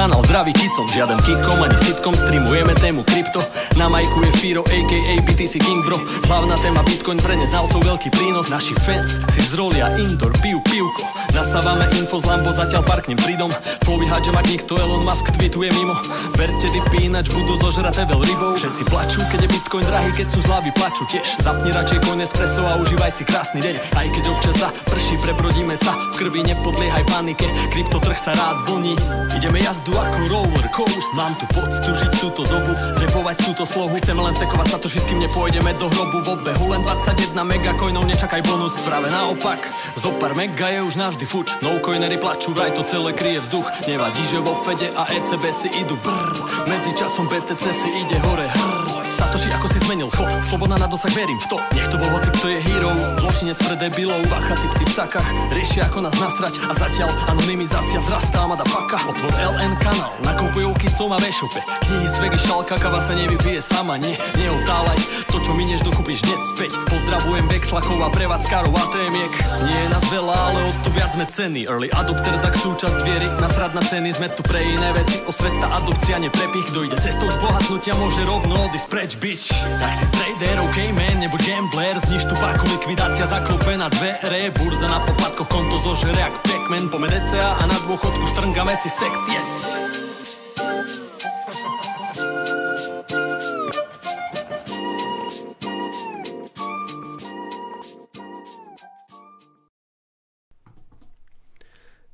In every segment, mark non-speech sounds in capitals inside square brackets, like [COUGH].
kanał zdravý kicom Žiaden kikom ani sitkom, streamujeme tému krypto. Na majku je Firo, aka BTC King bro. Hlavná téma Bitcoin pre neznalcov veľký prínos. Naši fans si zrolia indoor, pijú pivko. Nasávame info z Lambo, zatiaľ parknem pridom Povíhať, že mať nikto Elon Musk tweetuje mimo. Verte dipy, ináč budú zožraté veľ rybou. Všetci plačú, keď je Bitcoin drahý, keď sú zlavy plačú tiež. Zapni radšej coin espresso a užívaj si krásny deň. Aj keď občas za prší, prebrodíme sa. V krvi nepodliehaj panike, kryptotrh sa rád vlní Ideme jazdu ako roller coaster. Mám tu poctu žiť túto dobu, repovať túto slohu. Chceme len stekovať sa to, kým nepôjdeme do hrobu. V obehu len 21 megacoinov, nečakaj bonus. Práve naopak, zo pár mega je už navždy fuč. No coinery plačú, vraj to celé kryje vzduch. Nevadí, že vo Fede a ECB si idú. Brr Medzi časom BTC si ide hore. Hrr Satoshi, ako si zmenil chod? Sloboda na dosah, verím v to. Nech to bol hoci, kto je hero. Zločinec pre debilov. Bacha, typci v sakách. Riešia, ako nás nasrať. A zatiaľ anonymizácia vzrastá Mada paka. Otvor LN kanál Nakupujú kicom a vešope Knihy z vegy, šalka, kava sa nevypije sama Nie, neotálaj To, čo minieš, dokúpiš hneď späť. Pozdravujem Vexlakov a prevádzkarov a témiek Nie je nás veľa, ale od to viac sme ceny. Early adopter za súčasť viery. Nasrad na ceny, sme tu pre iné veci. Osveta, adopcia, neprepich Kto ide cestou zbohatnutia, môže rovno odísť preč, bitch Tak si trader, ok man, nebuď gambler. Zniž tu páku, likvidácia zaklope na dvere. Burza na poplatkoch, konto zožere jak Pac-Man a na dôchodku štrngame si sekt, yes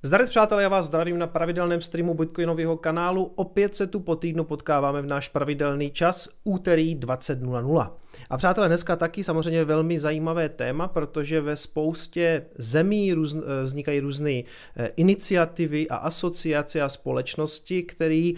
Zdarec přátelé, já vás zdravím na pravidelném streamu Bitcoinového kanálu. Opět se tu po týdnu potkáváme v náš pravidelný čas úterý 20.00. A přátelé, dneska taky samozřejmě velmi zajímavé téma, protože ve spoustě zemí růz, eh, vznikají různé eh, iniciativy a asociace a společnosti, které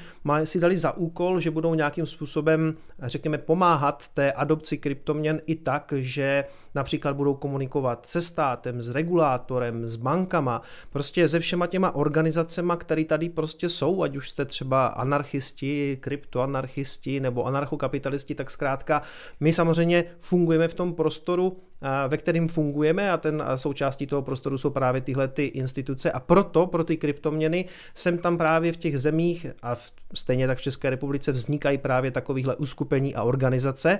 si dali za úkol, že budou nějakým způsobem, řekněme, pomáhat té adopci kryptoměn i tak, že například budou komunikovat se státem, s regulátorem, s bankama, prostě se všema těma organizacema, které tady prostě jsou, ať už jste třeba anarchisti, kryptoanarchisti nebo anarchokapitalisti, tak zkrátka my samozřejmě fungujeme v tom prostoru, ve kterým fungujeme a ten součástí toho prostoru jsou právě tyhle ty instituce a proto pro ty kryptoměny jsem tam právě v těch zemích a v, stejně tak v České republice vznikají právě takovýchhle uskupení a organizace.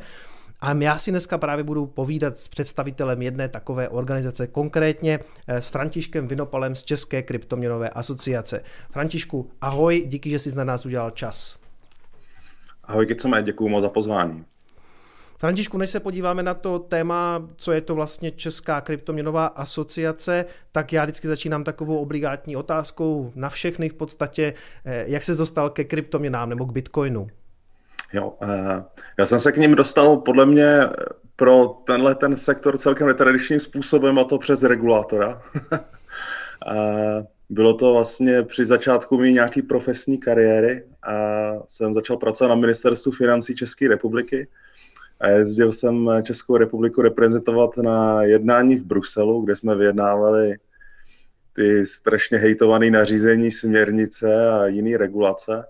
A já si dneska právě budu povídat s představitelem jedné takové organizace, konkrétně eh, s Františkem Vinopalem z České kryptoměnové asociace. Františku, ahoj, díky, že jsi na nás udělal čas. Ahoj, Kicome, děkuji moc za pozvání. Františku, než se podíváme na to téma, co je to vlastně Česká kryptoměnová asociace, tak já vždycky začínám takovou obligátní otázkou na všechny v podstatě, eh, jak se dostal ke kryptoměnám nebo k Bitcoinu? Jo, eh, já jsem se k ním dostal podle mě pro tenhle ten sektor celkem netradičním způsobem a to přes regulátora. [LAUGHS] Bylo to vlastně při začátku mý nějaký profesní kariéry a jsem začal pracovat na ministerstvu financí České republiky a jezdil jsem Českou republiku reprezentovat na jednání v Bruselu, kde jsme vyjednávali ty strašně hejtované nařízení, směrnice a jiné regulace.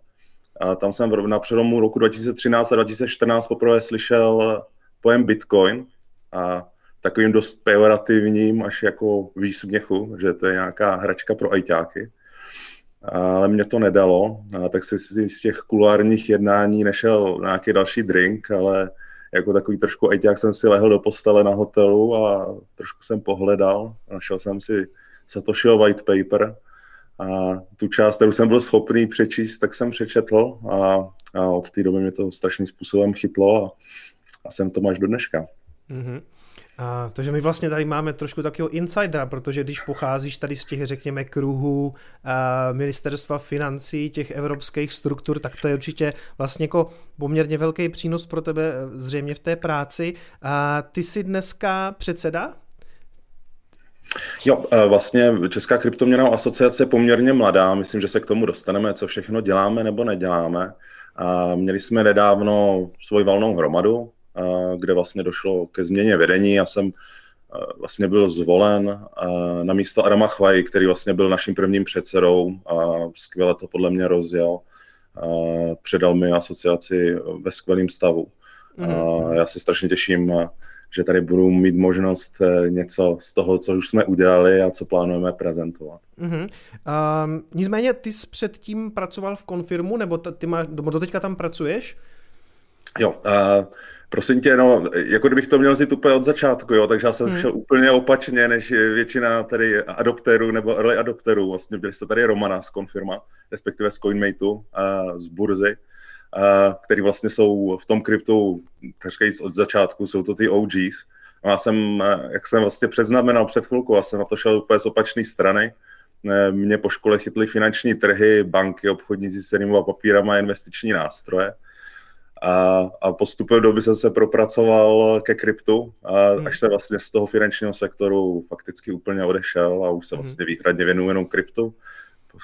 A tam jsem na přelomu roku 2013 a 2014 poprvé slyšel pojem Bitcoin a takovým dost pejorativním až jako výsměchu, že to je nějaká hračka pro ajťáky. Ale mě to nedalo, a tak si z těch kulárních jednání nešel nějaký další drink, ale jako takový trošku jak jsem si lehl do postele na hotelu a trošku jsem pohledal. Našel jsem si Satoshiho white paper a tu část, kterou jsem byl schopný přečíst, tak jsem přečetl a, a od té doby mě to strašným způsobem chytlo a, a jsem to až do dneška. Mm-hmm. A, takže my vlastně tady máme trošku takového insidera, protože když pocházíš tady z těch, řekněme, kruhů a, ministerstva financí, těch evropských struktur, tak to je určitě vlastně jako poměrně velký přínos pro tebe e, zřejmě v té práci. A ty jsi dneska předseda? Jo, e, vlastně Česká kryptoměnová asociace je poměrně mladá, myslím, že se k tomu dostaneme, co všechno děláme nebo neděláme. A měli jsme nedávno svoji valnou hromadu, kde vlastně došlo ke změně vedení. Já jsem vlastně byl zvolen na místo Adama Chvaj, který vlastně byl naším prvním předsedou a skvěle to podle mě rozjel. Předal mi asociaci ve skvělém stavu. Mm. Já se strašně těším že tady budu mít možnost eh, něco z toho, co už jsme udělali a co plánujeme prezentovat. Uh-huh. Um, nicméně ty jsi předtím pracoval v konfirmu, nebo ty máš, do teďka tam pracuješ? Jo, uh, prosím tě, no, jako kdybych to měl vzít úplně od začátku, jo, takže já jsem hmm. šel úplně opačně, než většina tady adopterů nebo early adopterů. Vlastně byli jste tady Romana z Confirma, respektive z Coinmateu, uh, z burzy, uh, který vlastně jsou v tom kryptu, tak od začátku, jsou to ty OGs. A já jsem, jak jsem vlastně předznamenal před chvilkou, já jsem na to šel úplně z opačné strany. Mě po škole chytly finanční trhy, banky, obchodníci s cenými papírama a investiční nástroje. A, a postupem doby jsem se propracoval ke kryptu, a hmm. až se vlastně z toho finančního sektoru fakticky úplně odešel a už se hmm. vlastně výhradně věnuju jenom kryptu.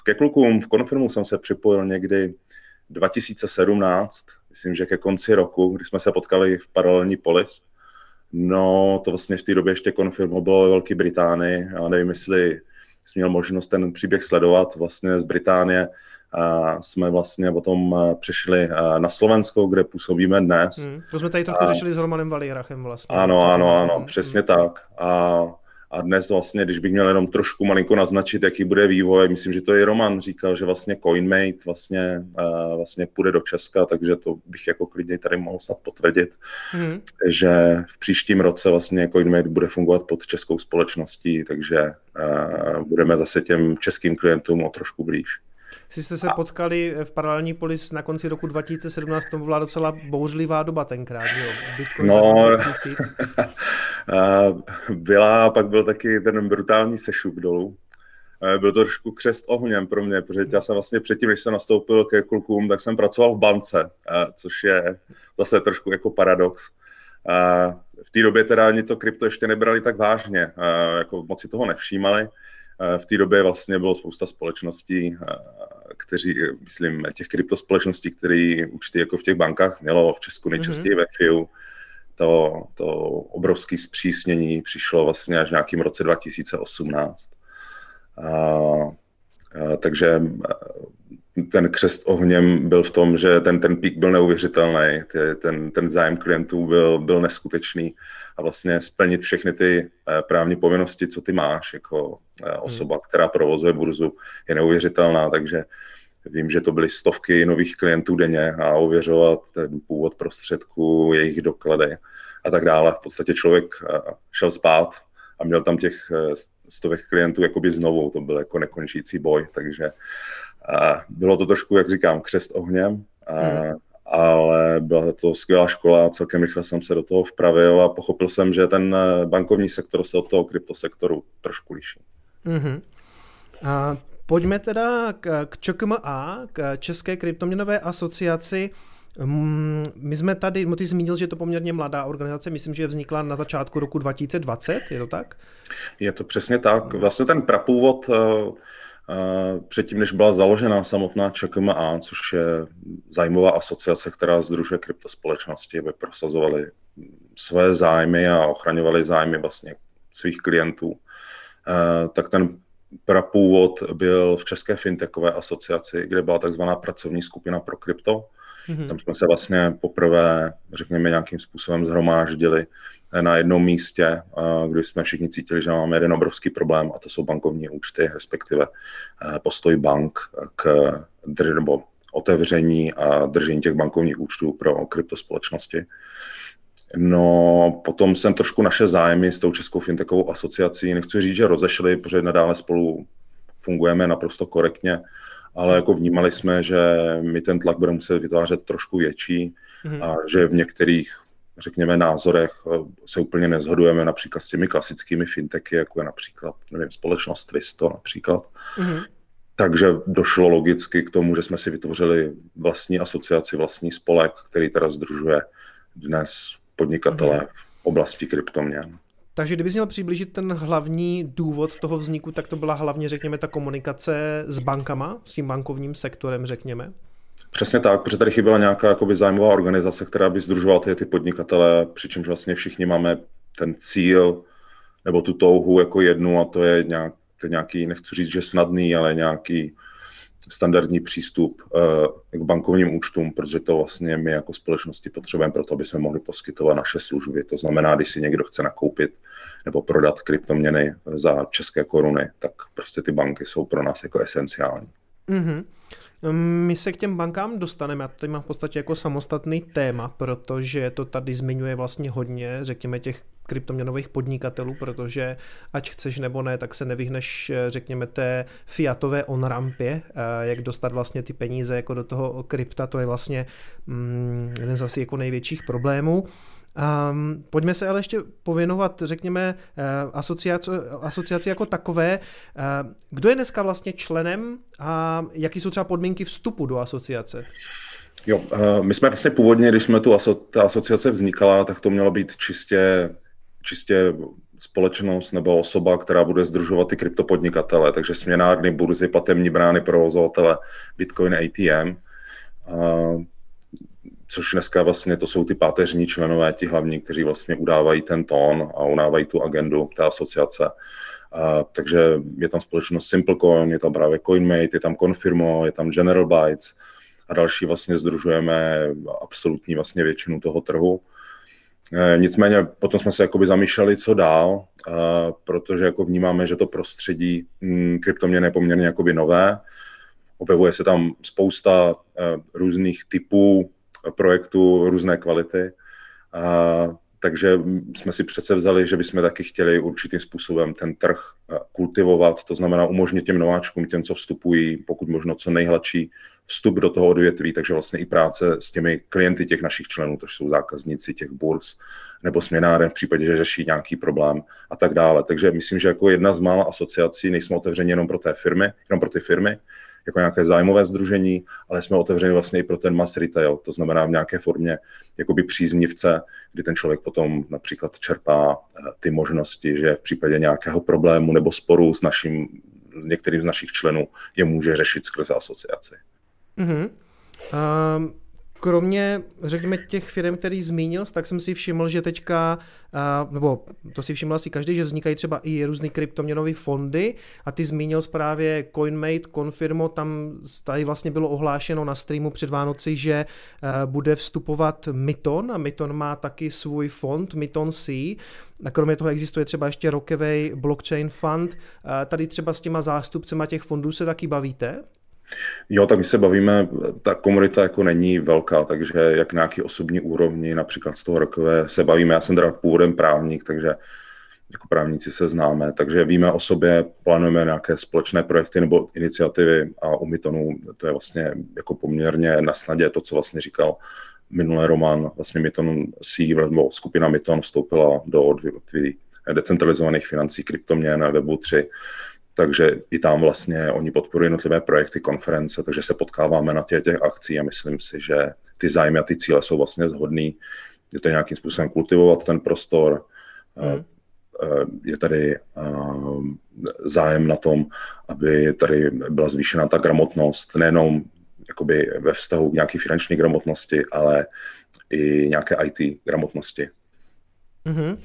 Ke klukům v konfirmu jsem se připojil někdy 2017, myslím, že ke konci roku, kdy jsme se potkali v paralelní polis. No, to vlastně v té době ještě konfirmu bylo ve Velké Británii. Já nevím, jestli jsi měl možnost ten příběh sledovat vlastně z Británie jsme vlastně potom eh, přešli eh, na Slovensko, kde působíme dnes. Hmm, to jsme tady trochu a, řešili s Romanem Valierachem vlastně. Ano, ano, ano, hmm. přesně tak. A, a dnes vlastně, když bych měl jenom trošku malinko naznačit, jaký bude vývoj, myslím, že to i Roman říkal, že vlastně CoinMate vlastně, uh, vlastně půjde do Česka, takže to bych jako klidně tady mohl snad potvrdit, hmm. že v příštím roce vlastně CoinMate bude fungovat pod českou společností, takže budeme zase těm českým klientům o trošku blíž. Si jste se potkali v paralelní polis na konci roku 2017, to byla docela bouřlivá doba tenkrát, jo? Bitcoin no, tisíc. [LAUGHS] byla, pak byl taky ten brutální sešup dolů. Byl to trošku křest ohněm pro mě, protože já jsem vlastně předtím, než jsem nastoupil ke klukům, tak jsem pracoval v bance, což je zase trošku jako paradox. V té době teda ani to krypto ještě nebrali tak vážně, jako moc si toho nevšímali. V té době vlastně bylo spousta společností, kteří, myslím, těch kryptospolečností, které účty jako v těch bankách mělo v Česku nejčastěji mm-hmm. ve FIU, to, to obrovské zpřísnění přišlo vlastně až v nějakým roce 2018. A, a, takže ten křest ohněm byl v tom, že ten, ten pík byl neuvěřitelný, ten, ten zájem klientů byl, byl neskutečný a vlastně splnit všechny ty eh, právní povinnosti, co ty máš jako eh, hmm. osoba, která provozuje burzu, je neuvěřitelná, takže vím, že to byly stovky nových klientů denně a ověřovat ten původ prostředků, jejich doklady a tak dále. V podstatě člověk eh, šel spát a měl tam těch stovek klientů jakoby znovu, to byl jako nekončící boj, takže bylo to trošku, jak říkám, křest ohněm, hmm ale byla to skvělá škola, celkem rychle jsem se do toho vpravil a pochopil jsem, že ten eh, bankovní sektor se od toho kryptosektoru trošku liší. Mm-hmm. A pojďme teda k, k ČKMA, k České kryptoměnové asociaci. Mm, my jsme tady, ty zmínil, že je to poměrně mladá organizace, myslím, že vznikla na začátku roku 2020, je to tak? Je to přesně tak. Vlastně ten prapůvod eh, Předtím, než byla založena samotná ČKMA, což je zájmová asociace, která združuje kryptospolečnosti, aby prosazovali své zájmy a ochraňovali zájmy vlastně svých klientů, tak ten prapůvod byl v České fintechové asociaci, kde byla takzvaná pracovní skupina pro krypto. Mm-hmm. Tam jsme se vlastně poprvé, řekněme, nějakým způsobem zhromáždili na jednom místě, kdy jsme všichni cítili, že máme jeden obrovský problém a to jsou bankovní účty, respektive eh, postoj bank k drž- nebo otevření a držení těch bankovních účtů pro kryptospolečnosti. No, potom jsem trošku naše zájmy s tou Českou fintechovou asociací, nechci říct, že rozešli, protože nadále spolu fungujeme naprosto korektně, ale jako vnímali jsme, že my ten tlak budeme muset vytvářet trošku větší mm-hmm. a že v některých řekněme, názorech eh, se úplně nezhodujeme například s těmi klasickými fintechy, jako je například, nevím, společnost Twisto například. Mm-hmm. Takže došlo logicky k tomu, že jsme si vytvořili vlastní asociaci, vlastní spolek, který teda združuje dnes podnikatele mm-hmm. v oblasti kryptoměn. Takže kdybys měl přiblížit ten hlavní důvod toho vzniku, tak to byla hlavně, řekněme, ta komunikace s bankama, s tím bankovním sektorem, řekněme? Přesně tak, protože tady chyběla nějaká jakoby, zájmová organizace, která by združovala ty, ty podnikatele, přičemž vlastně všichni máme ten cíl nebo tu touhu jako jednu a to je, nějak, to je nějaký, nechci říct, že snadný, ale nějaký standardní přístup k bankovním účtům, protože to vlastně my jako společnosti potřebujeme pro to, aby jsme mohli poskytovat naše služby. To znamená, když si někdo chce nakoupit nebo prodat kryptoměny za české koruny, tak prostě ty banky jsou pro nás jako esenciální. Mm-hmm. My se k těm bankám dostaneme, já to tady mám v podstatě jako samostatný téma, protože to tady zmiňuje vlastně hodně, řekněme, těch kryptoměnových podnikatelů, protože ať chceš nebo ne, tak se nevyhneš, řekněme, té fiatové on-rampě, eh, jak dostat vlastně ty peníze jako do toho krypta, to je vlastně mm, jeden z asi jako největších problémů. Um, pojďme se ale ještě pověnovat, řekněme, eh, asociaci, asociaci jako takové. Uh, kdo je dneska vlastně členem a jaký jsou třeba podmínky vstupu do asociace? Jo, uh, my jsme vlastně původně, když jsme tu aso, ta asociace vznikala, tak to mělo být čistě, čistě společnost nebo osoba, která bude združovat ty kryptopodnikatele, takže směnárny, burzy, platební brány, provozovatele, Bitcoin ATM. Uh, což dneska vlastně to jsou ty páteřní členové, ti hlavní, kteří vlastně udávají ten tón a udávají tu agendu té asociace. A, takže je tam společnost SimpleCoin, je tam právě CoinMate, je tam Confirmo, je tam General Bytes a další vlastně združujeme absolutní vlastně většinu toho trhu. E, nicméně potom jsme se jakoby zamýšleli, co dál, e, protože jako vnímáme, že to prostředí mm, kryptoměny je poměrně jakoby nové. Objevuje se tam spousta e, různých typů projektů různé kvality. A, takže jsme si přece vzali, že bychom taky chtěli určitým způsobem ten trh kultivovat, to znamená umožnit těm nováčkům, těm, co vstupují, pokud možno co nejhladší vstup do toho odvětví, takže vlastně i práce s těmi klienty těch našich členů, to jsou zákazníci těch burz nebo směnáren v případě, že řeší nějaký problém a tak dále. Takže myslím, že jako jedna z mála asociací nejsme otevřeni jenom pro té firmy, jenom pro ty firmy, jako nějaké zájmové združení, ale jsme otevřeni vlastně i pro ten mass retail, to znamená v nějaké formě jakoby příznivce, kdy ten člověk potom například čerpá eh, ty možnosti, že v případě nějakého problému nebo sporu s naším, některým z našich členů je může řešit skrze asociaci. Mm-hmm. Um, kromě, řekněme, těch firm, který zmínil, tak jsem si všiml, že teďka, nebo to si všiml asi každý, že vznikají třeba i různý kryptoměnové fondy a ty zmínil právě CoinMate, Confirmo, tam tady vlastně bylo ohlášeno na streamu před Vánoci, že bude vstupovat Myton a Myton má taky svůj fond, Myton C, a kromě toho existuje třeba ještě Rockaway Blockchain Fund. Tady třeba s těma zástupcema těch fondů se taky bavíte? Jo, tak my se bavíme, ta komunita jako není velká, takže jak nějaký osobní úrovni, například z toho rokové se bavíme, já jsem teda původem právník, takže jako právníci se známe, takže víme o sobě, plánujeme nějaké společné projekty nebo iniciativy a u Mytonu to je vlastně jako poměrně na snadě to, co vlastně říkal minulé Roman, vlastně Myton C, nebo skupina Myton vstoupila do odvětví decentralizovaných financí kryptoměn Webu 3 takže i tam vlastně oni podporují jednotlivé projekty, konference, takže se potkáváme na těch, těch akcí a myslím si, že ty zájmy a ty cíle jsou vlastně zhodný. Je to nějakým způsobem kultivovat ten prostor, mm. je tady zájem na tom, aby tady byla zvýšena ta gramotnost, nejenom jakoby ve vztahu k nějaké finanční gramotnosti, ale i nějaké IT gramotnosti. Mm-hmm.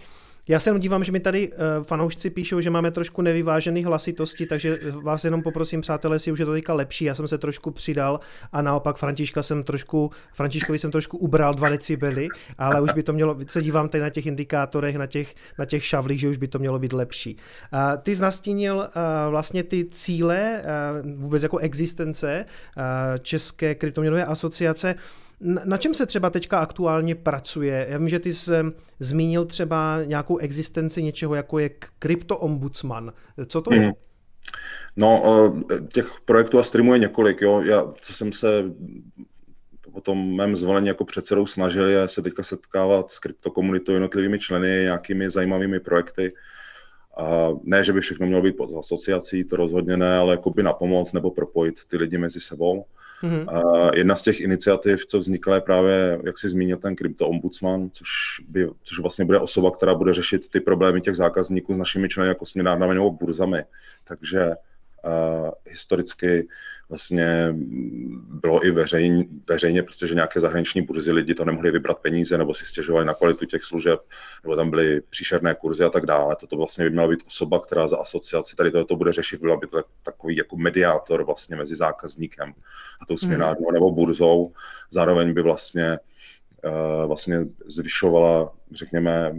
Já se jenom dívám, že mi tady uh, fanoušci píšou, že máme trošku nevyvážený hlasitosti, takže vás jenom poprosím, přátelé, jestli už je to teďka lepší. Já jsem se trošku přidal a naopak Františka jsem trošku, Františkovi jsem trošku ubral 2 decibely, ale už by to mělo, se dívám tady na těch indikátorech, na těch, na těch šavlích, že už by to mělo být lepší. Uh, ty znastínil uh, vlastně ty cíle, vůbec jako existence České kryptoměnové asociace. Na čem se třeba teďka aktuálně pracuje? Já vím, že ty jsi zmínil třeba nějakou existenci něčeho, jako je kryptoombudsman. Co to je? Hmm. No, těch projektů a streamů je několik. Jo. Já, co jsem se po tom mém zvolení jako předsedou snažil, je se teďka setkávat s kryptokomunitou jednotlivými členy, nějakými zajímavými projekty. A ne, že by všechno mělo být pod asociací, to rozhodně ne, ale jako by na pomoc nebo propojit ty lidi mezi sebou. Mm-hmm. A jedna z těch iniciativ, co vznikla, je právě, jak si zmínil, ten krypto-ombudsman, což, by, což vlastně bude osoba, která bude řešit ty problémy těch zákazníků s našimi členy jako směnárnami nebo burzami. Takže uh, historicky vlastně bylo i veřejně, veřejně protože nějaké zahraniční burzy lidi to nemohli vybrat peníze nebo si stěžovali na kvalitu těch služeb, nebo tam byly příšerné kurzy a tak dále. Toto vlastně by měla být osoba, která za asociaci tady to bude řešit, byla by to takový jako mediátor vlastně mezi zákazníkem a tou směnárnou hmm. nebo burzou. Zároveň by vlastně uh, vlastně zvyšovala, řekněme,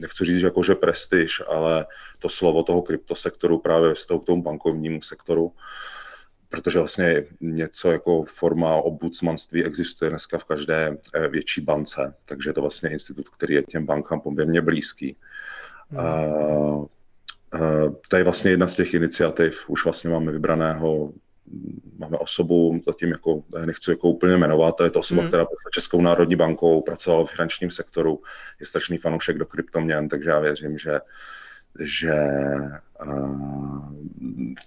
nechci říct, jako, že prestiž, ale to slovo toho kryptosektoru právě ve vztahu k tomu bankovnímu sektoru, protože vlastně něco jako forma ombudsmanství existuje dneska v každé eh, větší bance, takže je to vlastně institut, který je těm bankám poměrně blízký. Hmm. A, a, to je vlastně jedna z těch iniciativ, už vlastně máme vybraného máme osobu, zatím jako, nechci jako úplně jmenovat, to je to osoba, hmm. která byla Českou národní bankou, pracovala v finančním sektoru, je strašný fanoušek do kryptoměn, takže já věřím, že že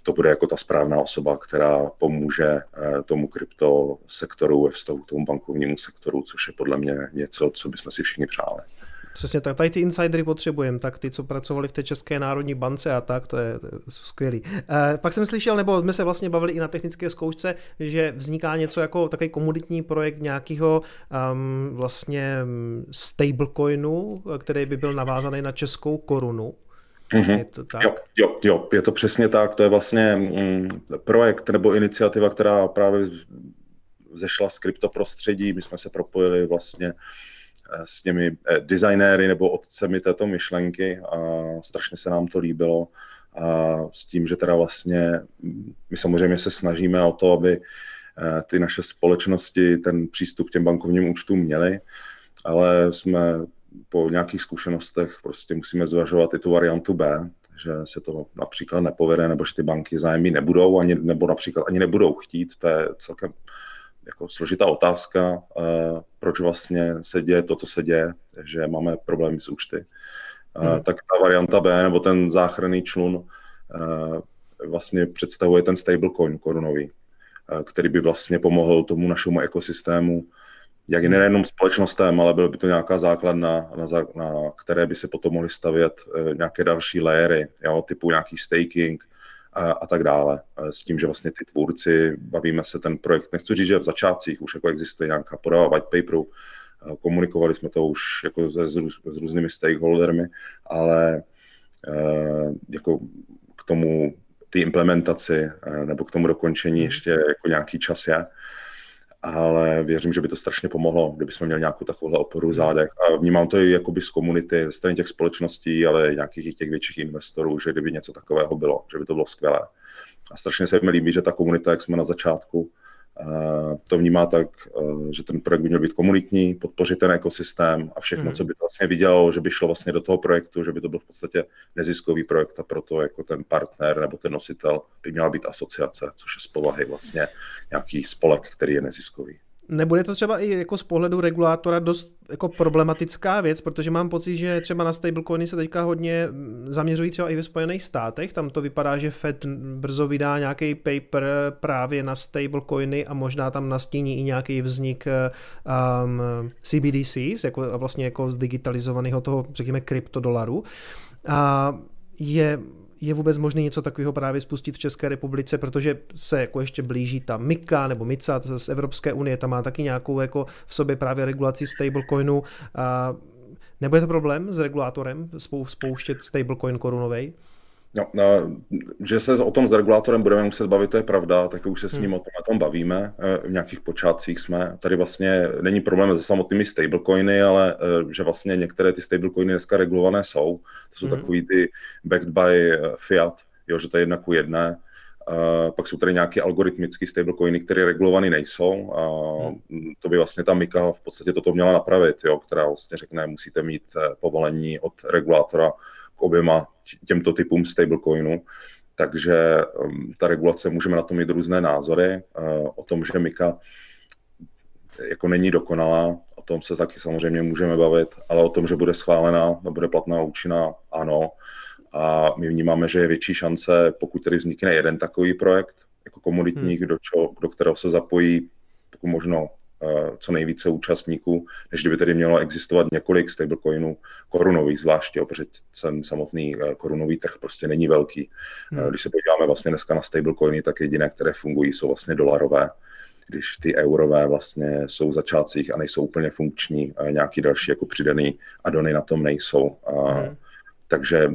to bude jako ta správná osoba, která pomůže e, tomu kryptosektoru ve vztahu k tomu bankovnímu sektoru, což je podle mě něco, co bychom si všichni přáli. Přesně tak, tady ty insidery potřebujeme, tak ty, co pracovali v té České národní bance a tak, to je, to je skvělý. E, pak jsem slyšel, nebo jsme se vlastně bavili i na technické zkoušce, že vzniká něco jako takový komunitní projekt nějakého um, vlastně stablecoinu, který by byl navázaný na českou korunu. Mm-hmm. Je to tak? Jo, jo, jo, je to přesně tak. To je vlastně mm, projekt nebo iniciativa, která právě zešla z kryptoprostředí. My jsme se propojili vlastně eh, s těmi eh, designéry nebo otcemi této myšlenky a strašně se nám to líbilo. A s tím, že teda vlastně my samozřejmě se snažíme o to, aby eh, ty naše společnosti ten přístup k těm bankovním účtům měly, ale jsme po nějakých zkušenostech prostě musíme zvažovat i tu variantu B, že se to například nepovede, nebo že ty banky zájmy nebudou, ani, nebo například ani nebudou chtít. To je celkem jako složitá otázka, uh, proč vlastně se děje to, co se děje, že máme problémy s účty. Hmm. Tak ta varianta B, nebo ten záchranný člun, uh, vlastně představuje ten stablecoin korunový, který by vlastně pomohl tomu našemu ekosystému jak nejenom společnostem, ale byl by to nějaká základna, na, na které by se potom mohly stavět e, nějaké další layery, jo, typu nějaký staking a, a tak dále. E, s tím, že vlastně ty tvůrci, bavíme se ten projekt, nechci říct, že v začátcích už jako existuje nějaká podoba white paperu, komunikovali jsme to už jako se, s, s různými stakeholdermi, ale jako k tomu ty implementaci nebo k tomu dokončení ještě jako nějaký čas je ale věřím, že by to strašně pomohlo, kdyby jsme měli nějakou takovou oporu v zádech. A vnímám to i jakoby z komunity, ze strany těch společností, ale nějakých těch větších investorů, že kdyby něco takového bylo, že by to bylo skvělé. A strašně se mi líbí, že ta komunita, jak jsme na začátku, to vnímá tak, eh, že ten projekt by měl být komunitní, podpořit ten ekosystém a všechno, hmm. co by to vlastně viděl, že by šlo vlastně do toho projektu, že by to byl v podstatě neziskový projekt a proto jako ten partner nebo ten nositel by měla být asociace, což je z povahy vlastně nějaký spolek, který je neziskový. Nebude to třeba i jako z pohledu regulátora dost jako problematická věc, protože mám pocit, že třeba na stablecoiny se teďka hodně zaměřují třeba i ve Spojených státech. Tam to vypadá, že Fed brzo vydá nějaký paper právě na stablecoiny a možná tam nastíní i nějaký vznik um, CBDCs, jako vlastně jako z digitalizovaného toho, řekněme, kryptodolaru. A je je vůbec možné něco takového právě spustit v České republice, protože se jako ještě blíží ta MIKA nebo MICA z Evropské unie, tam má taky nějakou jako v sobě právě regulaci stablecoinu. A nebude to problém s regulátorem spouštět stablecoin korunovej? No, no, že se o tom s regulátorem budeme muset bavit, to je pravda, tak už se s ním hmm. o tom, o tom bavíme. Eh, v nějakých počátcích jsme. Tady vlastně není problém se samotnými stablecoiny, ale eh, že vlastně některé ty stablecoiny dneska regulované jsou. To jsou hmm. takový ty backed by eh, fiat, jo, že to je jedna ku jedné. Uh, pak jsou tady nějaké algoritmické stablecoiny, které regulované nejsou a hmm. to by vlastně ta Mika v podstatě toto měla napravit, jo, která vlastně řekne, musíte mít povolení od regulátora k oběma těmto typům stablecoinu. Takže um, ta regulace, můžeme na to mít různé názory. Uh, o tom, že Mika jako není dokonalá, o tom se taky samozřejmě můžeme bavit, ale o tom, že bude schválená a bude platná účinná, ano. A my vnímáme, že je větší šance, pokud tedy vznikne jeden takový projekt, jako komunitní, hmm. do, čo, do kterého se zapojí pokud možno co nejvíce účastníků, než kdyby tedy mělo existovat několik stablecoinů korunových zvláště, protože ten samotný korunový trh prostě není velký. Hmm. Když se podíváme vlastně dneska na stablecoiny, tak jediné, které fungují, jsou vlastně dolarové když ty eurové vlastně jsou v začátcích a nejsou úplně funkční, a nějaký další jako přidaný adony na tom nejsou. A, hmm. Takže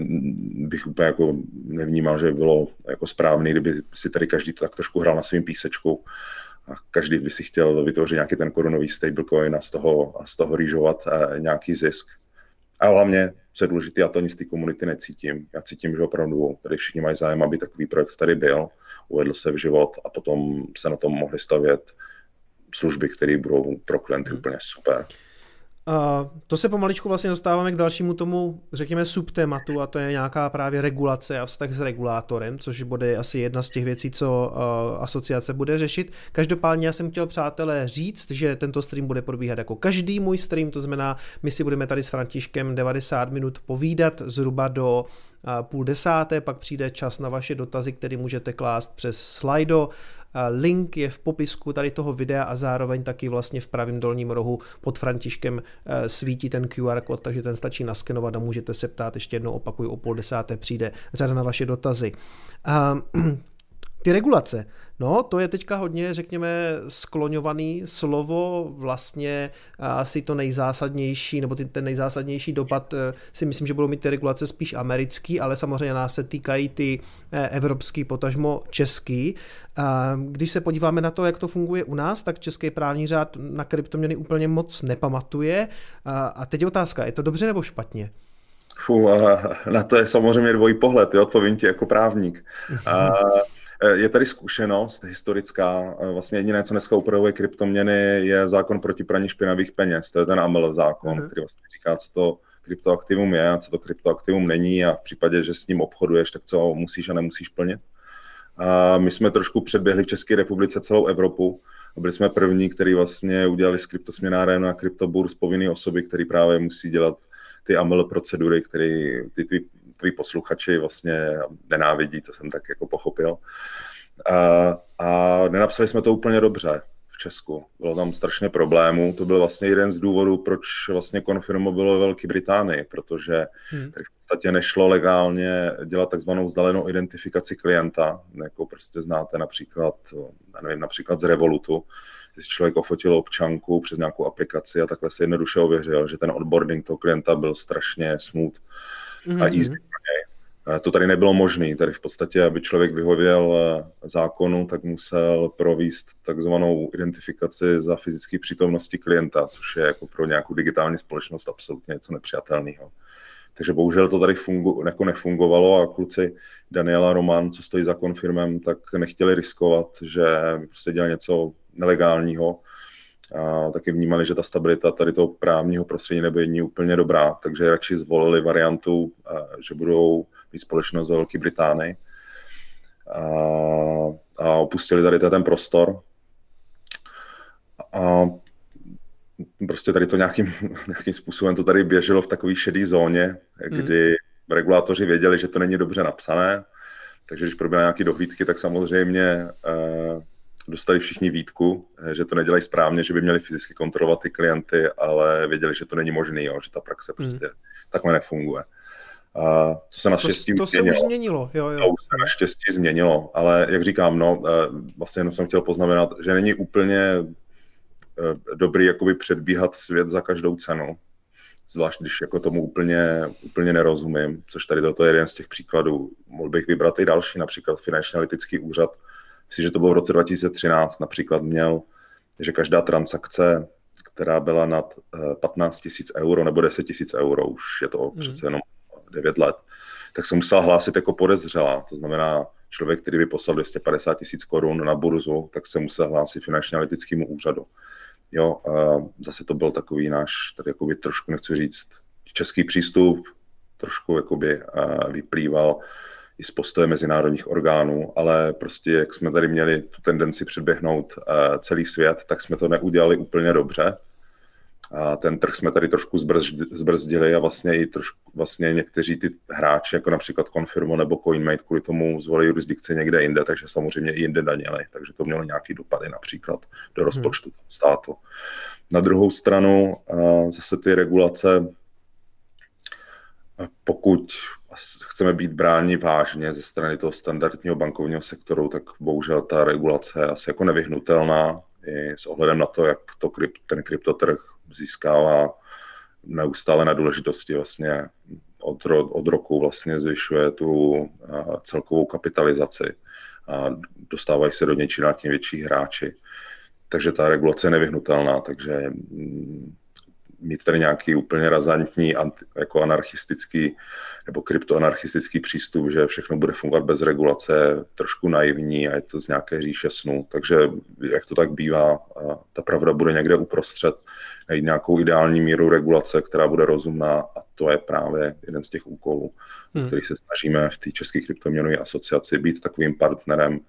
bych úplně jako nevnímal, že by bylo jako správný, kdyby si tady každý to tak trošku hrál na svým písečku a každý by si chtěl vytvořit nějaký ten korunový stablecoin a z toho, a z toho rýžovat eh, nějaký zisk. A hlavně, co je důležité, já to ani z té komunity necítím. Já cítím, že opravdu tady všichni mají zájem, aby takový projekt tady byl uvedl se v život a potom se na tom mohly stavět služby, které budou pro klienty hmm. úplně super. To se pomaličku vlastně dostáváme k dalšímu tomu, řekněme, subtématu a to je nějaká právě regulace a vztah s regulátorem, což bude asi jedna z těch věcí, co asociace bude řešit. Každopádně já jsem chtěl, přátelé, říct, že tento stream bude probíhat jako každý můj stream, to znamená, my si budeme tady s Františkem 90 minut povídat zhruba do půl desáté, pak přijde čas na vaše dotazy, které můžete klást přes Slido. Link je v popisku tady toho videa a zároveň taky vlastně v pravém dolním rohu pod Františkem eh, svítí ten QR kód, takže ten stačí naskenovat a můžete se ptát, ještě jednou opakuju, o půl desáté přijde řada na vaše dotazy. [CLEARS THROAT] Ty regulace, no to je teďka hodně, řekněme, skloňovaný slovo, vlastně asi to nejzásadnější, nebo ten nejzásadnější dopad eh, si myslím, že budou mít ty regulace spíš americký, ale samozřejmě nás se týkají ty eh, evropský, potažmo český. Když se podíváme na to, jak to funguje u nás, tak český právní řád na kryptoměny úplně moc nepamatuje. A teď je otázka, je to dobře nebo špatně? Fů, na to je samozřejmě dvojí pohled, jo, odpovím ti jako právník. A, [LAUGHS] je tady zkušenost historická. Eh, vlastně jediné, co dneska upravuje kryptoměny, je zákon proti praní špinavých peněz. To je ten AML zákon, mm-hmm. který vlastně říká, co to kryptoaktivum je a co to kryptoaktivum není a v případě, že s ním obchoduješ, tak co musíš a nemusíš plnit. A my jsme trošku předběhli v České republice celou Evropu. Byli jsme první, který vlastně udělali z kryptosměnáren na kryptoburs povinné osoby, který právě musí dělat ty AML procedury, které ty, ty tví posluchači vlastně nenávidí, to jsem tak jako pochopil. A, a nenapsali jsme to úplně dobře v Česku. Bylo tam strašně problémů. To byl vlastně jeden z důvodů, proč vlastně konfirmo bylo ve Velké Británii, protože hmm. tady v podstatě nešlo legálně dělat takzvanou vzdálenou identifikaci klienta, jako prostě znáte například, nevím, například z Revolutu, když člověk ofotil občanku přes nějakou aplikaci a takhle se jednoduše ověřil, že ten onboarding toho klienta byl strašně smooth mm-hmm. a easy To tady nebylo možné. Tady v podstatě, aby člověk vyhověl eh, zákonu, tak musel províst takzvanou identifikaci za fyzické přítomnosti klienta, což je jako pro nějakou digitální společnost absolutně něco nepřijatelného. Takže bohužel to tady fungu, jako nefungovalo a kluci Daniela Roman, co stojí za konfirmem, tak nechtěli riskovat, že prostě dělali něco nelegálního a taky vnímali, že ta stabilita tady toho právního prostředí nebude úplně dobrá, takže radši zvolili variantu, že budou mít společnost ve Velké Británii a, a opustili tady ten prostor. A prostě tady to nějakým, [LAUGHS] nějakým způsobem to tady běželo v takové šedé zóně, kdy hmm. regulátoři věděli, že to není dobře napsané, takže když proběhly nějaké dohlídky, tak samozřejmě eh, dostali všichni výtku, eh, že to nedělají správně, že by měli fyzicky kontrolovat ty klienty, ale věděli, že to není možné, že ta praxe hmm. prostě hmm. takhle nefunguje. A to se naštěstí to, to se už změnilo. Jo, jo. To už se naštěstí změnilo, ale jak říkám, no, eh, vlastně jenom jsem chtěl poznamenat, že není úplně eh, dobrý jakoby předbíhat svět za každou cenu, zvlášť když jako tomu úplně, úplně nerozumím, což tady toto je jeden z těch příkladů. Mohl bych vybrat i další, například Finanční analytický úřad myslím, že to bylo v roce 2013, například měl, že každá transakce, která byla nad 15 eh, 000 euro nebo 10 000 euro, už je to hmm. přece jenom 9 let, tak se musela hlásit jako podezřelá. To znamená, člověk, který by poslal 250 tisíc korun na burzu, tak se musel hlásit finančně analytickému úřadu. Jo, a zase to byl takový náš, tady jakoby trošku nechci říct, český přístup, trošku jakoby vyplýval i z postoje mezinárodních orgánů, ale prostě jak jsme tady měli tu tendenci předběhnout uh, celý svět, tak jsme to neudělali úplně dobře. A ten trh jsme tady trošku zbrzdili a vlastně i trošku, vlastně někteří ty hráči, jako například Confirmo nebo CoinMate, kvůli tomu zvolili jurisdikce někde jinde, takže samozřejmě i jinde daněli, takže to mělo nějaký dopady například do hmm. rozpočtu hmm. státu. Na druhou stranu zase ty regulace, pokud chceme být bráni vážně ze strany toho standardního bankovního sektoru, tak bohužel ta regulace je asi jako nevyhnutelná i s ohledem na to, jak to, ten kryptotrh získává neustále na důležitosti vlastně od, od roku vlastně zvyšuje tu celkovou kapitalizaci a dostávají se do něj čím větší hráči. Takže ta regulace je nevyhnutelná, takže mm, mít tady nějaký úplně razantní jako anarchistický nebo kryptoanarchistický přístup, že všechno bude fungovat bez regulace, trošku naivní a je to z nějaké říše snů. Takže jak to tak bývá, ta pravda bude někde uprostřed, najít nějakou ideální míru regulace, která bude rozumná a to je právě jeden z těch úkolů, hmm. který se snažíme v té České kryptoměnové asociaci být takovým partnerem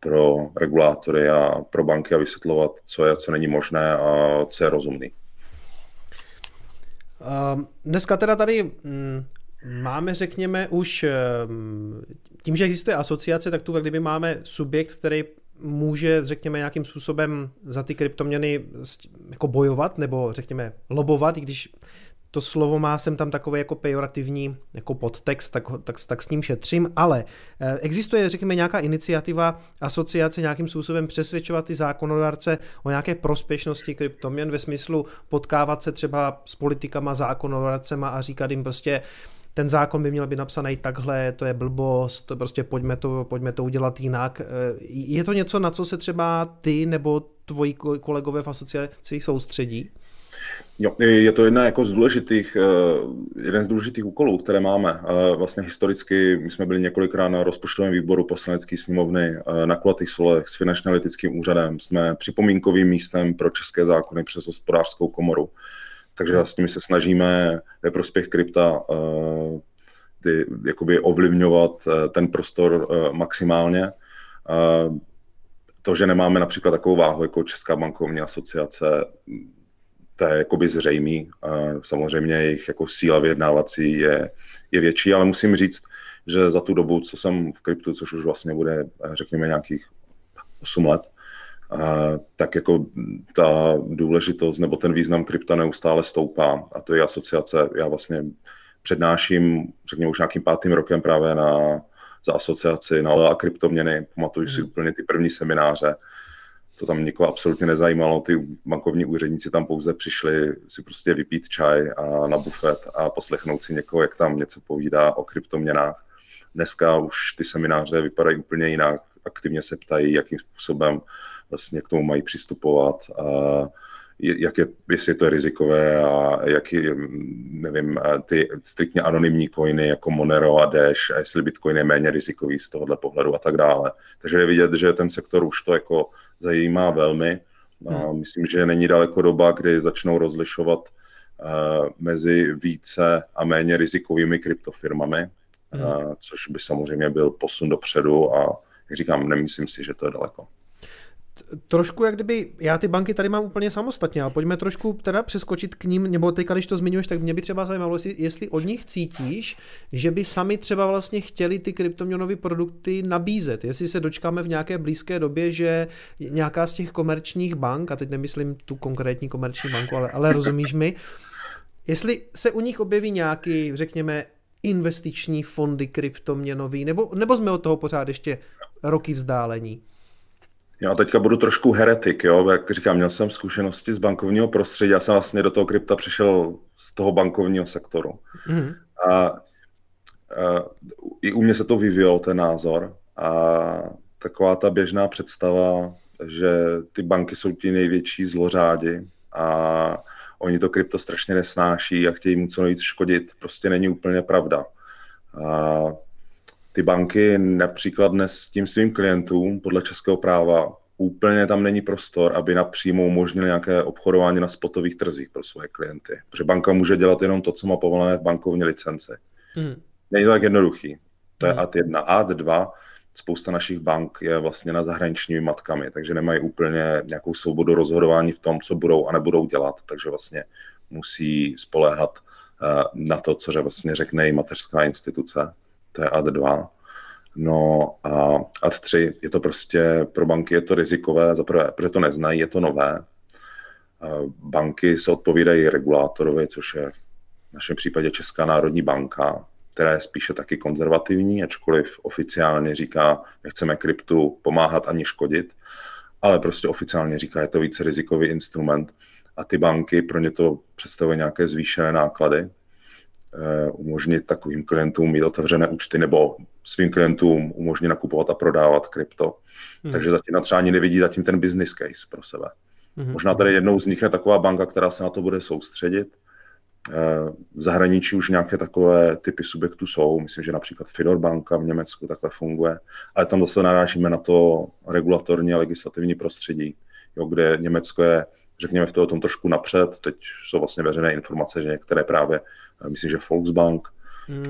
pro regulátory a pro banky a vysvětlovat, co je, co není možné a co je rozumný. Dneska teda tady mm, máme, řekněme, už ehm, tím, že existuje asociace, tak tu kdyby máme subjekt, který může, řekněme, nějakým způsobem za ty kryptoměny jako bojovat nebo, řekněme, lobovat, i když to slovo má sem tam takový jako pejorativní jako podtext, tak, tak, tak s ním šetřím, ale eh, existuje, řekněme, nějaká iniciativa asociace nějakým způsobem přesvědčovat ty zákonodárce o nějaké prospěšnosti kryptoměn ve smyslu potkávat se třeba s politikama, zákonodárcema a říkat jim prostě, ten zákon by měl být napsaný takhle, to je blbost, prostě pojďme to, pojďme to udělat jinak. Eh, je to něco, na co se třeba ty nebo tvoji kolegové v asociaci soustředí? Jo, je to jedna jako z důležitých, eh, jeden z důležitých úkolů, které máme. Eh, vlastně historicky my jsme byli několikrát na rozpočtovém výboru poslanecké sněmovny eh, na kulatých solech s finančně analytickým úřadem. Jsme připomínkovým místem pro české zákony přes hospodářskou komoru. Takže vlastně my se snažíme ve prospěch krypta ty, jakoby ovlivňovat ten prostor maximálně. To, že nemáme například takovou váhu jako Česká bankovní asociace, to je jakoby zřejmý. Samozřejmě jejich jako síla vyjednávací je, je větší, ale musím říct, že za tu dobu, co jsem v kryptu, což už vlastně bude, řekněme, nějakých 8 let, tak jako ta důležitost nebo ten význam krypta neustále stoupá a to je asociace. Já vlastně přednáším, řekněme už nějakým pátým rokem právě na, za asociaci na a kryptoměny. Pamatuju hmm. si úplně ty první semináře, to tam nikoho absolutně nezajímalo, ty bankovní úředníci tam pouze přišli si prostě vypít čaj a na bufet a poslechnout si někoho, jak tam něco povídá o kryptoměnách. Dneska už ty semináře vypadají úplně jinak, aktivně se ptají, jakým způsobem vlastně k tomu mají přistupovat. A jak je, jestli to je rizikové a jaký, nevím, ty striktně anonymní coiny jako Monero a Dash a jestli Bitcoin je méně rizikový z tohohle pohledu a tak dále. Takže je vidět, že ten sektor už to jako zajímá velmi. A hmm. myslím, že není daleko doba, kdy začnou rozlišovat uh, mezi více a méně rizikovými kryptofirmami, hmm. uh, což by samozřejmě byl posun dopředu a jak říkám, nemyslím si, že to je daleko trošku jak kdyby, já ty banky tady mám úplně samostatně, ale pojďme trošku teda přeskočit k ním, nebo teďka, když to zmiňuješ, tak mě by třeba zajímalo, jestli, od nich cítíš, že by sami třeba vlastně chtěli ty kryptoměnové produkty nabízet, jestli se dočkáme v nějaké blízké době, že nějaká z těch komerčních bank, a teď nemyslím tu konkrétní komerční banku, ale, ale rozumíš mi, jestli se u nich objeví nějaký, řekněme, investiční fondy kryptoměnový, nebo, nebo jsme od toho pořád ještě roky vzdálení? Já teďka budu trošku heretik, jo? jak říkám, měl jsem zkušenosti z bankovního prostředí, já jsem vlastně do toho krypta přišel z toho bankovního sektoru. Mm. A, a i u mě se to vyvíjelo, ten názor. A taková ta běžná představa, že ty banky jsou ti největší zlořádi a oni to krypto strašně nesnáší a chtějí mu co nejvíc škodit, prostě není úplně pravda. A ty banky například dnes s tím svým klientům podle českého práva úplně tam není prostor, aby napřímo umožnili nějaké obchodování na spotových trzích pro svoje klienty. Protože banka může dělat jenom to, co má povolené v bankovní licenci. Hmm. Není to tak jednoduchý. To je hmm. AD 1. AD 2 spousta našich bank je vlastně na zahraničními matkami, takže nemají úplně nějakou svobodu rozhodování v tom, co budou a nebudou dělat, takže vlastně musí spoléhat eh, na to, co vlastně řekne i mateřská instituce, to je AD2. No a AD3 je to prostě, pro banky je to rizikové, zaprvé, protože to neznají, je to nové. Banky se odpovídají regulátorovi, což je v našem případě Česká národní banka, která je spíše taky konzervativní, ačkoliv oficiálně říká, nechceme kryptu pomáhat ani škodit, ale prostě oficiálně říká, je to více rizikový instrument a ty banky pro ně to představuje nějaké zvýšené náklady, umožnit takovým klientům mít otevřené účty nebo svým klientům umožnit nakupovat a prodávat krypto. Hmm. Takže zatím třeba ani nevidí zatím ten business case pro sebe. Hmm. Možná tady jednou vznikne taková banka, která se na to bude soustředit, v zahraničí už nějaké takové typy subjektů jsou, myslím, že například Fidor banka v Německu takhle funguje, ale tam zase narážíme na to regulatorní a legislativní prostředí, jo, kde Německo je, řekněme, v tom trošku napřed, teď jsou vlastně veřejné informace, že některé právě, myslím, že Volksbank,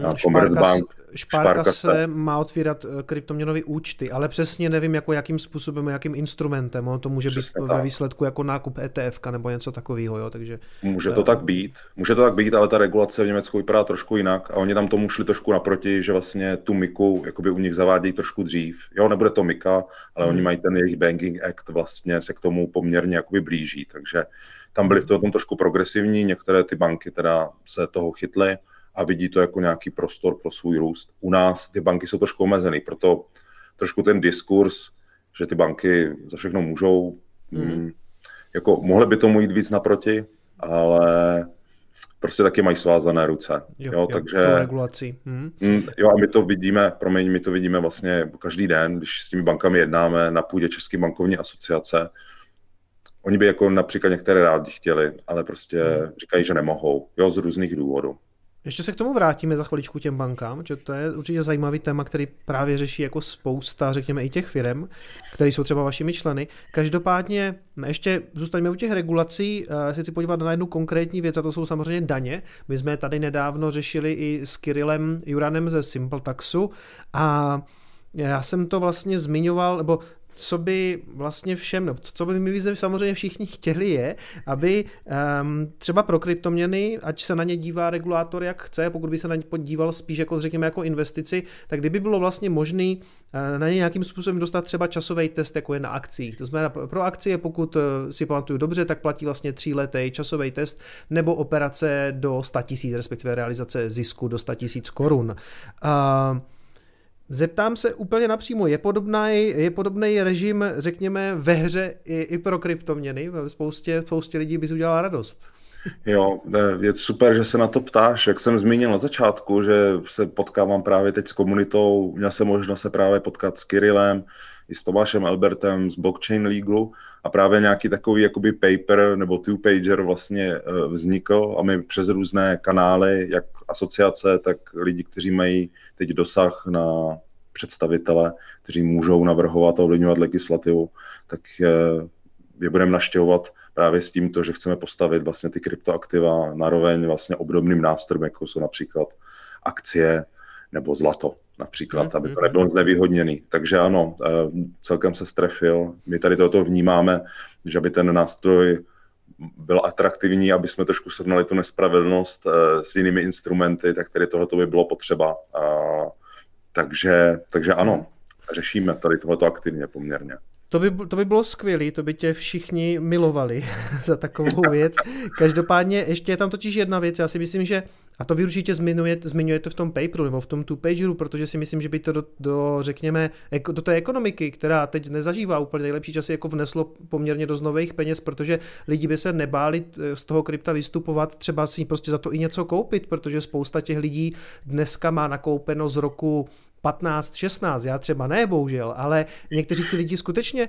a Commerzbank, Špárka, se, se má otvírat eh, kryptoměnové účty, ale přesně nevím, jako jakým způsobem, jakým instrumentem. Ono to může přesně být tak. ve výsledku jako nákup ETF nebo něco takového. Jo? Takže, může to tak být, může to tak být, ale ta regulace v Německu vypadá trošku jinak a oni tam tomu šli trošku naproti, že vlastně tu MIKu jakoby u nich zavádějí trošku dřív. Jo, nebude to MIKA, ale hmm. oni mají ten jejich Banking Act vlastně se k tomu poměrně jakoby blíží, takže tam byly v tom trošku progresivní, některé ty banky teda se toho chytly, a vidí to jako nějaký prostor pro svůj růst. U nás ty banky jsou trošku omezený, proto trošku ten diskurs, že ty banky za všechno můžou, hmm. mm. jako mohly by tomu jít víc naproti, ale prostě taky mají svázané ruce. Jo, jo, jo takže regulací. Hmm. Mm, jo, a my to vidíme, promiň, my to vidíme vlastně každý den, když s těmi bankami jednáme na půdě České bankovní asociace. Oni by jako například některé rádi chtěli, ale prostě hmm. říkají, že nemohou, jo, z různých důvodů. Ještě se k tomu vrátíme za chviličku těm bankám, že to je určitě zajímavý téma, který právě řeší jako spousta, řekněme, i těch firm, které jsou třeba vašimi členy. Každopádně ještě zůstaňme u těch regulací, uh, si chci podívat na jednu konkrétní věc, a to jsou samozřejmě daně. My jsme tady nedávno řešili i s Kirillem Juranem ze Simple Taxu a já jsem to vlastně zmiňoval, nebo co by vlastně všem, nebo co by my samozřejmě všichni chtěli je, aby um, třeba pro kryptoměny, ať se na ně dívá regulátor jak chce, pokud by se na ně podíval spíš jako řekněme jako investici, tak kdyby bylo vlastně možný uh, na ně nějakým způsobem dostat třeba časový test, jako je na akcích. To znamená pro akcie, pokud uh, si pamatuju dobře, tak platí vlastně tříletý časový test nebo operace do 100 000, respektive realizace zisku do 100 000 korun. Uh, Zeptám se úplně napřímo, je podobný, je podobný režim, řekněme, ve hře i, i pro kryptoměny? Spoustě, spoustě lidí by udělala radost. Jo, je super, že se na to ptáš. Jak jsem zmínil na začátku, že se potkávám právě teď s komunitou, měl jsem možnost se právě potkat s Kirillem, i s Tomášem Albertem z Blockchain Leagu a právě nějaký takový jakoby paper nebo two-pager vlastně eh, vznikl a my přes různé kanály, jak asociace, tak lidi, kteří mají teď dosah na představitele, kteří můžou navrhovat a ovlivňovat legislativu, tak eh, je budeme naštěvovat právě s tímto, že chceme postavit vlastně ty kryptoaktiva naroveň vlastně obdobným nástrojům, jako jsou například akcie nebo zlato například, aby to mhm. nebylo znevýhodněný. Takže ano, eh, celkem se strefil. My tady toto vnímáme, že aby ten nástroj byl atraktivní, aby jsme trošku srovnali tu nespravedlnost eh, s jinými instrumenty, tak tady tohoto by bylo potřeba. Takže, takže ano, řešíme tady tohoto aktivně poměrně. To by, to by bylo skvělé, to by tě všichni milovali [LAUGHS] za takovou věc. Každopádně ještě je tam totiž jedna věc, já si myslím, že, a to vy určitě zmiňujete, zmiňujete v tom paperu nebo v tom two-pageru, protože si myslím, že by to do, do, řekněme, do té ekonomiky, která teď nezažívá úplně nejlepší časy, jako vneslo poměrně dost nových peněz, protože lidi by se nebáli eh, z toho krypta vystupovat, třeba si prostě za to i něco koupit, protože spousta těch lidí dneska má nakoupeno z roku 15, 16, já třeba ne, bohužel, ale někteří ty lidi skutečně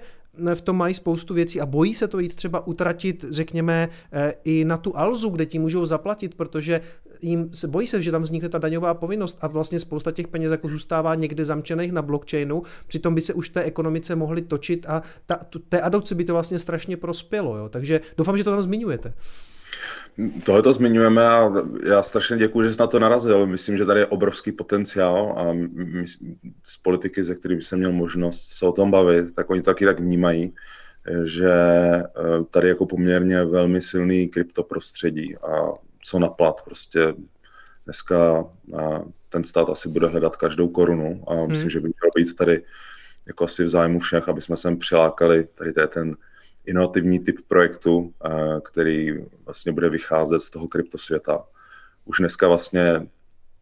v tom mají spoustu věcí a bojí se to jít třeba utratit, řekněme, eh, i na tu alzu, kde ti můžou zaplatit, protože jim se bojí se, že tam vznikne ta daňová povinnost a vlastně spousta těch peněz jako zůstává někde zamčených na blockchainu, přitom by se už té ekonomice mohly točit a ta, té adopci by to vlastně strašně prospělo, jo? takže doufám, že to tam zmiňujete. Tohle to zmiňujeme a já strašně děkuji, že jsi na to narazil. Myslím, že tady je obrovský potenciál a my, z politiky, ze kterými jsem měl možnost se o tom bavit, tak oni to taky tak vnímají, že eh, tady jako poměrně velmi silný kryptoprostředí a co na plat. Prostě dneska eh, ten stát asi bude hledat každou korunu a myslím, hmm. že by mělo být tady jako asi v zájmu všech, aby jsme sem přilákali, tady to je ten inovativní typ projektu, eh, který vlastně bude vycházet z toho kryptosvěta. Už dneska vlastně,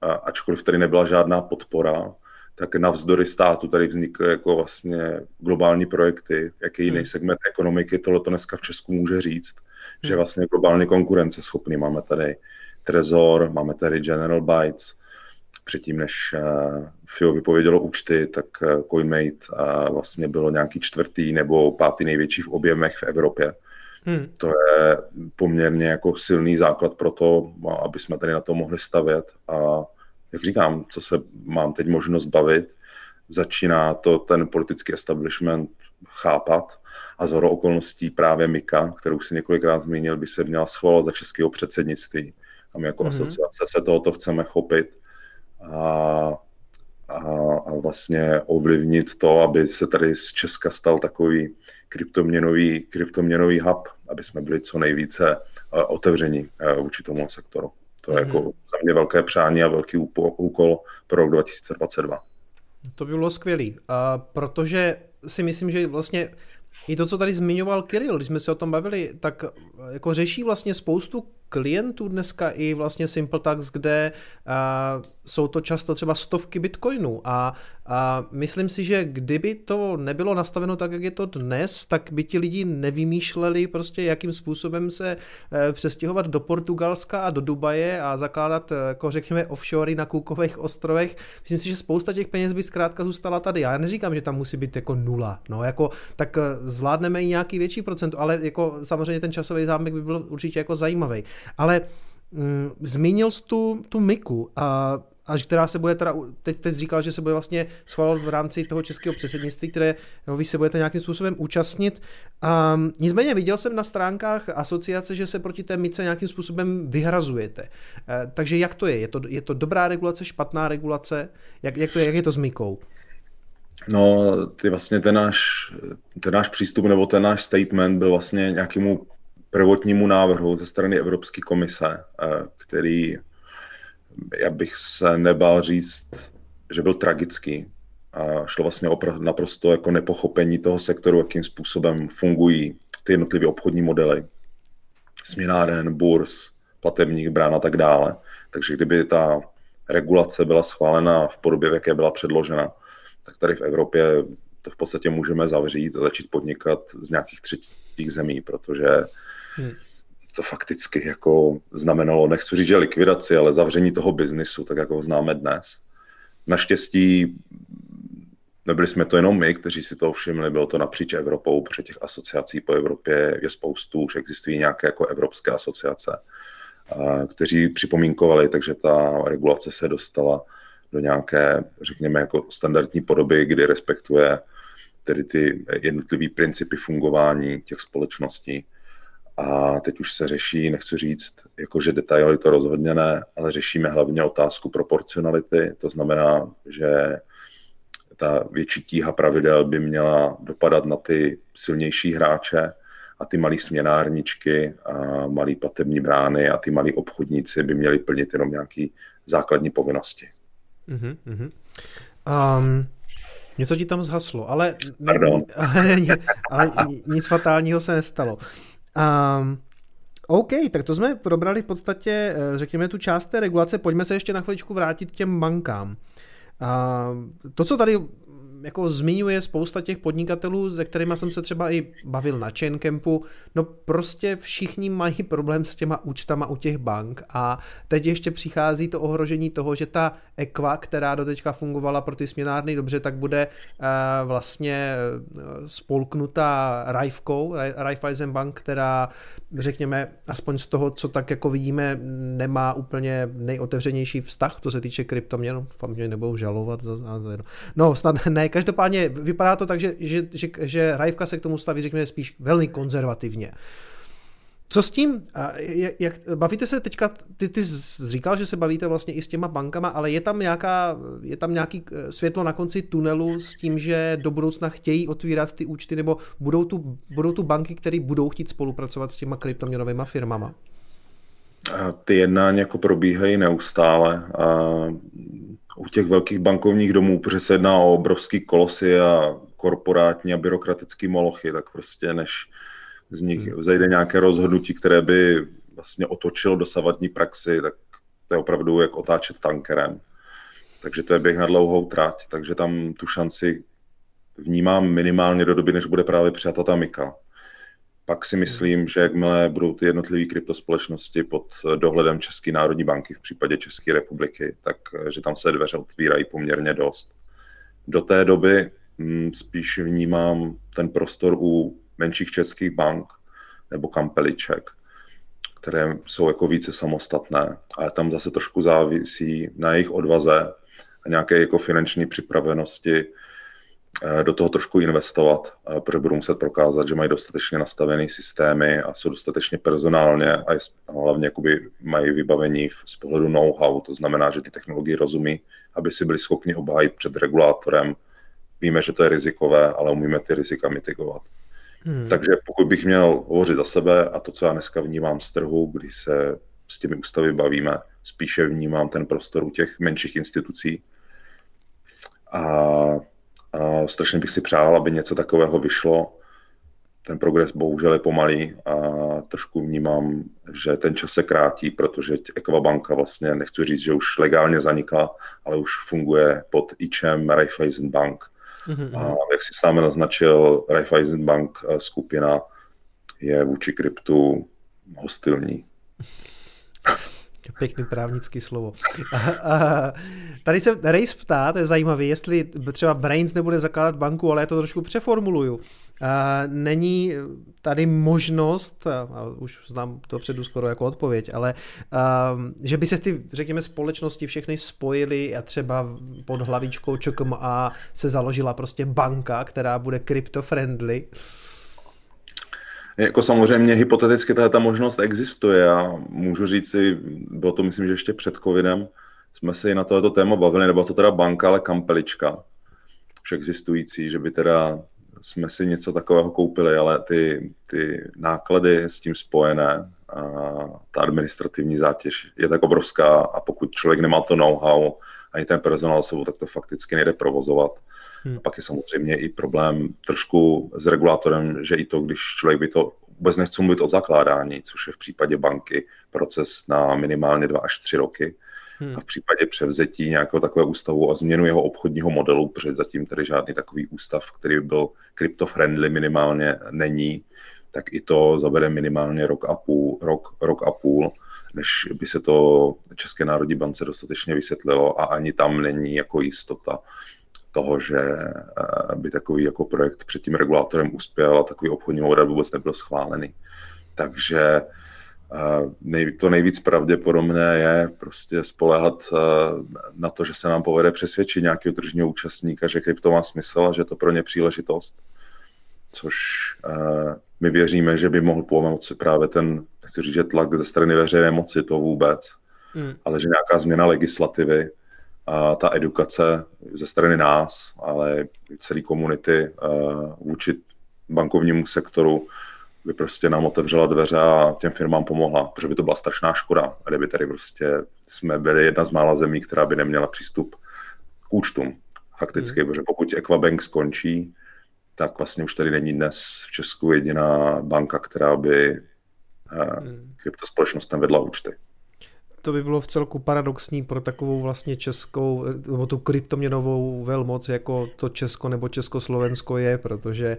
ačkoliv tady nebyla žádná podpora, tak navzdory státu tady vznikly jako vlastně globální projekty, jaký jiný hmm. segment ekonomiky tohle to dneska v Česku může říct, hmm. že vlastně globálně konkurenceschopný. Máme tady Trezor, máme tady General Bytes, předtím, než uh, FIO vypovědělo účty, tak uh, CoinMate uh, vlastně bylo nějaký čtvrtý nebo pátý největší v objemech v Evropě. Hmm. To je poměrně jako silný základ pro to, aby jsme tady na to mohli stavět a jak říkám, co se mám teď možnost bavit, začíná to ten politický establishment chápat a z okolností právě Mika, kterou si několikrát zmínil, by se měla schvalovat za českého předsednictví. A my jako mm-hmm. asociace se tohoto chceme chopit a, a, a vlastně ovlivnit to, aby se tady z Česka stal takový kryptoměnový, kryptoměnový hub, aby jsme byli co nejvíce uh, otevření uh, vůči tomu sektoru. To je mm-hmm. jako za mě velké přání a velký úkol pro rok 2022. To by bylo skvělý, a protože si myslím, že vlastně i to, co tady zmiňoval Kirill, když jsme se o tom bavili, tak jako řeší vlastně spoustu klientů dneska i vlastně SimpleTax, kde uh, jsou to často třeba stovky bitcoinů a, a myslím si, že kdyby to nebylo nastaveno tak, jak je to dnes, tak by ti lidi nevymýšleli prostě, jakým způsobem se uh, přestěhovat do Portugalska a do Dubaje a zakládat, uh, jako řekněme, offshory na Kůkových ostrovech. Myslím si, že spousta těch peněz by zkrátka zůstala tady. Já neříkám, že tam musí být jako nula, no jako, tak uh, zvládneme i nějaký větší procent, ale jako samozřejmě ten časový zámek by byl určitě jako zajímavý. Ale mm, zmínil jsi tu, tu Miku a až která se bude teda, teď, teď říkal, že se bude vlastně schvalovat v rámci toho českého předsednictví, které vy se budete nějakým způsobem účastnit. A nicméně viděl jsem na stránkách asociace, že se proti té mice nějakým způsobem vyhrazujete. E, takže jak to je? Je to, je to dobrá regulace, špatná regulace? Jak, jak, to je, jak je to s mikou? No, ty vlastně ten náš, ten náš přístup nebo ten náš statement byl vlastně nějakému prvotnímu návrhu ze strany Evropské komise, eh, který, já bych se nebál říct, že byl tragický. A šlo vlastně o naprosto jako nepochopení toho sektoru, jakým způsobem fungují ty jednotlivé obchodní modely, směnáren, burs, platebních brán a tak dále. Takže kdyby ta regulace byla schválena v podobě, v jaké byla předložena, tak tady v Evropě to v podstatě můžeme zavřít a začít podnikat z nějakých třetích zemí, protože Hmm. To fakticky jako znamenalo, nechci říct, že likvidaci, ale zavření toho biznisu, tak jako ho známe dnes. Naštěstí nebyli jsme to jenom my, kteří si to všimli, bylo to napříč Evropou, protože těch asociací po Evropě je spoustu, už existují nějaké jako evropské asociace, kteří připomínkovali, takže ta regulace se dostala do nějaké, řekněme, jako standardní podoby, kdy respektuje tedy ty jednotlivé principy fungování těch společností. A teď už se řeší, nechci říct, jakože detaily to rozhodně ne, ale řešíme hlavně otázku proporcionality. To znamená, že ta větší tíha pravidel by měla dopadat na ty silnější hráče a ty malé směnárničky a malé platební brány a ty malí obchodníci by měli plnit jenom nějaké základní povinnosti. Mm-hmm. Um, něco ti tam zhaslo, ale, ne, [LAUGHS] ale, ale nic fatálního se nestalo. Um, OK, tak to jsme probrali v podstatě, eh, řekněme, tu část té regulace. Pojďme se ještě na chviličku vrátit k těm bankám. Uh, to, co tady jako zmiňuje spousta těch podnikatelů, se kterými jsem se třeba i bavil na Chaincampu, no prostě všichni mají problém s těma účtama u těch bank a teď ještě přichází to ohrožení toho, že ta Equa, která do teďka fungovala pro ty směnárny dobře, tak bude uh, vlastně eh, spolknutá Raifkou, Raiffeisen Bank, která řekněme, aspoň z toho, co tak jako vidíme, nemá úplně nejotevřenější vztah, co se týče kryptoměn, doufám, že nebudou žalovat. No, snad ne, každopádně vypadá to tak, že, že, že, že Rajvka se k tomu staví, řekněme, spíš velmi konzervativně. Co s tím? Jak, jak, bavíte se teďka, ty, ty jsi říkal, že se bavíte vlastně i s těma bankama, ale je tam, nějaká, je tam nějaký eh, světlo na konci tunelu s tím, že do budoucna chtějí otvírat ty účty, nebo budou tu, budou tu banky, které budou chtít spolupracovat s těma kryptoměnovými firmama? Ty jednání jako probíhají neustále. A u těch velkých bankovních domů, protože se jedná o obrovský kolosy a korporátní a byrokratický molochy, tak prostě než z nich hmm. vzejde nějaké rozhodnutí, které by vlastně otočilo dosavadní praxi, tak to je opravdu jak otáčet tankerem. Takže to je běh na dlouhou trať, takže tam tu šanci vnímám minimálně do doby, než bude právě přijata ta Mika. Pak si myslím, že jakmile budou ty jednotlivé kryptospolečnosti pod dohledem České národní banky v případě České republiky, tak že tam se dveře otvírají poměrně dost. Do té doby hm, spíš vnímám ten prostor u menších českých bank nebo kampeliček, které jsou jako více samostatné, ale tam zase trošku závisí na jejich odvaze a nějaké jako finanční připravenosti eh, do toho trošku investovat, eh, protože budou muset prokázat, že mají dostatečně nastavené systémy a jsou dostatečně personálně a hlavně jakoby mají vybavení z pohledu know-how, to znamená, že ty technologie rozumí, aby si byli schopni obhájit před regulátorem. Víme, že to je rizikové, ale umíme ty rizika mitigovat. Hmm. Takže pokud bych měl hovořit za sebe a to, co já dneska vnímám z trhu, kdy se s těmi ústavy bavíme, spíše vnímám ten prostor u těch menších institucí. A, a strašně bych si přál, aby něco takového vyšlo. Ten progres bohužel je pomalý a trošku vnímám, že ten čas se krátí, protože Equabanka vlastně, nechci říct, že už legálně zanikla, ale už funguje pod IČem Raiffeisen Bank, Mm-hmm. A jak si sám naznačil, Raiffeisen Bank eh, skupina je vůči kryptu hostilní. [LAUGHS] Pěkný právnický slovo. Tady se Race ptá, to je zajímavé, jestli třeba Brains nebude zakládat banku, ale já to trošku přeformuluju. Není tady možnost, a už znám to předu skoro jako odpověď, ale že by se ty, řekněme, společnosti všechny spojily a třeba pod hlavičkou a se založila prostě banka, která bude crypto-friendly. Jako samozřejmě hypoteticky ta možnost existuje a můžu říct si, bylo to myslím, že ještě před covidem, jsme se i na tohoto téma bavili, nebo to teda banka, ale kampelička, už existující, že by teda jsme si něco takového koupili, ale ty, ty náklady s tím spojené, a ta administrativní zátěž je tak obrovská a pokud člověk nemá to know-how ani ten personál sebou, tak to fakticky nejde provozovat. Hmm. A pak je samozřejmě i problém trošku s regulátorem, že i to, když člověk by to vůbec nechce mluvit o zakládání, což je v případě banky proces na minimálně dva až tři roky. Hmm. A v případě převzetí nějakého takového ústavu a změnu jeho obchodního modelu, protože zatím tady žádný takový ústav, který by byl crypto-friendly minimálně není, tak i to zabere minimálně rok a půl, rok, rok a půl, než by se to České národní bance dostatečně vysvětlilo a ani tam není jako jistota, toho, že eh, by takový jako projekt před tím regulátorem uspěl a takový obchodní model vůbec nebyl schválený. Takže eh, to nejvíc pravděpodobné je prostě spolehat eh, na to, že se nám povede přesvědčit nějakého tržního účastníka, že krypto má smysl a že to pro ně příležitost. Což my věříme, že by mohl pomoci právě ten, chci říct, že tlak ze strany veřejné moci, to vůbec, hmm. ale že nějaká změna legislativy, a ta edukace ze strany nás, ale celé komunity eh, vůči bankovnímu sektoru by prostě nám otevřela dveře a těm firmám pomohla, protože by to byla strašná škoda, kdyby tady prostě jsme byli jedna z mála zemí, která by neměla přístup k účtům. Fakticky, mm. protože pokud Equabank skončí, tak vlastně už tady není dnes v Česku jediná banka, která by mm. kryptospolečnostem vedla účty to by bylo v celku paradoxní pro takovou vlastně českou, nebo tu kryptoměnovou velmoc, jako to Česko nebo Československo je, protože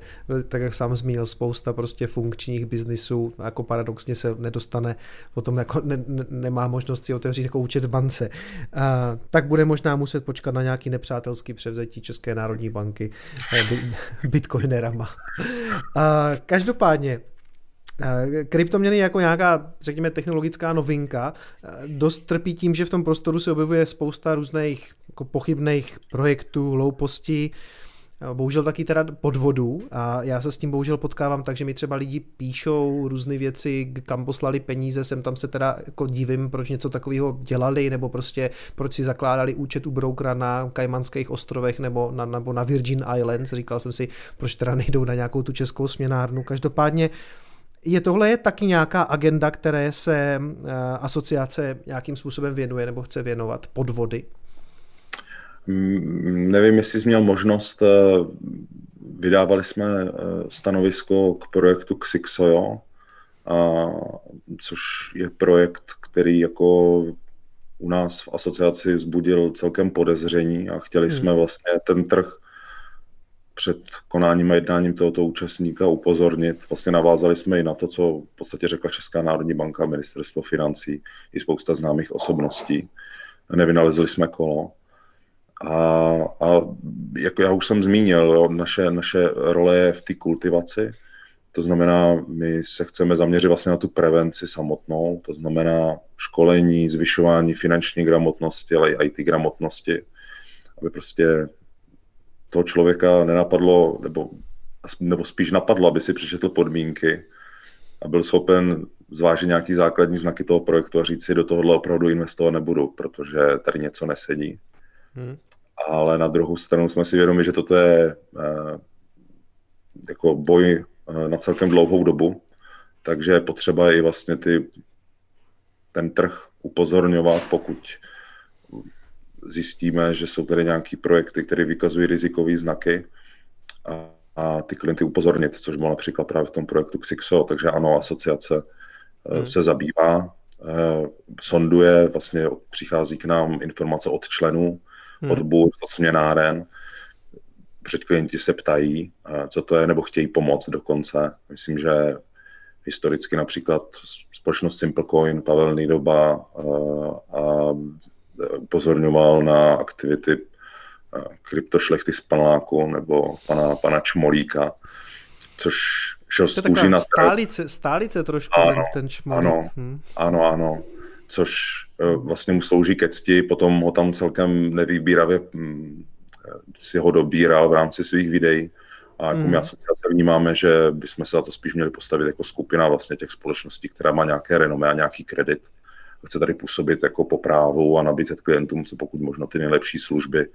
tak jak sám zmínil, spousta prostě funkčních biznisů jako paradoxně se nedostane, potom jako ne, ne, nemá možnost si otevřít jako účet v bance. A, tak bude možná muset počkat na nějaký nepřátelský převzetí České národní banky [LAUGHS] bitcoinerama. A, každopádně, Eh, kryptoměny jako nějaká, řekněme, technologická novinka eh, dost trpí tím, že v tom prostoru se objevuje spousta různých jako pochybných projektů, loupostí. bohužel taky teda podvodů a já se s tím bohužel potkávám tak, že mi třeba lidi píšou různé věci, kam poslali peníze, sem tam se teda jako divím, proč něco takového dělali, nebo prostě proč si zakládali účet u brokera na Kajmanských ostrovech nebo na, nebo na Virgin Islands. Říkal jsem si, proč teda nejdou na nějakou tu českou směnárnu. Každopádně je tohle je taky nějaká agenda, které se eh, asociace nějakým způsobem věnuje nebo chce věnovat podvody? Mm, nevím, jestli jsi měl možnost, eh, vydávali jsme eh, stanovisko k projektu Xixojo, a, což je projekt, který jako u nás v asociaci zbudil celkem podezření a chtěli hmm. jsme vlastně ten trh před konáním a jednáním tohoto účastníka upozornit. Vlastně navázali jsme i na to, co v podstatě řekla Česká národní banka, ministerstvo financí i spousta známých osobností. Nevynalezli jsme kolo. A, a jako já už jsem zmínil, jo, naše, naše role je v té kultivaci. To znamená, my se chceme zaměřit vlastně na tu prevenci samotnou, to znamená školení, zvyšování finanční gramotnosti, ale i IT gramotnosti, aby prostě toho člověka nenapadlo, nebo, nebo spíš napadlo, aby si přečetl podmínky a byl schopen zvážit nějaký základní znaky toho projektu a říct si, do tohohle opravdu investovat nebudu, protože tady něco nesedí. Hmm. Ale na druhou stranu jsme si vědomi, že toto je eh, jako boj eh, na celkem dlouhou dobu, takže je potřeba i vlastně ty, ten trh upozorňovat, pokud zjistíme, že jsou tady nějaké projekty, které vykazují rizikové znaky a, a ty klienty upozornit, což bylo například právě v tom projektu Xixo, takže ano, asociace eh, hmm. se zabývá, eh, sonduje, vlastně přichází k nám informace od členů, hmm. od burz, od směnáren, před klienti se ptají, eh, co to je, nebo chtějí pomoct dokonce. Myslím, že historicky například společnost SimpleCoin, Pavel Nidoba a upozorňoval na aktivity eh, kryptošlechty z panáku nebo pana, pana Čmolíka, což šel z kůži na stálice, stálice trošku ano, ten Čmolík. Ano, hmm. ano, ano, což eh, vlastně mu slouží ke cti, potom ho tam celkem nevýbíravě hm, si ho dobíral v rámci svých videí. A jako hmm. my asociace vnímáme, že bychom se za to spíš měli postavit jako skupina vlastně těch společností, která má nějaké renomé a nějaký kredit chce tady působit jako po právu a nabízet klientům co pokud možno ty nejlepší služby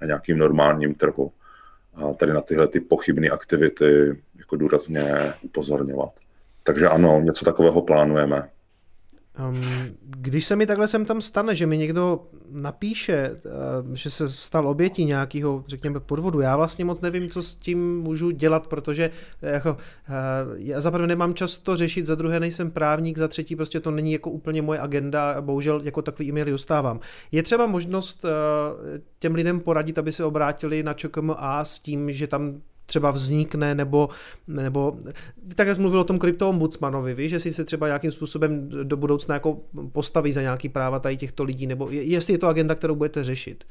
na nějakým normálním trhu. A tady na tyhle ty pochybné aktivity jako důrazně upozorňovat. Takže ano, něco takového plánujeme. Um, když se mi takhle sem tam stane, že mi někdo napíše, uh, že se stal obětí nějakého, řekněme, podvodu, já vlastně moc nevím, co s tím můžu dělat, protože eh, jako, uh, já za prvé nemám čas to řešit, za druhé nejsem právník, za třetí prostě to není jako úplně moje agenda a bohužel jako takový e-maily dostávám. Je třeba možnost uh, těm lidem poradit, aby se obrátili na ČKMA s tím, že tam třeba vznikne, nebo, nebo tak jak mluvil o tom kryptoombudsmanovi, víš, že si se třeba nějakým způsobem do budoucna jako postaví za nějaký práva tady těchto lidí, nebo jestli je to agenda, kterou budete řešit?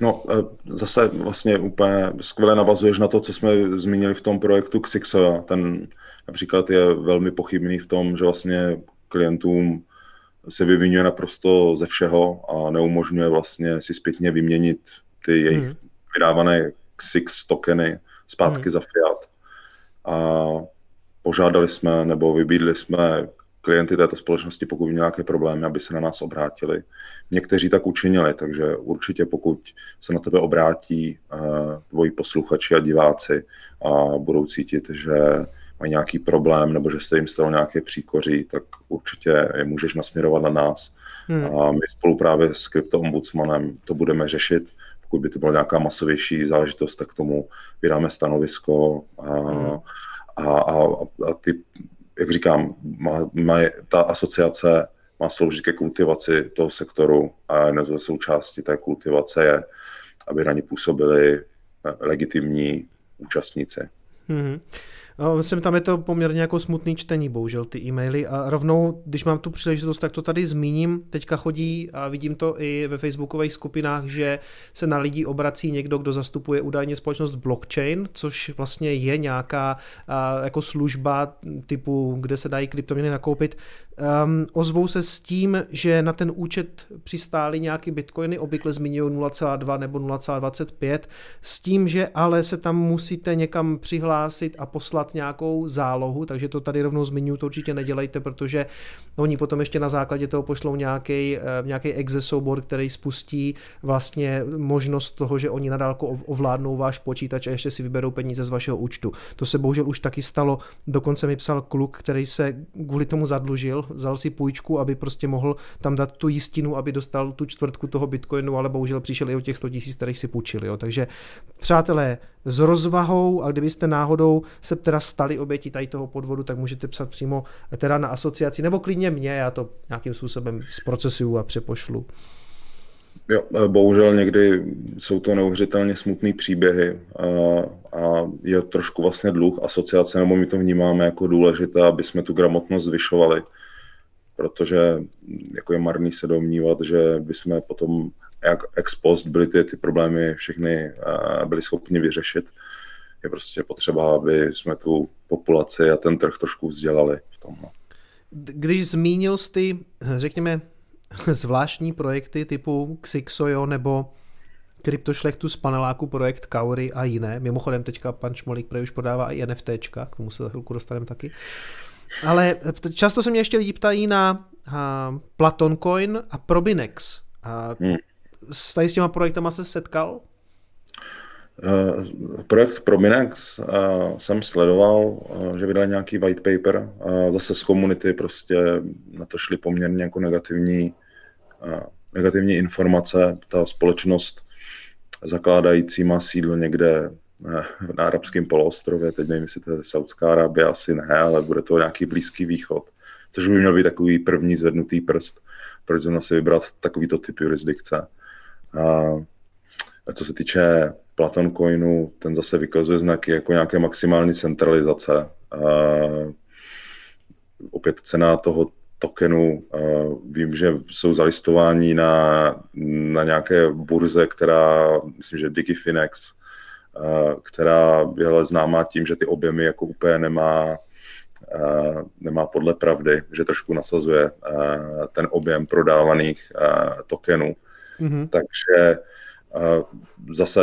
No, e, zase vlastně úplně skvěle navazuješ na to, co jsme zmínili v tom projektu Xixo. Ten například je velmi pochybný v tom, že vlastně klientům se vyvinuje naprosto ze všeho a neumožňuje vlastně si zpětně vyměnit ty jejich hmm. vydávané Xix tokeny zpátky hmm. za Fiat. A požádali jsme nebo vybídli jsme klienty této společnosti, pokud měli nějaké problémy, aby se na nás obrátili. Někteří tak učinili, takže určitě pokud se na tebe obrátí uh, tvoji posluchači a diváci a budou cítit, že mají nějaký problém nebo že se jim stalo nějaké příkoří, tak určitě je můžeš nasměrovat na nás. Hmm. A my spolu právě s kryptoombudsmanem to budeme řešit pokud by to byla nějaká masovější záležitost, tak k tomu vydáme stanovisko a, hmm. a, a, a ty, jak říkám, má, má, ta asociace má sloužit ke kultivaci toho sektoru a jedna ze součástí té kultivace je, aby na ní působili legitimní účastníci. Hmm. Myslím, tam je to poměrně jako smutný čtení, bohužel, ty e-maily. A rovnou, když mám tu příležitost, tak to tady zmíním. Teďka chodí a vidím to i ve facebookových skupinách, že se na lidi obrací někdo, kdo zastupuje údajně společnost blockchain, což vlastně je nějaká jako služba typu, kde se dají kryptoměny nakoupit. Um, ozvou se s tím, že na ten účet přistály nějaký bitcoiny, obvykle zmiňují 0,2 nebo 0,25, s tím, že ale se tam musíte někam přihlásit a poslat nějakou zálohu, takže to tady rovnou zmiňuji, to určitě nedělejte, protože oni potom ještě na základě toho pošlou nějaký, nějaký exe soubor, který spustí vlastně možnost toho, že oni nadálko ovládnou váš počítač a ještě si vyberou peníze z vašeho účtu. To se bohužel už taky stalo, dokonce mi psal kluk, který se kvůli tomu zadlužil, vzal si půjčku, aby prostě mohl tam dát tu jistinu, aby dostal tu čtvrtku toho bitcoinu, ale bohužel přišel i o těch 100 tisíc, kterých si půjčil. Jo. Takže přátelé, s rozvahou a kdybyste náhodou se teda stali oběti tady toho podvodu, tak můžete psat přímo teda na asociaci, nebo klidně mě, já to nějakým způsobem zprocesuju a přepošlu. Jo, bohužel někdy jsou to neuvěřitelně smutné příběhy a, a je trošku vlastně dluh asociace, nebo my to vnímáme jako důležité, aby jsme tu gramotnost zvyšovali protože jako je marný se domnívat, že bychom potom jak ex post byly ty, ty problémy všechny byli schopni vyřešit. Je prostě potřeba, aby jsme tu populaci a ten trh trošku vzdělali v tom. Když zmínil jsi ty, řekněme, [LAUGHS] zvláštní projekty typu Xixojo nebo kryptošlechtu z paneláku projekt Kauri a jiné. Mimochodem teďka pan Šmolík už podává i NFTčka, k tomu se za chvilku dostaneme taky. Ale často se mě ještě lidi ptají na uh, Platon Coin a Probinex. Uh, hmm. Tady s těma projektama se setkal? Uh, projekt Prominex uh, jsem sledoval, uh, že vydal nějaký white paper. Uh, zase z komunity prostě na to šly poměrně jako negativní, uh, negativní informace. Ta společnost zakládající má sídlo někde na arabském poloostrově, teď nevím, jestli to je Saudská Arábie, asi ne, ale bude to nějaký Blízký východ, což by měl být takový první zvednutý prst, proč zrovna si vybrat takovýto typ jurisdikce. A co se týče Platon Coinu, ten zase vykazuje znaky jako nějaké maximální centralizace. A opět cena toho tokenu, vím, že jsou zalistování na, na nějaké burze, která, myslím, že Digifinex, Eh, která je ale známá tím, že ty objemy jako úplně nemá, eh, nemá podle pravdy, že trošku nasazuje ten objem prodávaných tokenů. Mm-hmm. Takže zase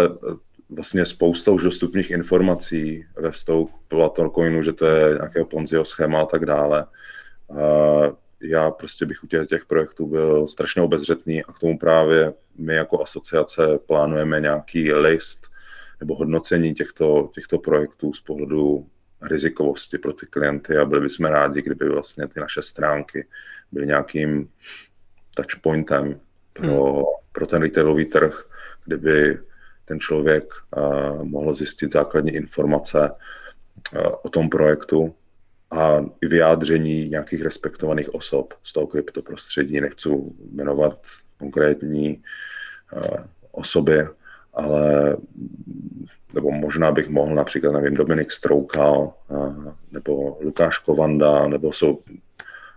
vlastně spousta už dostupných informací ve vztahu k Platon Coinu, že to je nějakého Ponziho schéma a tak dále. Já prostě bych u těch, těch projektů byl strašně obezřetný a k tomu právě my jako asociace plánujeme nějaký list nebo hodnocení těchto, těchto projektů z pohledu rizikovosti pro ty klienty a byli bychom rádi, kdyby vlastně ty naše stránky byly nějakým touchpointem pro, hmm. pro ten retailový trh, kdyby ten člověk uh, mohl zjistit základní informace uh, o tom projektu a i vyjádření nějakých respektovaných osob z toho kryptoprostředí. Nechci jmenovat konkrétní uh, osoby, ale nebo možná bych mohl například, nevím, Dominik Stroukal, nebo Lukáš Kovanda, nebo jsou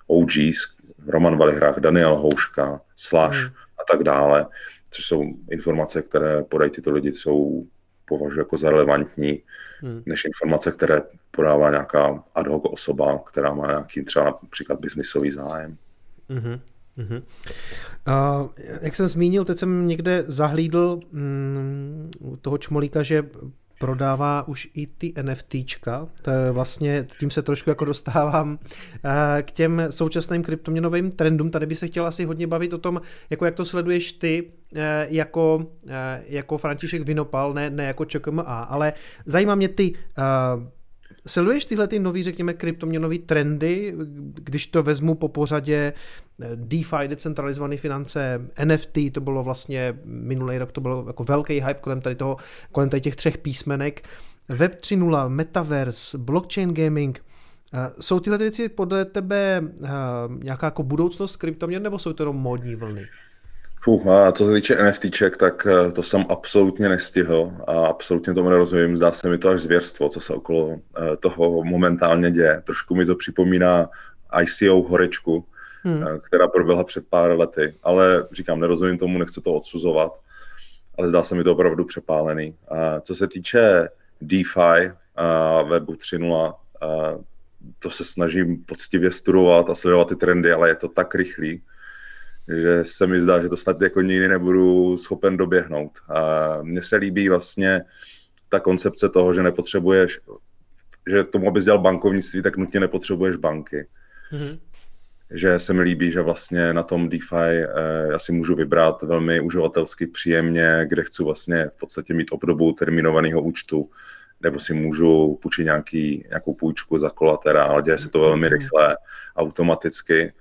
OGs, Roman Valihrách, Daniel Houška, Slash hmm. a tak dále, což jsou informace, které podají tyto lidi, jsou považuji jako za relevantní, hmm. než informace, které podává nějaká ad hoc osoba, která má nějaký třeba například biznisový zájem. Hmm. Uh-huh. Uh, jak jsem zmínil, teď jsem někde zahlídl um, toho čmolíka, že prodává už i ty NFTčka. To vlastně tím se trošku jako dostávám uh, k těm současným kryptoměnovým trendům. Tady by se chtěl asi hodně bavit o tom, jako jak to sleduješ ty uh, jako, uh, jako František Vinopal, ne, ne jako ČKMA, ale zajímá mě ty Sleduješ tyhle ty nový, řekněme, kryptoměnové trendy, když to vezmu po pořadě eh, DeFi, decentralizované finance, NFT, to bylo vlastně minulý rok, to bylo jako velký hype kolem tady toho, kolem tady těch třech písmenek, Web 3.0, Metaverse, blockchain gaming, eh, jsou tyhle věci podle tebe eh, nějaká jako budoucnost kryptoměn, nebo jsou to jenom módní vlny? Fuh, a co se týče NFTček, tak eh, to jsem absolutně nestihl a absolutně tomu nerozumím. Zdá se mi to až zvěrstvo, co se okolo eh, toho momentálně děje. Trošku mi to připomíná ICO horečku, hmm. Eh, která proběhla před pár lety, ale říkám, nerozumím tomu, nechci to odsuzovat, ale zdá se mi to opravdu přepálený. A co se týče DeFi a webu 3.0, a to se snažím poctivě studovat a sledovat ty trendy, ale je to tak rychlý, že se mi zdá, že to snad jako nikdy nebudu schopen doběhnout. A mně se líbí vlastně ta koncepce toho, že nepotřebuješ, že tomu, abys dělal bankovnictví, tak nutně nepotřebuješ banky. Mm-hmm. Že se mi líbí, že vlastně na tom DeFi eh, já si můžu vybrat velmi uživatelsky příjemně, kde chci vlastně v podstatě mít obdobu terminovaného účtu, nebo si můžu půjčit nějaký, nějakou půjčku za kolaterál, děje se to velmi mhm. rychle, automaticky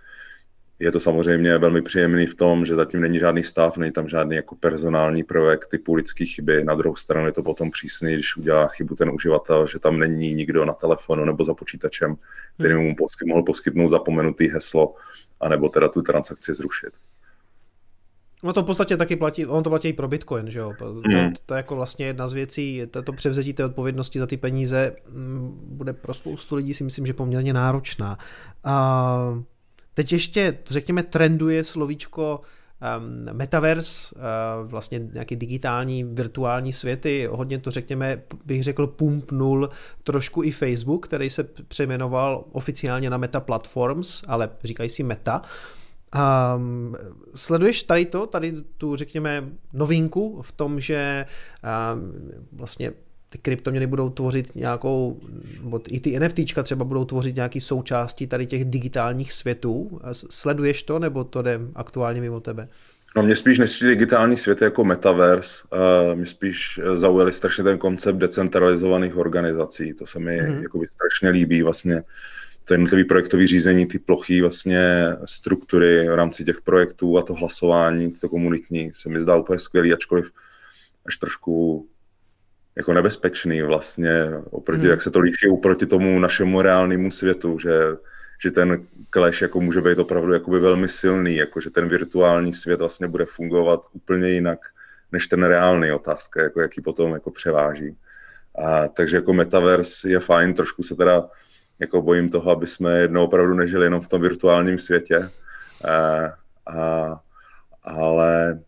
je to samozřejmě velmi příjemný v tom, že zatím není žádný stav, není tam žádný jako personální projekt typu lidský chyby. Na druhou stranu je to potom přísný, když udělá chybu ten uživatel, že tam není nikdo na telefonu nebo za počítačem, který mu posky, mohl poskytnout zapomenutý heslo, anebo teda tu transakci zrušit. No to v podstatě taky platí, on to platí i pro Bitcoin, že jo? To, mm. to, to je jako vlastně jedna z věcí, to, to převzetí té odpovědnosti za ty peníze mm, bude pro spoustu lidí si myslím, že poměrně náročná. A Teď ještě, řekněme, trenduje slovíčko um, metaverse, uh, vlastně nějaký digitální, virtuální světy, hodně to řekněme, bych řekl pump nul trošku i Facebook, který se přejmenoval oficiálně na Meta Platforms, ale říkají si Meta. Um, sleduješ tady to, tady tu, řekněme, novinku v tom, že um, vlastně ty kryptoměny budou tvořit nějakou, nebo i ty NFTčka třeba budou tvořit nějaký součástí tady těch digitálních světů. Sleduješ to, nebo to jde aktuálně mimo tebe? No mě spíš než digitální svět jako metaverse, uh, mě spíš zaujali strašně ten koncept decentralizovaných organizací, to se mi mm-hmm. jakoby strašně líbí vlastně, to jednotlivé projektové řízení, ty plochý vlastně struktury v rámci těch projektů a to hlasování, to komunitní, se mi zdá úplně skvělý, ačkoliv až trošku jako nebezpečný vlastně, oproti, hmm. jak se to líší oproti tomu našemu reálnému světu, že, že ten clash jako může být opravdu jakoby velmi silný, jako že ten virtuální svět vlastně bude fungovat úplně jinak, než ten reálný otázka, jako jaký potom jako převáží. A, takže jako metaverse je fajn, trošku se teda jako bojím toho, aby jsme jednou opravdu nežili jenom v tom virtuálním světě. A, a, ale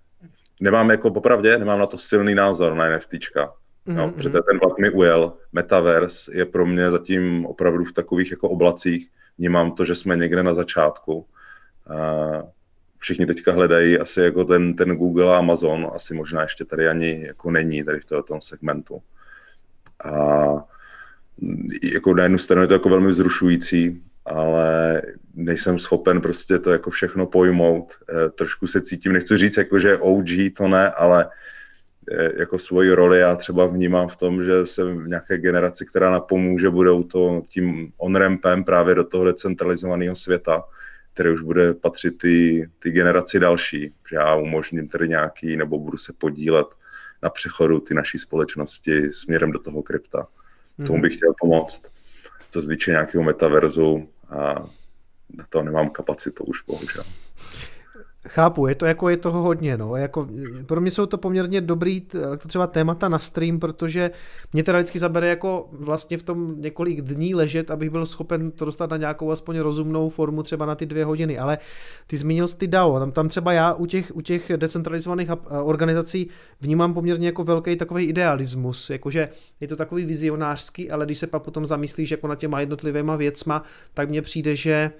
nemám jako popravdě, nemám na to silný názor na NFTčka. No, mm-hmm. Protože ten vlak mi ujel. Metaverse je pro mě zatím opravdu v takových jako oblacích. Vnímám to, že jsme někde na začátku. A všichni teďka hledají asi jako ten, ten Google a Amazon, asi možná ještě tady ani jako není tady v tom segmentu. A jako na jednu stranu je to jako velmi vzrušující, ale nejsem schopen prostě to jako všechno pojmout. E, trošku se cítím, nechci říct jako, že OG to ne, ale jako svoji roli já třeba vnímám v tom, že jsem v nějaké generaci, která napomůže, budou to tím on-rampem právě do toho decentralizovaného světa, který už bude patřit ty, ty generaci další, že já umožním tedy nějaký, nebo budu se podílet na přechodu ty naší společnosti směrem do toho krypta. Mm. Tomu bych chtěl pomoct, co se týče nějakého metaverzu a na to nemám kapacitu už, bohužel. Chápu, je to jako je toho hodně, no. Jako, pro mě jsou to poměrně dobrý třeba témata na stream, protože mě teda vždycky zabere jako vlastně v tom několik dní ležet, abych byl schopen to dostat na nějakou aspoň rozumnou formu třeba na ty dvě hodiny, ale ty zmínil jsi ty DAO, tam, tam třeba já u těch, u těch decentralizovaných organizací vnímám poměrně jako velký takový idealismus, jakože je to takový vizionářský, ale když se pak potom zamyslíš jako na těma jednotlivýma věcma, tak mně přijde, že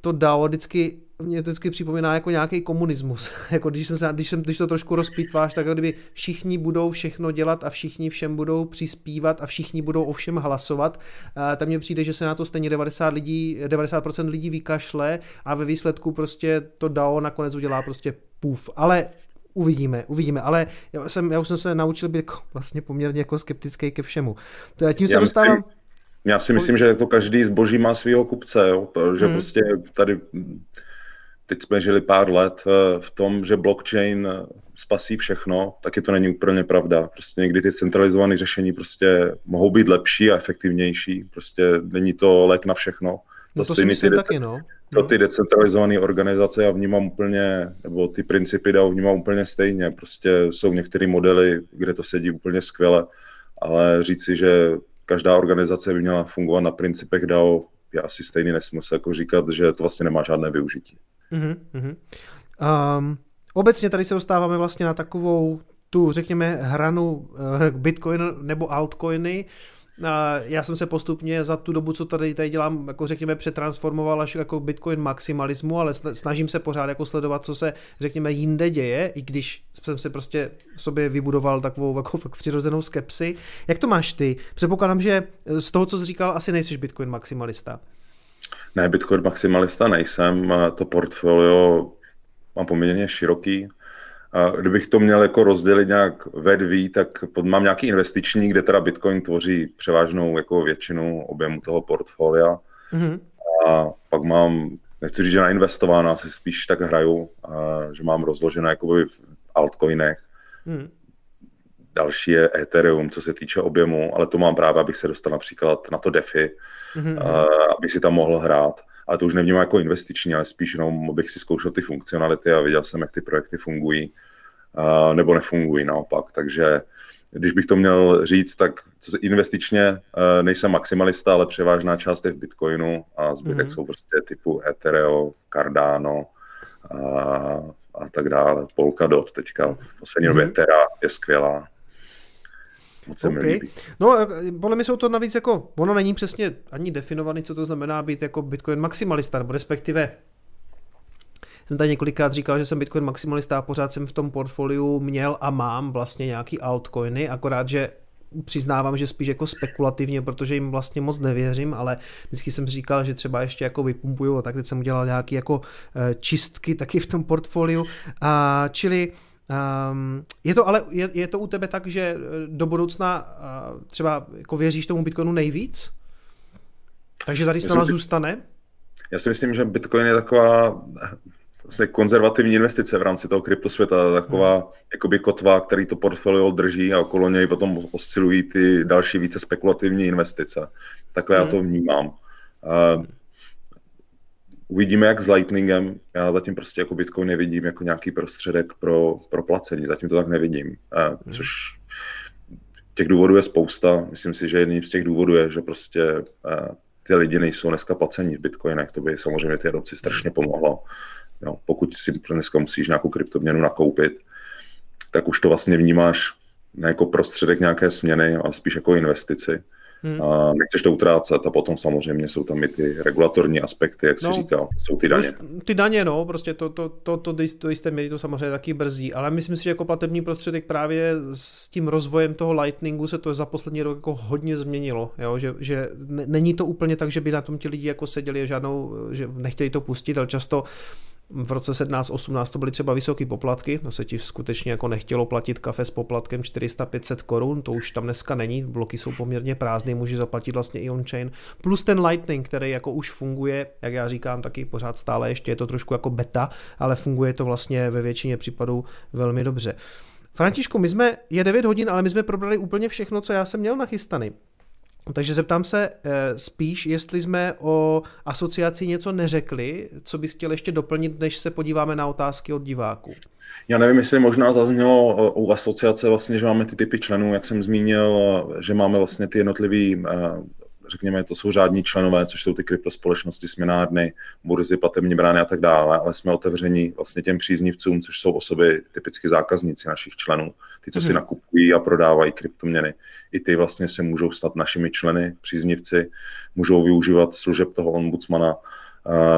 to DAO vždycky mě to vždycky připomíná jako nějaký komunismus. [LAUGHS] jako když, jsem se, když, jsem, když to trošku rozpitváš, tak kdyby všichni budou všechno dělat a všichni všem budou přispívat a všichni budou o všem hlasovat, tak mně přijde, že se na to stejně 90 lidí, 90% lidí vykašle a ve výsledku prostě to DAO nakonec udělá prostě půf. Ale uvidíme, uvidíme, ale já, jsem, já už jsem se naučil být jako, vlastně poměrně jako skeptický ke všemu. To, tím se já dostávám... Myslím, já si myslím, že to každý zboží má svého kupce, jo? že hmm. prostě tady teď jsme žili pár let eh, v tom, že blockchain eh, spasí všechno, taky to není úplně pravda. Prostě někdy ty centralizované řešení prostě mohou být lepší a efektivnější. Prostě není to lék na všechno. No to, to si myslím ty taky, no. To ty decentralizované organizace já vnímám úplně, nebo ty principy DAO vnímám úplně stejně. Prostě jsou některé modely, kde to sedí úplně skvěle, ale říci, že každá organizace by měla fungovat na principech DAO, je asi stejný nesmysl, jako říkat, že to vlastně nemá žádné využití. Mm-hmm. Um, obecně tady se dostáváme vlastně na takovou tu, řekněme, hranu uh, Bitcoin nebo altcoiny, já jsem se postupně za tu dobu, co tady, tady dělám, jako řekněme, přetransformoval až jako Bitcoin maximalismu, ale snažím se pořád jako sledovat, co se, řekněme, jinde děje, i když jsem se prostě v sobě vybudoval takovou jako přirozenou skepsi. Jak to máš ty? Předpokládám, že z toho, co jsi říkal, asi nejsiš Bitcoin maximalista. Ne, Bitcoin maximalista nejsem. To portfolio mám poměrně široký. A kdybych to měl jako rozdělit nějak ve dví, tak mám nějaký investiční, kde teda Bitcoin tvoří převážnou jako většinu objemu toho portfolia. Mm-hmm. A pak mám, nechci říct, že nainvestováno, asi spíš tak hraju, a že mám rozložené jakoby v altcoinech. Mm. Další je Ethereum, co se týče objemu, ale to mám právě, abych se dostal například na to DeFi, mm-hmm. a, abych si tam mohl hrát. Ale to už nevnímám jako investiční, ale spíš jenom, abych si zkoušel ty funkcionality a viděl jsem, jak ty projekty fungují nebo nefungují naopak. Takže když bych to měl říct, tak co se investičně nejsem maximalista, ale převážná část je v Bitcoinu a zbytek mm-hmm. jsou prostě typu Ethereum, Cardano a, a tak dále. Polkadot teďka v poslední době mm-hmm. Terra je skvělá. Moc se okay. mi líbí. No, podle mě jsou to navíc jako, ono není přesně ani definovaný, co to znamená být jako Bitcoin maximalista, nebo respektive jsem tady několikrát říkal, že jsem Bitcoin maximalista a pořád jsem v tom portfoliu měl a mám vlastně nějaký altcoiny, akorát, že přiznávám, že spíš jako spekulativně, protože jim vlastně moc nevěřím, ale vždycky jsem říkal, že třeba ještě jako vypumpuju a tak teď jsem udělal nějaký jako eh, čistky taky v tom portfoliu. A, čili Um, je to ale, je, je to u tebe tak, že eh, do budoucna uh, třeba jako věříš tomu Bitcoinu nejvíc? Takže tady s náma zůstane? Já si myslím, že Bitcoin je taková vlastně konzervativní investice v rámci toho kryptosvěta, taková hmm. jakoby kotva, který to portfolio drží a okolo něj potom oscilují ty další více spekulativní investice. Takhle hmm. já to vnímám. Uh, uvidíme, jak s Lightningem. Já zatím prostě jako Bitcoin nevidím jako nějaký prostředek pro, pro placení. Zatím to tak nevidím. Uh, hmm. Což těch důvodů je spousta. Myslím si, že jedním z těch důvodů je, že prostě uh, ty lidi nejsou dneska placení v bitcoinech. To by samozřejmě ty adopci strašně pomohlo. Jo, pokud si dneska musíš nějakou kryptoměnu nakoupit, tak už to vlastně vnímáš ne jako prostředek nějaké směny, ale spíš jako investici. Hmm. A nechceš to utrácet a potom samozřejmě jsou tam i ty regulatorní aspekty, jak no, si říkal, jsou ty daně. Ty daně, no, prostě to, to, to, to, to jisté míry to samozřejmě taky brzí, ale myslím si, že jako platební prostředek právě s tím rozvojem toho Lightningu se to za poslední rok jako hodně změnilo, jo? že, že není to úplně tak, že by na tom ti lidi jako seděli žádnou, že nechtěli to pustit, ale často v roce 17-18 to byly třeba vysoké poplatky, to se ti skutečně jako nechtělo platit kafe s poplatkem 400-500 korun, to už tam dneska není, bloky jsou poměrně prázdné, může zaplatit vlastně i on-chain, plus ten Lightning, který jako už funguje, jak já říkám, taky pořád stále ještě je to trošku jako beta, ale funguje to vlastně ve většině případů velmi dobře. Františku, my jsme, je 9 hodin, ale my jsme probrali úplně všechno, co já jsem měl nachystaný. Takže zeptám se eh, spíš, jestli jsme o asociaci něco neřekli, co bys chtěl ještě doplnit, než se podíváme na otázky od diváků. Já nevím, jestli možná zaznělo u asociace vlastně, že máme ty typy členů, jak jsem zmínil, že máme vlastně ty jednotlivý eh, řekněme, to jsou řádní členové, což jsou ty kryptospolečnosti, směnárny, burzy, platební brány a tak dále, ale jsme otevření vlastně těm příznivcům, což jsou osoby typicky zákazníci našich členů, ty, co mm-hmm. si mhm. nakupují a prodávají kryptoměny. I ty vlastně se můžou stát našimi členy, příznivci, můžou využívat služeb toho ombudsmana,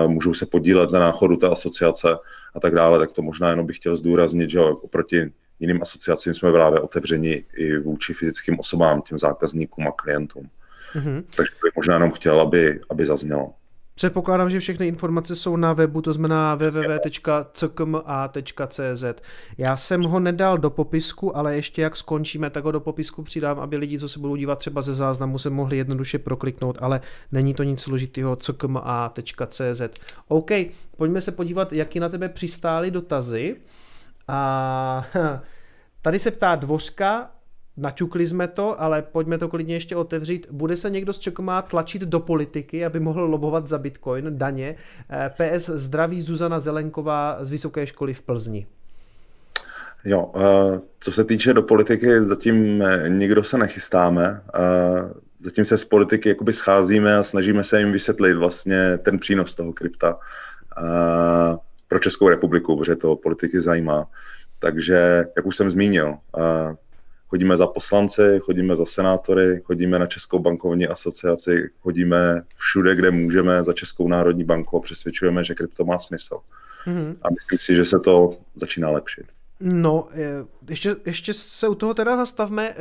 můžou se podílet na náchodu té asociace a tak dále, tak to možná jenom bych chtěl zdůraznit, že oproti jiným asociacím jsme právě otevření i vůči fyzickým osobám, těm zákazníkům a klientům. Mm-hmm. Takže bych možná jenom chtěl, aby, aby zaznělo. Předpokládám, že všechny informace jsou na webu, to znamená www.ckma.cz. Já jsem ho nedal do popisku, ale ještě jak skončíme, tak ho do popisku přidám, aby lidi, co se budou dívat třeba ze záznamu, se mohli jednoduše prokliknout, ale není to nic složitého, ckma.cz. OK, pojďme se podívat, jaký na tebe přistály dotazy. A [LAUGHS] tady se ptá Dvořka, Naťukli jsme to, ale pojďme to klidně ještě otevřít. Bude se někdo z Čekomá tlačit do politiky, aby mohl lobovat za Bitcoin, daně? Eh, PS zdraví Zuzana Zelenková z Vysoké školy v Plzni. Jo, eh, co se týče do politiky, zatím eh, nikdo se nechystáme. Zatím se z politiky jakoby scházíme a snažíme se jim vysvětlit vlastně ten přínos toho krypta pro Českou republiku, protože to politiky zajímá. Takže, jak už jsem zmínil, chodíme za poslanci, chodíme za senátory, chodíme na Českou bankovní asociaci, chodíme všude, kde můžeme za Českou národní banku a přesvědčujeme, že krypto má smysl. Mm-hmm. A myslím si, že se to začíná lepšit. No, ještě, ještě se u toho teda zastavme,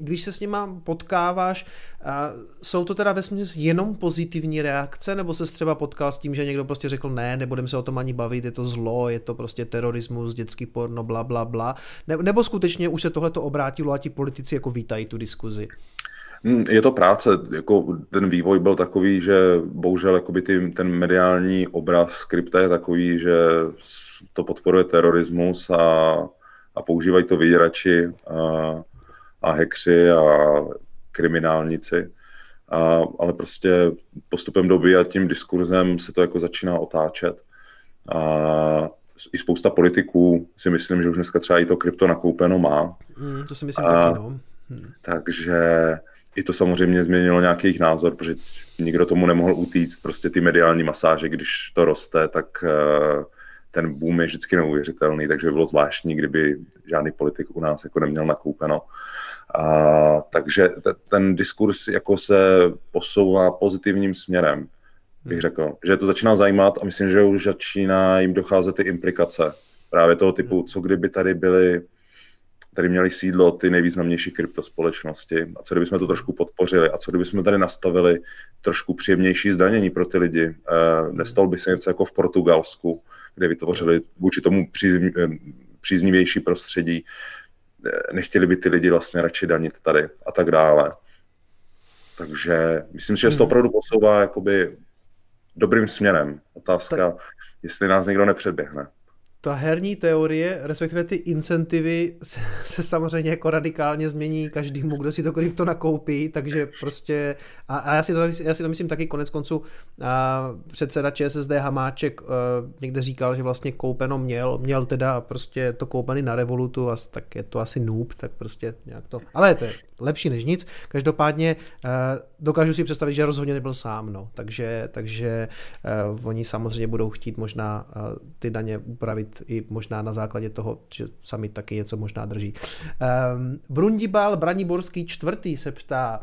když se s nima potkáváš, jsou to teda ve smyslu jenom pozitivní reakce, nebo se třeba potkal s tím, že někdo prostě řekl ne, nebudeme se o tom ani bavit, je to zlo, je to prostě terorismus, dětský porno, bla, bla, bla, ne, nebo skutečně už se tohle to obrátilo a ti politici jako vítají tu diskuzi? Hmm, je to práce, jako ten vývoj byl takový, že bohužel jakoby ty, ten mediální obraz krypta je takový, že to podporuje terorismus a, a používají to vyděrači a, a hekři a kriminálníci. A, ale prostě postupem doby a tím diskurzem se to jako začíná otáčet. A i spousta politiků si myslím, že už dneska třeba i to krypto nakoupeno má. Mm, to si myslím a, taky, no. Hmm. Takže i to samozřejmě změnilo nějaký jejich názor, protože nikdo tomu nemohl utíct, prostě ty mediální masáže, když to roste, tak uh, ten boom je vždycky neuvěřitelný, takže by bylo zvláštní, kdyby žádný politik u nás jako neměl nakoupeno. A, takže t- ten diskurs jako se posouvá pozitivním směrem, bych řekl. Že to začíná zajímat a myslím, že už začíná jim docházet ty implikace. Právě toho typu, co kdyby tady byly tady měli sídlo ty nejvýznamnější kryptospolečnosti a co kdybychom to trošku podpořili a co kdybychom tady nastavili trošku příjemnější zdanění pro ty lidi. Eh, nestalo by se něco jako v Portugalsku, kde vytvořili vůči tomu eh, příznivější prostředí, eh, nechtěli by ty lidi vlastně radši danit tady a tak dále. Takže myslím, že se to hmm. opravdu posouvá jakoby dobrým směrem. Otázka, jestli nás někdo nepředběhne ta herní teorie, respektive ty incentivy se, se samozřejmě jako radikálně změní každému, kdo si to krypto nakoupí, takže prostě, a, a já, si to, já si to myslím taky konec konců, a předseda ČSSD Hamáček a, někde říkal, že vlastně koupeno měl, měl teda prostě to koupený na Revolutu, a tak je to asi noob, tak prostě nějak to, ale to je lepší než nic, každopádně a, dokážu si představit, že rozhodně nebyl sám, no, takže, takže a, oni samozřejmě budou chtít možná a, ty daně upravit i možná na základě toho, že sami taky něco možná drží. Um, Brundibal Braniborský čtvrtý se ptá,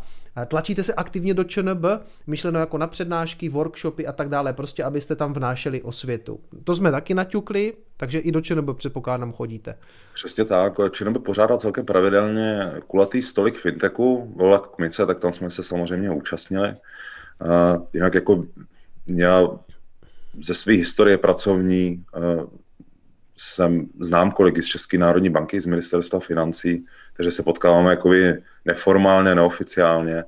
tlačíte se aktivně do ČNB, myšleno jako na přednášky, workshopy a tak dále, prostě abyste tam vnášeli osvětu. To jsme taky naťukli, takže i do ČNB předpokládám chodíte. Přesně tak, ČNB pořádá celkem pravidelně kulatý stolik fintechu, vola Kmice, tak tam jsme se samozřejmě účastnili. Uh, jinak jako já ze své historie pracovní uh, jsem, znám kolegy z České národní banky, z ministerstva financí, takže se potkáváme jakoby neformálně, neoficiálně,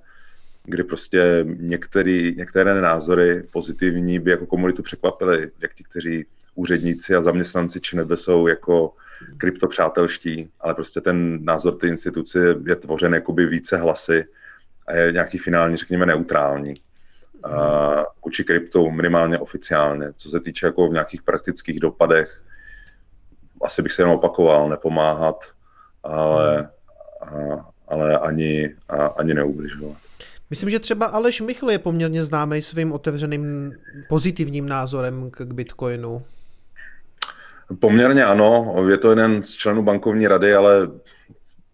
kdy prostě některý, některé názory pozitivní by jako komunitu překvapily, jak ti, kteří úředníci a zaměstnanci nebe jsou jako kryptopřátelští, ale prostě ten názor té instituce je tvořen jakoby více hlasy a je nějaký finální, řekněme, neutrální. Uh, vůči kryptu minimálně oficiálně. Co se týče jako v nějakých praktických dopadech, asi bych se jenom opakoval, nepomáhat, ale, a, ale ani, a, ani neubližovat. Myslím, že třeba Aleš Michl je poměrně známý svým otevřeným pozitivním názorem k Bitcoinu. Poměrně ano, je to jeden z členů bankovní rady, ale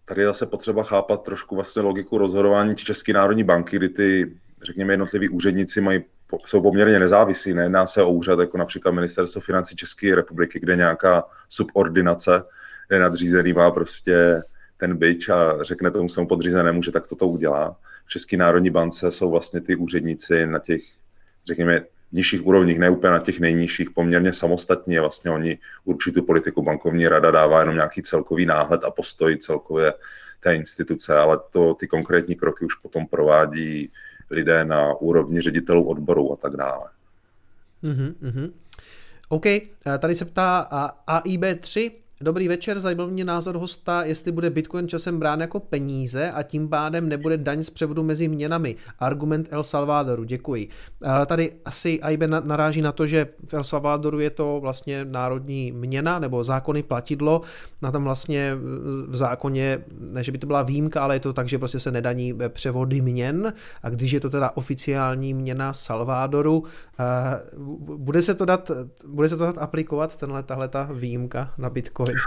tady je zase potřeba chápat trošku vlastně logiku rozhodování České národní banky, kdy ty, řekněme, jednotliví úředníci mají jsou poměrně nezávislí. Nejedná se o úřad jako například Ministerstvo financí České republiky, kde nějaká subordinace, kde nadřízený má prostě ten byč a řekne tomu svému podřízenému, že tak toto udělá. V České národní bance jsou vlastně ty úředníci na těch, řekněme, nižších úrovních, ne úplně na těch nejnižších, poměrně samostatní a vlastně oni určitou politiku bankovní rada dává jenom nějaký celkový náhled a postoj celkově té instituce, ale to ty konkrétní kroky už potom provádí lidé na úrovni ředitelů odborů a tak dále. Mm-hmm. OK, tady se ptá AIB3, Dobrý večer, zajímal mě názor hosta, jestli bude Bitcoin časem brán jako peníze a tím pádem nebude daň z převodu mezi měnami. Argument El Salvadoru, děkuji. Tady asi Aibe naráží na to, že v El Salvadoru je to vlastně národní měna nebo zákony platidlo. Na tom vlastně v zákoně, ne že by to byla výjimka, ale je to tak, že prostě se nedaní převody měn a když je to teda oficiální měna Salvadoru, bude se to dát, bude se to dát aplikovat, tenhle, tahle ta výjimka na Bitcoin? [LAUGHS]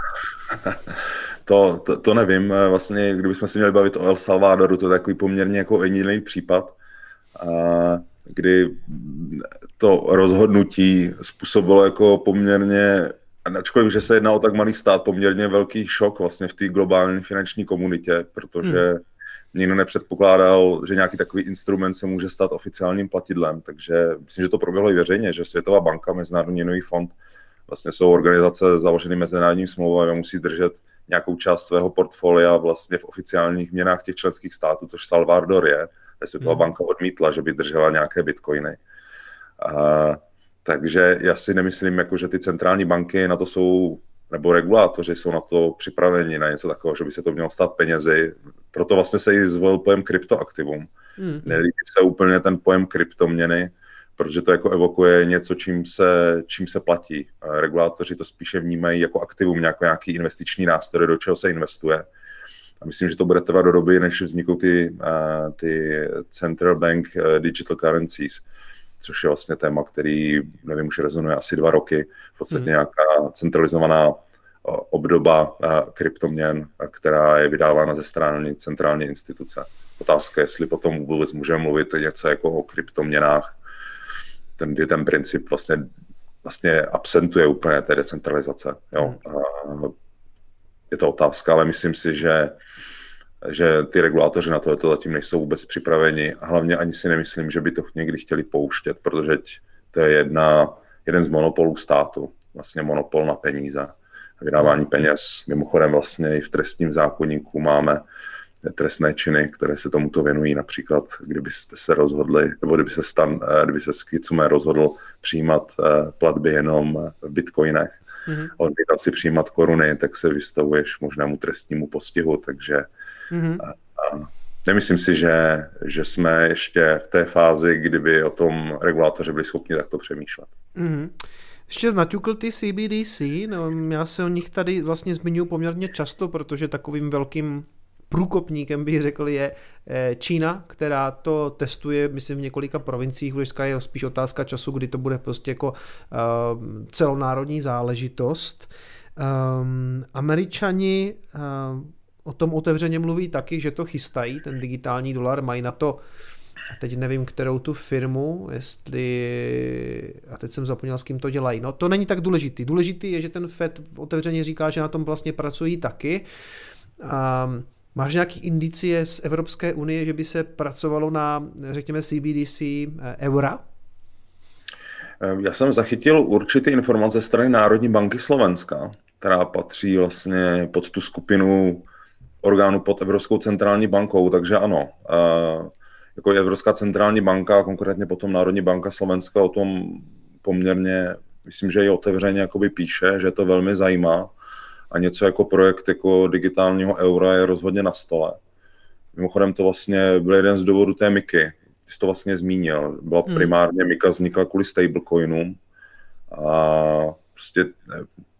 To, to, to nevím. Vlastně, kdybychom se měli bavit o El Salvadoru, to je takový poměrně jako jediný případ, kdy to rozhodnutí způsobilo jako poměrně, ačkoliv, že se jedná o tak malý stát, poměrně velký šok vlastně v té globální finanční komunitě, protože hmm. nikdo nepředpokládal, že nějaký takový instrument se může stát oficiálním platidlem, takže myslím, že to proběhlo i veřejně, že Světová banka, Mezinárodní měnový fond vlastně jsou organizace založené mezinárodním smlouvou a musí držet nějakou část svého portfolia vlastně v oficiálních měnách těch členských států, což Salvador je. Světová hmm. banka odmítla, že by držela nějaké bitcoiny. A, takže já si nemyslím, jako, že ty centrální banky na to jsou, nebo regulátoři jsou na to připraveni na něco takového, že by se to mělo stát penězi. Proto vlastně se i zvolil pojem kryptoaktivum. Hmm. Nelíbí se úplně ten pojem kryptoměny, protože to jako evokuje něco, čím se, čím se platí. Regulátoři to spíše vnímají jako aktivum, jako nějaký investiční nástroj, do čeho se investuje. A myslím, že to bude trvat do doby, než vzniknou ty, ty central bank digital currencies, což je vlastně téma, který, nevím, už rezonuje asi dva roky. V podstatě hmm. nějaká centralizovaná obdoba kryptoměn, která je vydávána ze strany centrální instituce. Otázka je, jestli potom vůbec můžeme mluvit něco jako o kryptoměnách, ten, kdy ten princip vlastně, vlastně absentuje úplně té decentralizace. Jo. Hmm. A je to otázka, ale myslím si, že že ty regulátoři na to, to zatím nejsou vůbec připraveni a hlavně ani si nemyslím, že by to někdy chtěli pouštět, protože to je jedna, jeden z monopolů státu, vlastně monopol na peníze, vydávání peněz. Mimochodem vlastně i v trestním zákonníku máme trestné činy, které se tomuto věnují. Například, kdybyste se rozhodli, nebo kdyby se, stan, eh, kdyby se Skicumé rozhodl přijímat eh, platby jenom v bitcoinech, mm-hmm. odmítat si přijímat koruny, tak se vystavuješ možnému trestnímu postihu, takže mm-hmm. a, a nemyslím si, že, že jsme ještě v té fázi, kdyby o tom regulátoři byli schopni takto přemýšlet. Mm-hmm. Ještě znaťukl ty CBDC, no, já se o nich tady vlastně zmiňuji poměrně často, protože takovým velkým průkopníkem bych řekl je eh, Čína, která to testuje, myslím, v několika provinciích. Dneska je spíš otázka času, kdy to bude prostě jako uh, celonárodní záležitost. Um, Američani uh, o tom otevřeně mluví taky, že to chystají, ten digitální dolar, mají na to a teď nevím, kterou tu firmu, jestli, a teď jsem zapomněl, s kým to dělají. No to není tak důležitý. Důležitý je, že ten FED otevřeně říká, že na tom vlastně pracují taky. Um, Máš nějaký indicie z Evropské unie, že by se pracovalo na, řekněme, CBDC eh, eura? Eh, já jsem zachytil určité informace ze strany Národní banky Slovenska, která patří vlastně pod tu skupinu orgánů pod Evropskou centrální bankou, takže ano, eh, jako Evropská centrální banka, konkrétně potom Národní banka Slovenska o tom poměrně, myslím, že i otevřeně jakoby píše, že to velmi zajímá a něco jako projekt jako digitálního eura je rozhodně na stole. Mimochodem to vlastně byl jeden z důvodů té Miky. Ty jsi to vlastně zmínil. Byla hmm. primárně Mika vznikla kvůli stablecoinům a prostě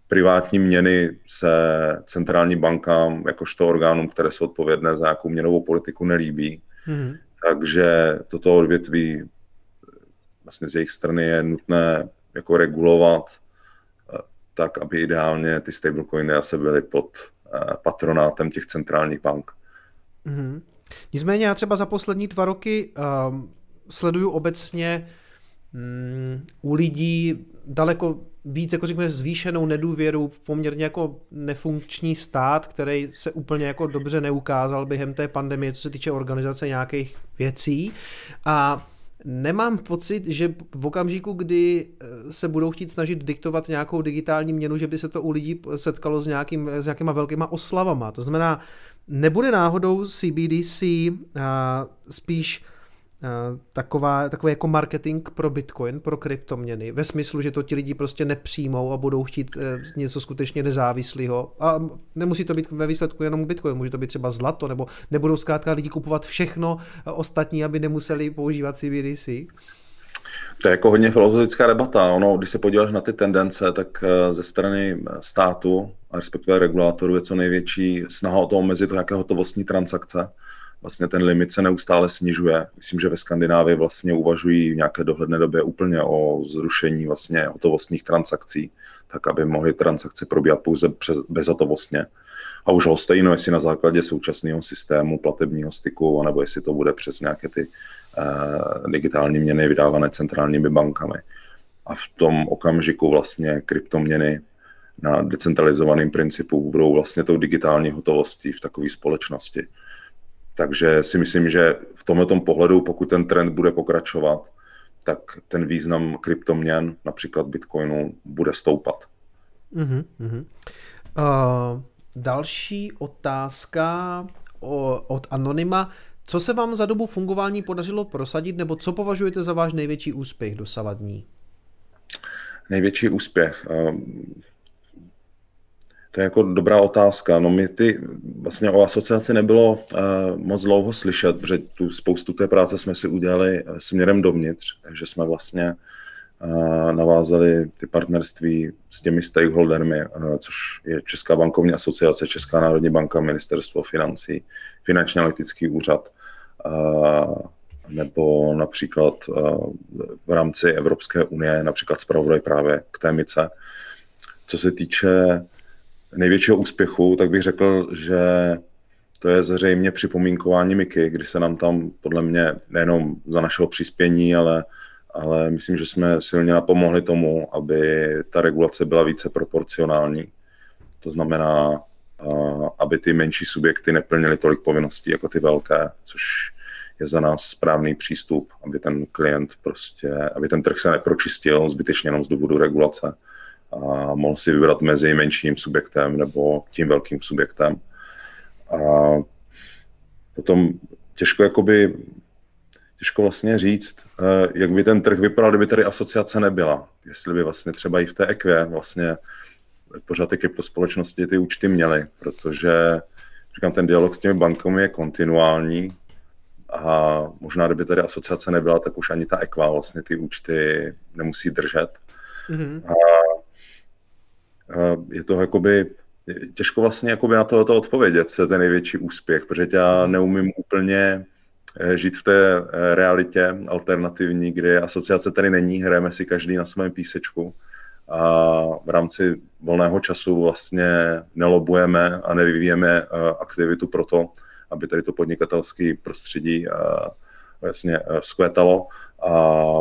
privátní měny se centrální bankám, jakožto orgánům, které jsou odpovědné za nějakou měnovou politiku, nelíbí. Hmm. Takže toto odvětví vlastně z jejich strany je nutné jako regulovat tak aby ideálně ty stablecoiny asi byly pod eh, patronátem těch centrálních bank. Mm-hmm. Nicméně já třeba za poslední dva roky um, sleduju obecně um, u lidí daleko víc, jako řekněme, zvýšenou nedůvěru v poměrně jako nefunkční stát, který se úplně jako dobře neukázal během té pandemie, co se týče organizace nějakých věcí. A Nemám pocit, že v okamžiku, kdy eh, se budou chtít snažit diktovat nějakou digitální měnu, že by se to u lidí setkalo s, nějakým, s nějakýma velkýma oslavama. To znamená, nebude náhodou CBDC spíš taková, takový jako marketing pro Bitcoin, pro kryptoměny, ve smyslu, že to ti lidi prostě nepřijmou a budou chtít eh, něco skutečně nezávislého. A nemusí to být ve výsledku jenom Bitcoin, může to být třeba zlato, nebo nebudou zkrátka lidi kupovat všechno ostatní, aby nemuseli používat CBDC. To je jako hodně filozofická debata. Ono, když se podíváš na ty tendence, tak eh, ze strany státu, a respektive regulátorů, je co největší snaha o to omezit nějaké hotovostní transakce vlastně ten limit se neustále snižuje. Myslím, že ve Skandinávii vlastně uvažují v nějaké dohledné době úplně o zrušení vlastně hotovostních transakcí, tak aby mohly transakce probíhat pouze přes, bezhotovostně. A už ho stejno, jestli na základě současného systému platebního styku, anebo jestli to bude přes nějaké ty uh, digitální měny vydávané centrálními bankami. A v tom okamžiku vlastně kryptoměny na decentralizovaném principu budou vlastně tou digitální hotovostí v takové společnosti. Takže si myslím, že v tomto pohledu, pokud ten trend bude pokračovat, tak ten význam kryptoměn, například Bitcoinu, bude stoupat. Uh-huh, uh-huh. Uh, další otázka od Anonyma. Co se vám za dobu fungování podařilo prosadit, nebo co považujete za váš největší úspěch dosavadní? Největší úspěch. To je jako dobrá otázka. No my ty, vlastně o asociaci nebylo uh, moc dlouho slyšet, protože tu spoustu té práce jsme si udělali uh, směrem dovnitř, že jsme vlastně uh, navázali ty partnerství s těmi stakeholdermi, uh, což je Česká bankovní asociace, Česká národní banka, Ministerstvo financí, Finanční analytický úřad, uh, nebo například uh, v rámci Evropské unie, například zpravodaj právě k témice. Co se týče největšího úspěchu, tak bych řekl, že to je zřejmě připomínkování Miky, kdy se nám tam podle mě nejenom za našeho přispění, ale, ale myslím, že jsme silně napomohli tomu, aby ta regulace byla více proporcionální. To znamená, aby ty menší subjekty neplnily tolik povinností jako ty velké, což je za nás správný přístup, aby ten klient prostě, aby ten trh se nepročistil zbytečně jenom z důvodu regulace a mohl si vybrat mezi menším subjektem nebo tím velkým subjektem. A potom těžko jakoby, těžko vlastně říct, eh, jak by ten trh vypadal, kdyby tady asociace nebyla. Jestli by vlastně třeba i v té ekvě vlastně pořád ty kryptospolečnosti ty účty měly, protože říkám, ten dialog s těmi bankami je kontinuální a možná, kdyby tady asociace nebyla, tak už ani ta ekva vlastně ty účty nemusí držet. Mm-hmm. A je to jakoby, těžko vlastně jakoby na tohoto odpovědět, co je ten největší úspěch, protože já neumím úplně eh, žít v té eh, realitě alternativní, kdy asociace tady není, hrajeme si každý na svém písečku a v rámci volného času vlastně nelobujeme a nevyvíjeme eh, aktivitu pro to, aby tady to podnikatelské prostředí vlastně vzkvétalo a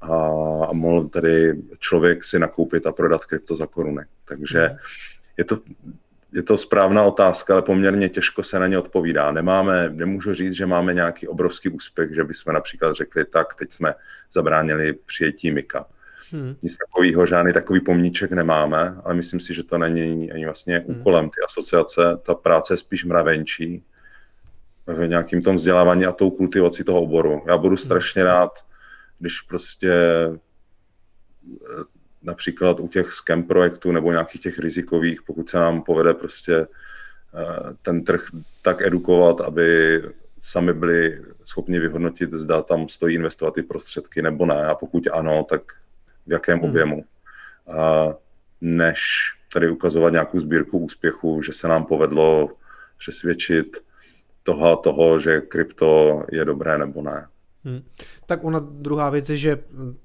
a, mohl tedy člověk si nakoupit a prodat krypto za koruny. Takže je to, je to správná otázka, ale poměrně těžko se na ně odpovídá. Nemáme, nemůžu říct, že máme nějaký obrovský úspěch, že bychom například řekli, tak teď jsme zabránili přijetí Mika. Hmm. Nic takového, žádný takový pomníček nemáme, ale myslím si, že to není ani vlastně hmm. úkolem ty asociace. Ta práce je spíš mravenčí v nějakým tom vzdělávání a tou kultivací toho oboru. Já budu strašně rád, když prostě například u těch scam projektů nebo nějakých těch rizikových, pokud se nám povede prostě eh, ten trh tak edukovat, aby sami byli schopni vyhodnotit, zda tam stojí investovat ty prostředky nebo ne. A pokud ano, tak v jakém hmm. objemu. A než tady ukazovat nějakou sbírku úspěchu, že se nám povedlo přesvědčit toho, toho že krypto je dobré nebo ne. Hmm. Tak ona druhá věc je, že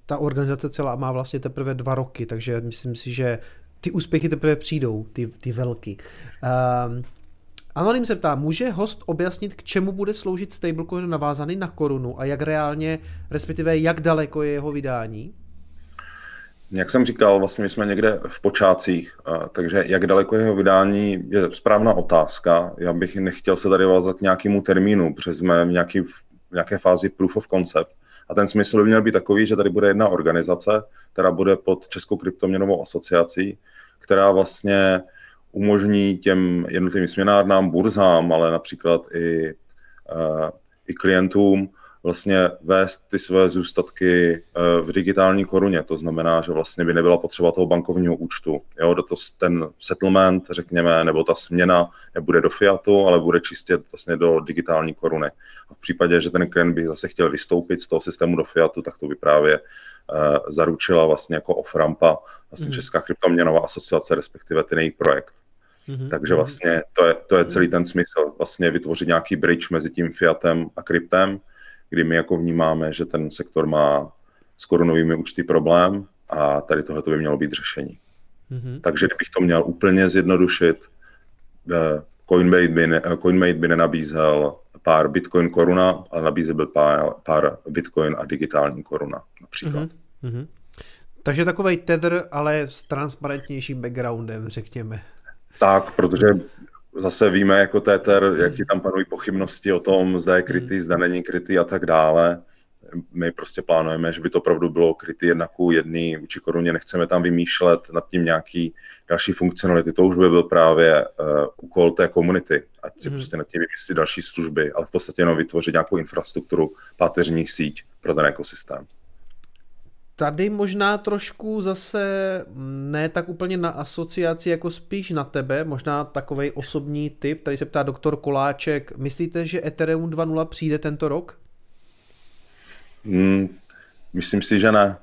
ta organizace celá má vlastně teprve dva roky, takže myslím si, že ty úspěchy teprve přijdou, ty, ty velký. Um, Anonym se ptá, může host objasnit, k čemu bude sloužit stablecoin navázaný na korunu a jak reálně, respektive jak daleko je jeho vydání? Jak jsem říkal, vlastně my jsme někde v počátcích, takže jak daleko jeho vydání je správná otázka. Já bych nechtěl se tady vázat nějakému termínu, protože jsme v nějaký v nějaké fázi proof of concept. A ten smysl by měl být takový, že tady bude jedna organizace, která bude pod Českou kryptoměnovou asociací, která vlastně umožní těm jednotlivým směnárnám, burzám, ale například i, uh, i klientům vlastně vést ty své zůstatky eh, v digitální koruně. To znamená, že vlastně by nebyla potřeba toho bankovního účtu. Jo, to, ten settlement, řekněme, nebo ta směna nebude do fiatu, ale bude čistě vlastně do digitální koruny. A v případě, že ten klient by zase chtěl vystoupit z toho systému do fiatu, tak to by právě uh, zaručila vlastně jako off-rampa vlastně mm. Česká kryptoměnová asociace, respektive ten její projekt. Mm-hmm. Takže vlastně to je, to je celý ten smysl, vlastně vytvořit nějaký bridge mezi tím fiatem a kryptem, kdy my jako vnímáme, že ten sektor má s korunovými účty problém a tady tohle by mělo být řešení. Mm-hmm. Takže kdybych to měl úplně zjednodušit, eh, Coinmate by, ne, Coinmate by nenabízel pár Bitcoin koruna, ale nabízel by pár, pár Bitcoin a digitální koruna například. Mm-hmm. Takže takový tether, ale s transparentnějším backgroundem, řekněme. Tak, protože zase víme jako Tether, jaký tam panují pochybnosti o tom, zda je krytý, zda není krytý a tak dále. My prostě plánujeme, že by to opravdu bylo krytý jedna ku jedný vůči koruně, nechceme tam vymýšlet nad tím nějaký další funkcionality. To už by byl právě uh, úkol té komunity, ať si mm. prostě nad tím vymyslí další služby, ale v podstatě jenom vytvořit nějakou infrastrukturu, páteřní síť pro ten ekosystém. Tady možná trošku zase ne tak úplně na asociaci, jako spíš na tebe, možná takový osobní typ. Tady se ptá doktor Koláček, myslíte, že Ethereum 2.0 přijde tento rok? Hmm, myslím si, že ne.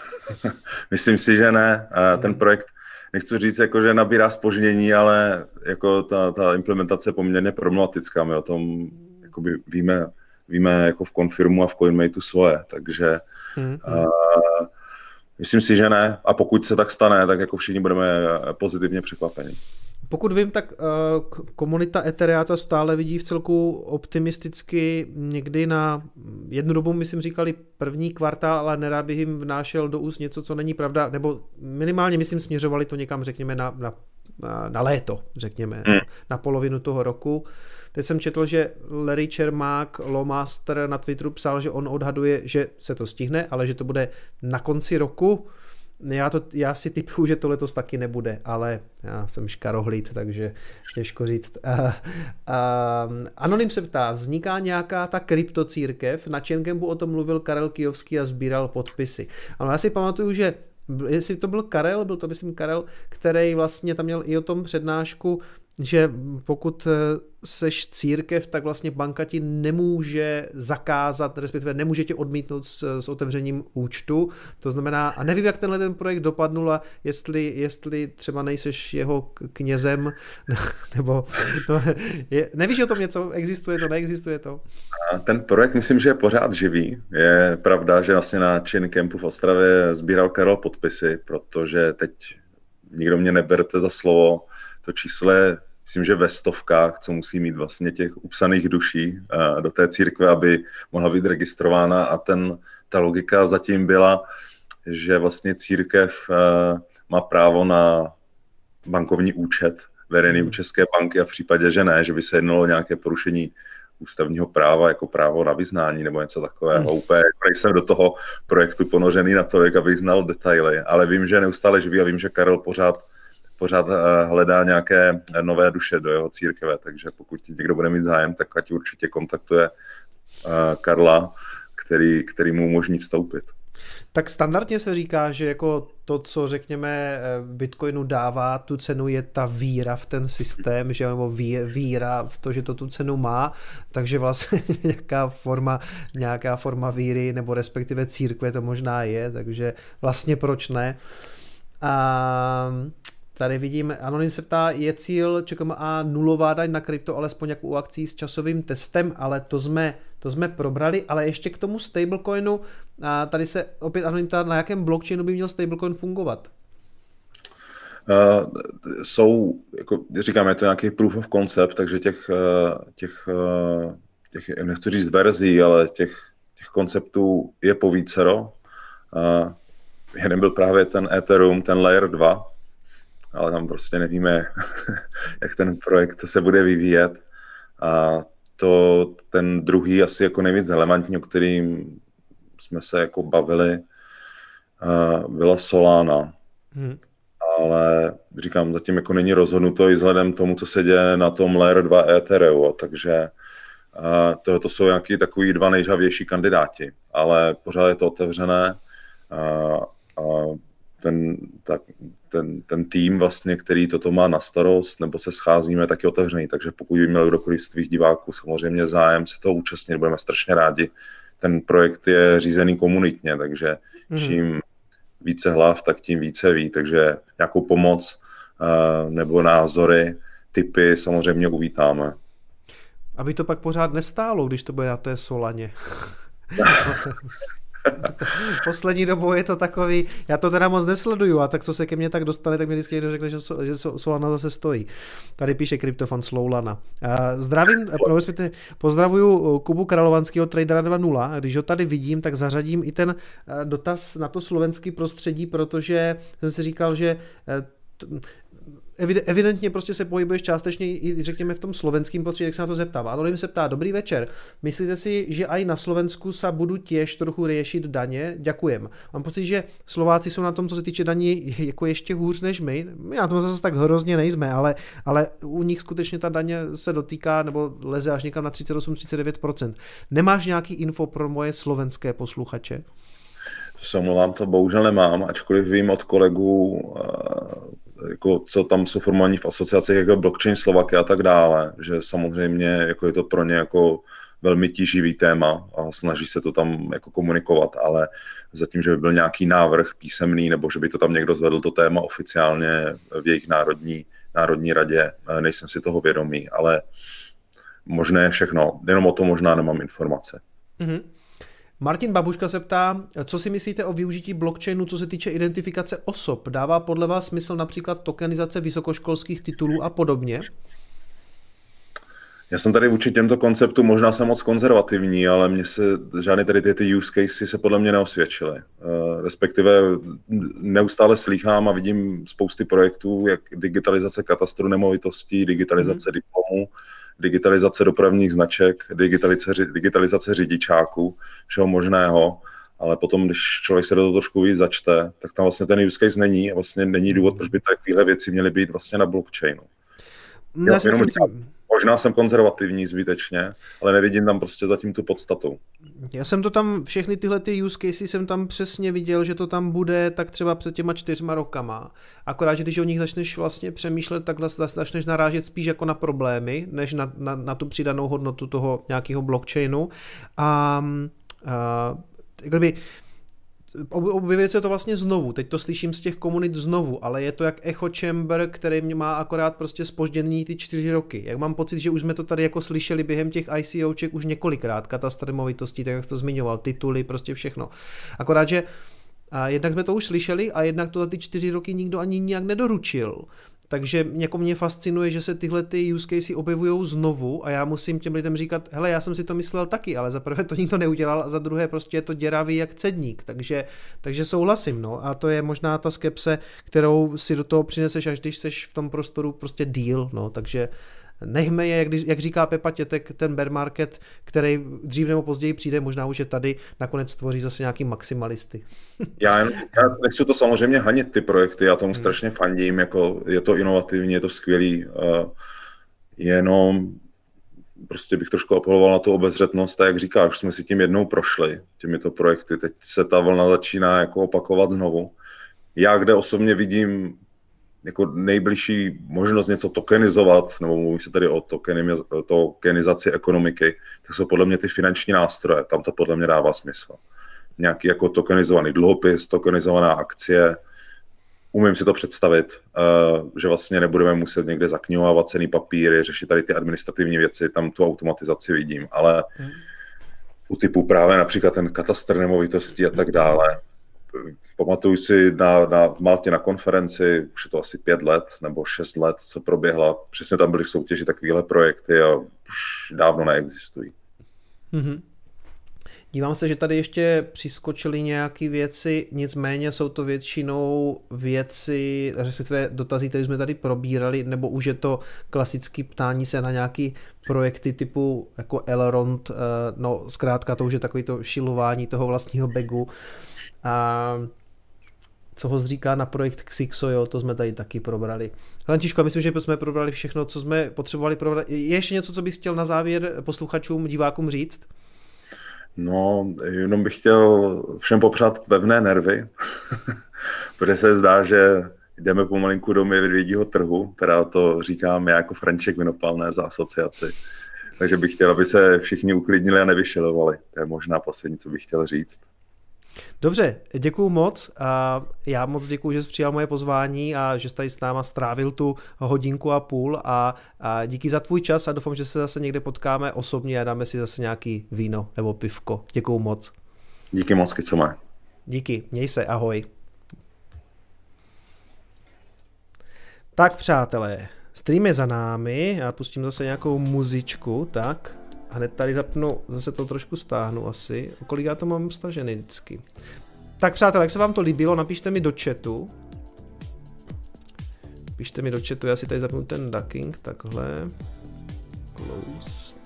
[LAUGHS] myslím si, že ne. Ten projekt, nechci říct, jako, že nabírá spoždění, ale jako ta, ta implementace je poměrně problematická. My o tom jakoby víme, víme jako v Confirmu a v CoinMateu svoje, takže Hmm. Uh, myslím si, že ne. A pokud se tak stane, tak jako všichni budeme pozitivně překvapeni. Pokud vím, tak uh, komunita Ethereata stále vidí v celku optimisticky někdy na jednu dobu, myslím, říkali první kvartál, ale nerád bych jim vnášel do úst něco, co není pravda, nebo minimálně, myslím, směřovali to někam, řekněme, na, na, na léto, řekněme, hmm. na polovinu toho roku. Teď jsem četl, že Larry Čermák, Lowmaster na Twitteru psal, že on odhaduje, že se to stihne, ale že to bude na konci roku. Já, to, já si typuju, že to letos taky nebude, ale já jsem škarohlíd, takže těžko říct. Uh, uh, Anonym se ptá, vzniká nějaká ta kryptocírkev? Na Čengembu o tom mluvil Karel Kijovský a sbíral podpisy. Ale já si pamatuju, že jestli to byl Karel, byl to myslím Karel, který vlastně tam měl i o tom přednášku, že pokud eh, seš církev, tak vlastně banka ti nemůže zakázat, respektive nemůže tě odmítnout s, s otevřením účtu. To znamená, a nevím, jak tenhle ten projekt dopadnul a jestli, jestli třeba nejseš jeho knězem, [LAUGHS] nebo no, je, nevíš o tom něco? Existuje to, neexistuje to? Ten projekt myslím, že je pořád živý. Je pravda, že vlastně na Chin Campu v Ostravě sbíral Karel podpisy, protože teď nikdo mě neberte za slovo, to číslo je myslím, že ve stovkách, co musí mít vlastně těch upsaných duší uh, do té církve, aby mohla být registrována a ten, ta logika zatím byla, že vlastně církev uh, má právo na bankovní účet veřejný u hmm. České banky a v případě, že ne, že by se jednalo o nějaké porušení ústavního práva jako právo na vyznání nebo něco takového. Hmm. Úplně jako nejsem do toho projektu ponořený na to, abych znal detaily, ale vím, že neustále živý a vím, že Karel pořád pořád eh, hledá nějaké nové duše do jeho církve, takže pokud někdo bude mít zájem, tak ať určitě kontaktuje eh, Karla, který, který mu umožní vstoupit. Tak standardně se říká, že jako to, co řekněme eh, Bitcoinu dává tu cenu, je ta víra v ten systém, že nebo víra v to, že to tu cenu má, takže vlastně [LAUGHS] nějaká forma, nějaká forma víry nebo respektive církve to možná je, takže vlastně proč ne. A Tady vidím, Anonym se ptá, je cíl a nulová daň na krypto, alespoň jako u akcí s časovým testem, ale to jsme, to jsme probrali, ale ještě k tomu stablecoinu, a tady se opět Anonym ptá, na jakém blockchainu by měl stablecoin fungovat? Uh, jsou, jako říkám, je to nějaký proof of concept, takže těch, uh, těch, uh, těch nechci říct verzí, ale těch, těch konceptů je povícero. Uh, jeden byl právě ten Ethereum, ten Layer 2, ale tam prostě nevíme, [LAUGHS] jak ten projekt se bude vyvíjet. A to ten druhý asi jako nejvíc relevantní, o kterým jsme se jako bavili, byla Solana. Hmm. Ale říkám, zatím jako není rozhodnuto i vzhledem tomu, co se děje na tom Layer 2 Ethereum, takže to, to jsou nějaký takový dva nejžavější kandidáti, ale pořád je to otevřené. A, a ten, tak, ten, ten tým vlastně, který toto má na starost, nebo se scházíme, tak je otevřený. Takže pokud by měl kdokoliv z tvých diváků samozřejmě zájem se toho účastnit, budeme strašně rádi. Ten projekt je řízený komunitně, takže mm. čím více hlav, tak tím více ví. Takže nějakou pomoc uh, nebo názory, typy samozřejmě uvítáme. Aby to pak pořád nestálo, když to bude na té Solaně. [LAUGHS] [LAUGHS] [LAUGHS] Poslední dobou je to takový, já to teda moc nesleduju a tak co se ke mně tak dostane, tak mi vždycky někdo řekne, že, že Solana zase stojí. Tady píše kryptofan Sloulana. Zdravím, pozdravuju Kubu Kralovanského tradera 2.0. Když ho tady vidím, tak zařadím i ten dotaz na to slovenský prostředí, protože jsem si říkal, že evidentně prostě se pohybuješ částečně i řekněme v tom slovenském prostředí, jak se na to zeptám. Anonym se ptá, dobrý večer, myslíte si, že i na Slovensku se budu těž trochu řešit daně? Děkujem. Mám pocit, že Slováci jsou na tom, co se týče daní, [LAUGHS] jako ještě hůř než my. My na tom zase tak hrozně nejsme, ale, ale u nich skutečně ta daně se dotýká nebo leze až někam na 38-39%. Nemáš nějaký info pro moje slovenské posluchače? To se omlouvám, to bohužel nemám, ačkoliv vím od kolegů eh, jako, co tam jsou formální v asociacích jako blockchain Slovaky a tak dále, že samozřejmě jako je to pro ně jako velmi tíživý téma a snaží se to tam jako komunikovat, ale zatím, že by byl nějaký návrh písemný nebo že by to tam někdo zvedl to téma oficiálně v jejich národní, národní radě, nejsem si toho vědomý, ale možné je všechno, jenom o tom možná nemám informace. Mm-hmm. Martin Babuška se ptá, co si myslíte o využití blockchainu, co se týče identifikace osob? Dává podle vás smysl například tokenizace vysokoškolských titulů a podobně? Já jsem tady vůči těmto konceptům možná jsem moc konzervativní, ale mně se žádné tady ty, ty use cases se podle mě neosvědčily. Uh, respektive neustále slýchám a vidím spousty projektů, jak digitalizace katastru nemovitostí, digitalizace mm. diplomů, digitalizace dopravních značek, digitalizace, digitalizace řidičáků, všeho možného, ale potom, když člověk se do toho trošku víc začte, tak tam vlastně ten use case není a vlastně není důvod, proč by takovéhle věci měly být vlastně na blockchainu. Já jenom říkám, možná jsem konzervativní zbytečně, ale nevidím tam prostě zatím tu podstatu. Já jsem to tam, všechny tyhle ty use cases jsem tam přesně viděl, že to tam bude tak třeba před těma čtyřma rokama. Akorát, že když o nich začneš vlastně přemýšlet, tak začneš narážet spíš jako na problémy, než na, na, na tu přidanou hodnotu toho nějakého blockchainu. A, a kdyby, objevuje se to vlastně znovu, teď to slyším z těch komunit znovu, ale je to jak echo chamber, který mě má akorát prostě spoždění ty čtyři roky. Jak mám pocit, že už jsme to tady jako slyšeli během těch ICOček už několikrát, katastr movitostí, tak jak jsi to zmiňoval, tituly, prostě všechno. Akorát, že a jednak jsme to už slyšeli a jednak to za ty čtyři roky nikdo ani nijak nedoručil. Takže jako mě fascinuje, že se tyhle ty use casey objevují znovu a já musím těm lidem říkat, hele, já jsem si to myslel taky, ale za prvé to nikdo neudělal a za druhé prostě je to děravý jak cedník, takže, takže souhlasím, no. A to je možná ta skepse, kterou si do toho přineseš, až když seš v tom prostoru prostě deal, no, takže nechme je, jak, jak říká Pepa Tětek, ten bear market, který dřív nebo později přijde, možná už je tady, nakonec tvoří zase nějaký maximalisty. [LAUGHS] já, jen, já nechci to samozřejmě hanit ty projekty, já tomu hmm. strašně fandím, jako je to inovativní, je to skvělý, uh, jenom prostě bych trošku apeloval na tu obezřetnost a jak říkáš, jsme si tím jednou prošli, těmito projekty, teď se ta vlna začíná jako opakovat znovu. Já kde osobně vidím jako nejbližší možnost něco tokenizovat, nebo mluví se tady o tokenizaci ekonomiky, tak jsou podle mě ty finanční nástroje. Tam to podle mě dává smysl. Nějaký jako tokenizovaný dluhopis, tokenizovaná akcie, umím si to představit, uh, že vlastně nebudeme muset někde zaknihovávat cený papíry, řešit tady ty administrativní věci, tam tu automatizaci vidím, ale hmm. u typu právě například ten katastr nemovitostí a tak dále, Pamatuju si na, na Maltě na konferenci, už je to asi pět let nebo šest let, co proběhla. Přesně tam byly v soutěži takovéhle projekty a už dávno neexistují. Mm-hmm. Dívám se, že tady ještě přiskočily nějaké věci, nicméně jsou to většinou věci, respektive dotazy, které jsme tady probírali, nebo už je to klasické ptání se na nějaké projekty typu jako Elrond, eh, no zkrátka to už je takový to šilování toho vlastního begu. A co ho zříká na projekt Xixo, jo, to jsme tady taky probrali. Františko, myslím, že jsme probrali všechno, co jsme potřebovali probrat. Je ještě něco, co bys chtěl na závěr posluchačům, divákům říct? No, jenom bych chtěl všem popřát pevné nervy, [LAUGHS] protože se zdá, že jdeme pomalinku do medvědího trhu, teda to říkám já jako Franček Vinopalné za asociaci. Takže bych chtěl, aby se všichni uklidnili a nevyšilovali. To je možná poslední, co bych chtěl říct. Dobře, děkuji moc. A já moc děkuji, že jsi přijal moje pozvání a že jsi tady s náma strávil tu hodinku a půl a, a díky za tvůj čas a doufám, že se zase někde potkáme osobně a dáme si zase nějaký víno nebo pivko. Děkuji moc. Díky moc, Kicome. Díky, měj se, ahoj. Tak přátelé, stream je za námi, já pustím zase nějakou muzičku, tak. Hned tady zapnu, zase to trošku stáhnu asi. Kolik já to mám stažený vždycky. Tak přátelé, jak se vám to líbilo, napište mi do chatu. Pište mi do chatu, já si tady zapnu ten ducking, takhle. Close.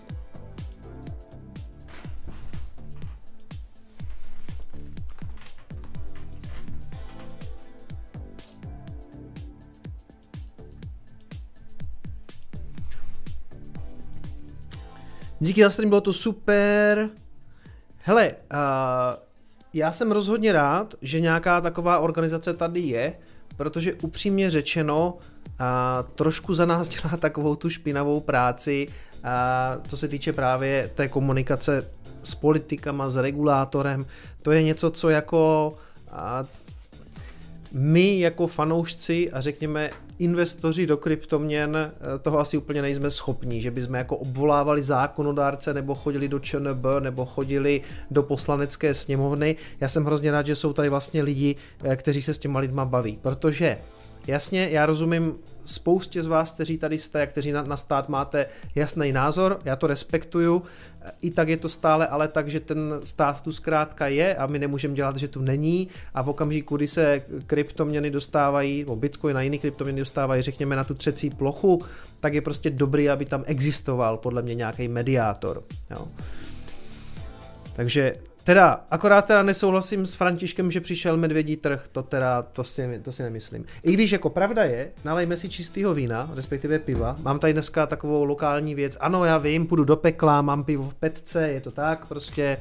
Díky za stream, bylo to super. Hele, uh, já jsem rozhodně rád, že nějaká taková organizace tady je, protože upřímně řečeno, uh, trošku za nás [LAUGHS] dělá takovou tu špinavou práci, uh, co se týče právě té komunikace s politikama, s regulátorem. To je něco, co jako uh, my jako fanoušci a řekněme investoři do kryptoměn eh, toho asi úplně nejsme schopní, že bychom jako obvolávali zákonodárce nebo chodili do ČNB nebo chodili do poslanecké sněmovny. Já jsem hrozně rád, že jsou tady vlastně lidi, eh, kteří se s těma lidma baví, protože Jasně, já rozumím spoustě z vás, kteří tady jste, kteří na, na stát máte jasný názor, já to respektuju, i tak je to stále ale tak, že ten stát tu zkrátka je a my nemůžeme dělat, že tu není a v okamžiku, kdy se kryptoměny dostávají, nebo Bitcoin a jiný kryptoměny dostávají, řekněme, na tu třecí plochu, tak je prostě dobrý, aby tam existoval podle mě nějaký mediátor. Jo. Takže Teda, akorát teda nesouhlasím s Františkem, že přišel medvědí trh, to teda, to si, to si nemyslím. I když jako pravda je, nalejme si čistého vína, respektive piva. Mám tady dneska takovou lokální věc. Ano, já vím, půjdu do pekla, mám pivo v petce, je to tak, prostě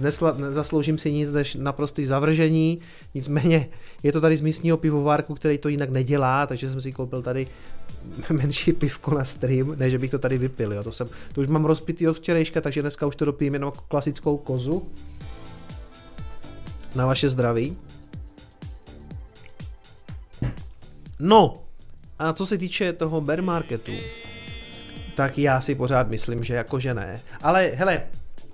nesla, nezasloužím si nic než naprostý zavržení. Nicméně je to tady z místního pivovárku, který to jinak nedělá, takže jsem si koupil tady [LAUGHS] menší pivko na stream, ne, že bych to tady vypil, jo. To, jsem, to už mám rozpitý od včerejška, takže dneska už to dopijím jenom jako klasickou kozu na vaše zdraví. No, a co se týče toho bear marketu, tak já si pořád myslím, že jakože ne. Ale hele,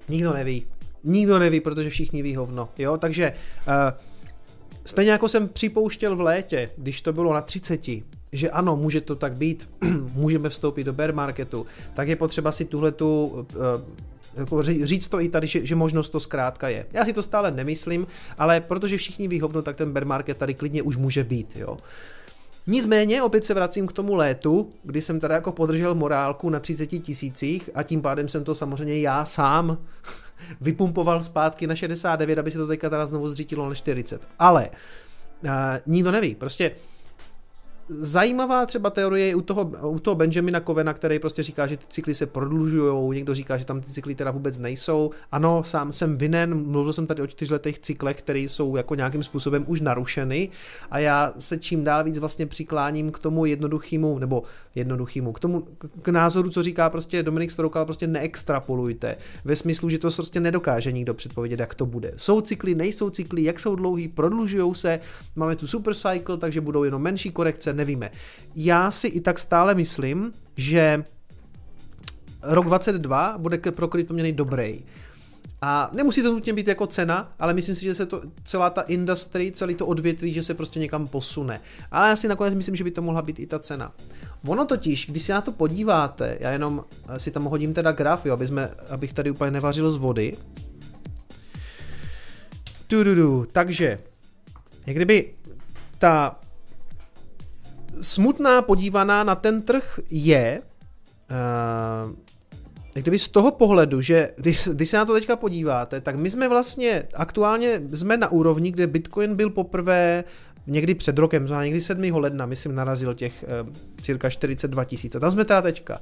nikdo neví. Nikdo neví, protože všichni ví hovno, jo, takže uh, stejně jako jsem připouštěl v létě, když to bylo na 30, že ano, může to tak být, [CLEARS THROAT] můžeme vstoupit do bear marketu, tak je potřeba si tuhle tu uh, jako říct to i tady, že, že možnost to zkrátka je. Já si to stále nemyslím, ale protože všichni ví hovno, tak ten bear market tady klidně už může být, jo. Nicméně opět se vracím k tomu létu, kdy jsem tady jako podržel morálku na 30 tisících a tím pádem jsem to samozřejmě já sám [LAUGHS] vypumpoval zpátky na 69, aby se to teďka teda znovu zřítilo na 40. Ale uh, nikdo neví, prostě zajímavá třeba teorie je u toho, u toho Benjamina Kovena, který prostě říká, že ty cykly se prodlužují, někdo říká, že tam ty cykly teda vůbec nejsou. Ano, sám jsem vinen, mluvil jsem tady o čtyřletých cyklech, které jsou jako nějakým způsobem už narušeny a já se čím dál víc vlastně přikláním k tomu jednoduchému, nebo jednoduchému, k tomu k názoru, co říká prostě Dominik Stroukal, prostě neextrapolujte. Ve smyslu, že to prostě nedokáže nikdo předpovědět, jak to bude. Jsou cykly, nejsou cykly, jak jsou dlouhý, prodlužují se, máme tu super cycle, takže budou jenom menší korekce, nevíme. Já si i tak stále myslím, že rok 22 bude pro kryptoměny dobrý. A nemusí to nutně být jako cena, ale myslím si, že se to celá ta industry, celý to odvětví, že se prostě někam posune. Ale já si nakonec myslím, že by to mohla být i ta cena. Ono totiž, když se na to podíváte, já jenom si tam hodím teda graf, jo, aby jsme, abych tady úplně nevařil z vody. Tududu, takže, jak kdyby ta smutná podívaná na ten trh je, uh, kdyby z toho pohledu, že když, když se na to teďka podíváte, tak my jsme vlastně aktuálně jsme na úrovni, kde Bitcoin byl poprvé někdy před rokem, někdy 7. ledna, myslím, narazil těch uh, cirka 42 tisíc. A tam jsme teda teďka.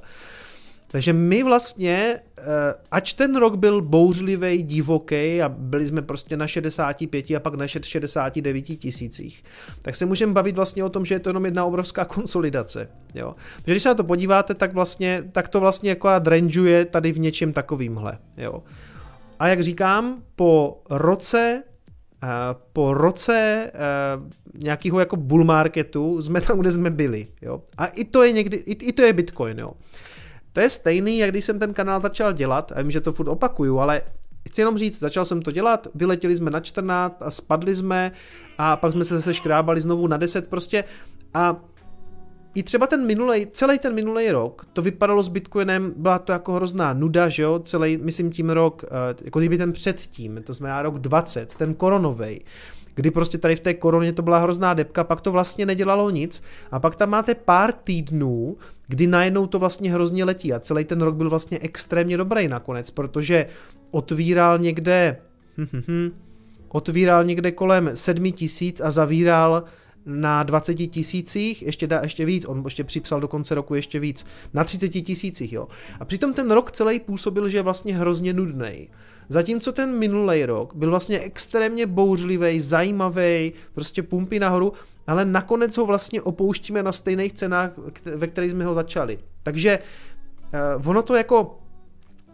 Takže my vlastně, uh, ač ten rok byl bouřlivý, divoký a byli jsme prostě na 65 a pak na 69 tisících, tak se můžeme bavit vlastně o tom, že je to jenom jedna obrovská [LAUGHS] konsolidace. Jo? Protože když se na to podíváte, tak, vlastně, tak to vlastně jako rangeuje tady v něčem takovýmhle. Jo? A jak říkám, po roce po roce uh, nějakého jako bull marketu jsme tam, kde jsme byli. Jo? A i to je někdy, i to je Bitcoin. Jo? To je stejný, jak když jsem ten kanál začal dělat, a vím, že to furt opakuju, ale chci jenom říct, začal jsem to dělat, vyletěli jsme na 14 a spadli jsme a pak jsme se zase škrábali znovu na 10 prostě a i třeba ten minulej, celý ten minulý rok, to vypadalo s Bitcoinem, byla to jako hrozná nuda, že jo, celý, myslím tím rok, eh, jako kdyby ten předtím, to znamená rok 20, ten koronovej, kdy prostě tady v té koroně to byla hrozná depka, pak to vlastně nedělalo nic a pak tam máte pár týdnů, kdy najednou to vlastně hrozně letí a celý ten rok byl vlastně extrémně dobrý nakonec, protože otvíral někde, hm, hm, hm, otvíral někde kolem 7 tisíc a zavíral na 20 tisících, ještě dá ještě víc, on ještě připsal do konce roku ještě víc, na 30 tisících, jo. A přitom ten rok celý působil, že je vlastně hrozně nudný. Zatímco ten minulý rok byl vlastně extrémně bouřlivý, zajímavý, prostě pumpy nahoru, ale nakonec ho vlastně opouštíme na stejných cenách, ve kterých jsme ho začali. Takže uh, ono to jako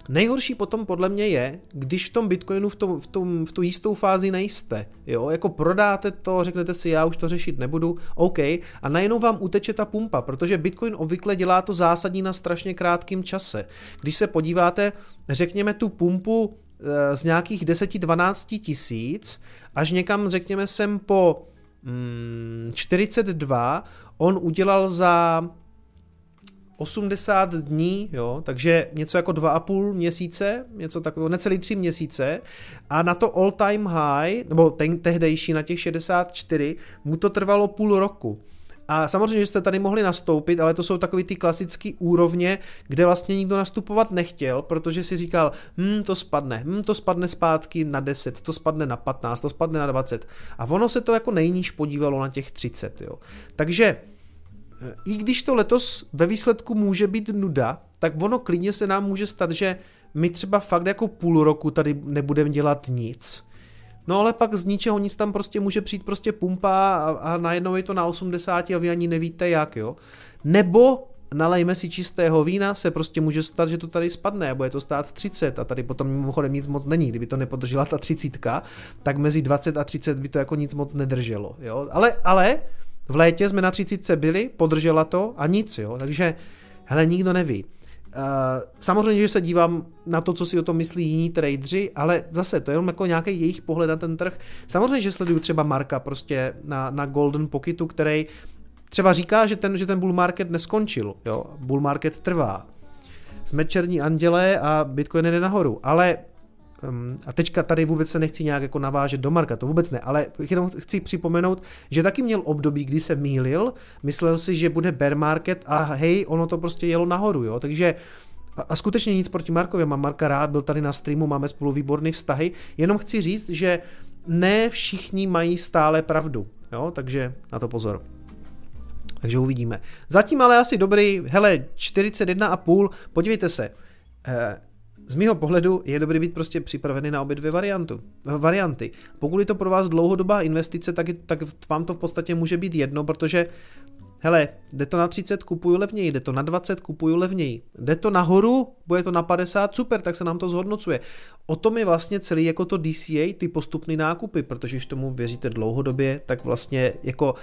Nejhorší potom podle mě je, když v tom Bitcoinu v, tom, v, tom, v tu jistou fázi nejste. Jo, jako prodáte to, řeknete si, já už to řešit nebudu, OK, a najednou vám uteče ta pumpa, protože Bitcoin obvykle dělá to zásadní na strašně krátkém čase. Když se podíváte, řekněme tu pumpu e, z nějakých 10-12 tisíc, až někam, řekněme, sem po mm, 42, on udělal za 80 dní, jo, takže něco jako 2,5 měsíce, něco takového, necelý 3 měsíce a na to all time high, nebo ten tehdejší na těch 64, mu to trvalo půl roku. A samozřejmě, že jste tady mohli nastoupit, ale to jsou takový ty klasické úrovně, kde vlastně nikdo nastupovat nechtěl, protože si říkal, hm, to spadne, hm, to spadne zpátky na 10, to spadne na 15, to spadne na 20. A ono se to jako nejníž podívalo na těch 30, jo. Takže i když to letos ve výsledku může být nuda, tak ono klidně se nám může stát, že my třeba fakt jako půl roku tady nebudeme dělat nic. No ale pak z ničeho nic tam prostě může přijít prostě pumpa a, a najednou je to na 80 a vy ani nevíte jak, jo. Nebo nalejme si čistého vína, se prostě může stát, že to tady spadne, bude to stát 30 a tady potom mimochodem nic moc není. Kdyby to nepodržela ta 30, tak mezi 20 a 30 by to jako nic moc nedrželo. Jo? Ale, ale v létě jsme na 30 byli, podržela to a nic, jo. Takže, hele, nikdo neví. Uh, samozřejmě, že se dívám na to, co si o tom myslí jiní tradeři, ale zase to je jenom jako nějaký jejich pohled na ten trh. Samozřejmě, že sleduju třeba Marka prostě na, na Golden Pocketu, který třeba říká, že ten, že ten bull market neskončil, jo. Bull market trvá. Jsme černí anděle a Bitcoin jde nahoru, ale Um, a teďka tady vůbec se nechci nějak jako navážet do Marka, to vůbec ne, ale jenom chci připomenout, že taky měl období, kdy se mýlil, myslel si, že bude bear market a hej, ono to prostě jelo nahoru, jo, takže a, a skutečně nic proti Markovi, mám Marka rád, byl tady na streamu, máme spolu výborné vztahy, jenom chci říct, že ne všichni mají stále pravdu, jo, takže na to pozor. Takže uvidíme. Zatím ale asi dobrý, hele, 41,5, podívejte se, eh, z mého pohledu je dobrý být prostě připravený na obě dvě variantu, varianty. Pokud je to pro vás dlouhodobá investice, tak, je, tak vám to v podstatě může být jedno, protože hele, jde to na 30, kupuju levněji, jde to na 20, kupuju levněji. Jde to nahoru, bude to na 50, super, tak se nám to zhodnocuje. O tom je vlastně celý jako to DCA, ty postupné nákupy, protože když tomu věříte dlouhodobě, tak vlastně jako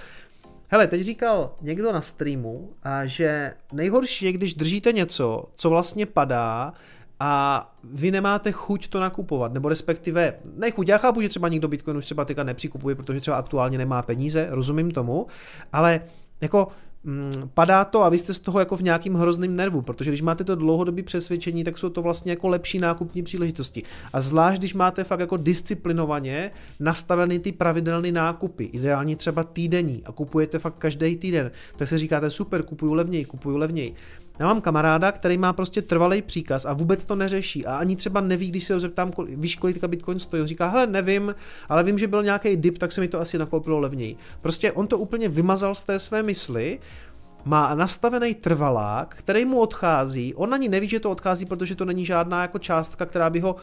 Hele, teď říkal někdo na streamu, a že nejhorší je, když držíte něco, co vlastně padá a vy nemáte chuť to nakupovat, nebo respektive, ne chuť, já chápu, že třeba někdo Bitcoin už třeba teďka nepřikupuje, protože třeba aktuálně nemá peníze, rozumím tomu, ale jako mm, padá to a vy jste z toho jako v nějakým hrozným nervu, protože když máte to dlouhodobé přesvědčení, tak jsou to vlastně jako lepší nákupní příležitosti. A zvlášť, když máte fakt jako disciplinovaně nastavený ty pravidelné nákupy, ideálně třeba týdenní a kupujete fakt každý týden, tak se říkáte super, kupuju levněji, kupuju levněji Já mám kamaráda, který má prostě trvalý příkaz a vůbec to neřeší a ani třeba neví, když se ho zeptám, kol, víš, kolik Bitcoin stojí. On říká, hele, nevím, ale vím, že byl nějaký dip, tak se mi to asi nakoupilo levněji. Prostě on to úplně vymazal z té své mysli, má nastavený trvalák, který mu odchází. On ani neví, že to odchází, protože to není žádná jako částka, která by ho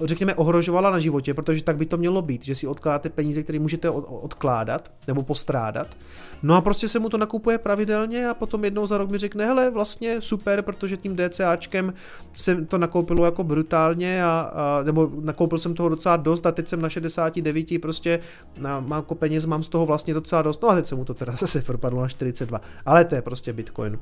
řekněme, ohrožovala na životě, protože tak by to mělo být, že si odkládáte peníze, které můžete odkládat nebo postrádat. No a prostě se mu to nakupuje pravidelně a potom jednou za rok mi řekne, hele, vlastně super, protože tím DCAčkem se to nakoupilo jako brutálně a, a nebo nakoupil jsem toho docela dost a teď jsem na 69, prostě na, mám jako peněz, mám z toho vlastně docela dost, no a teď se mu to teda [LAUGHS] zase propadlo na 42, ale to je prostě Bitcoin.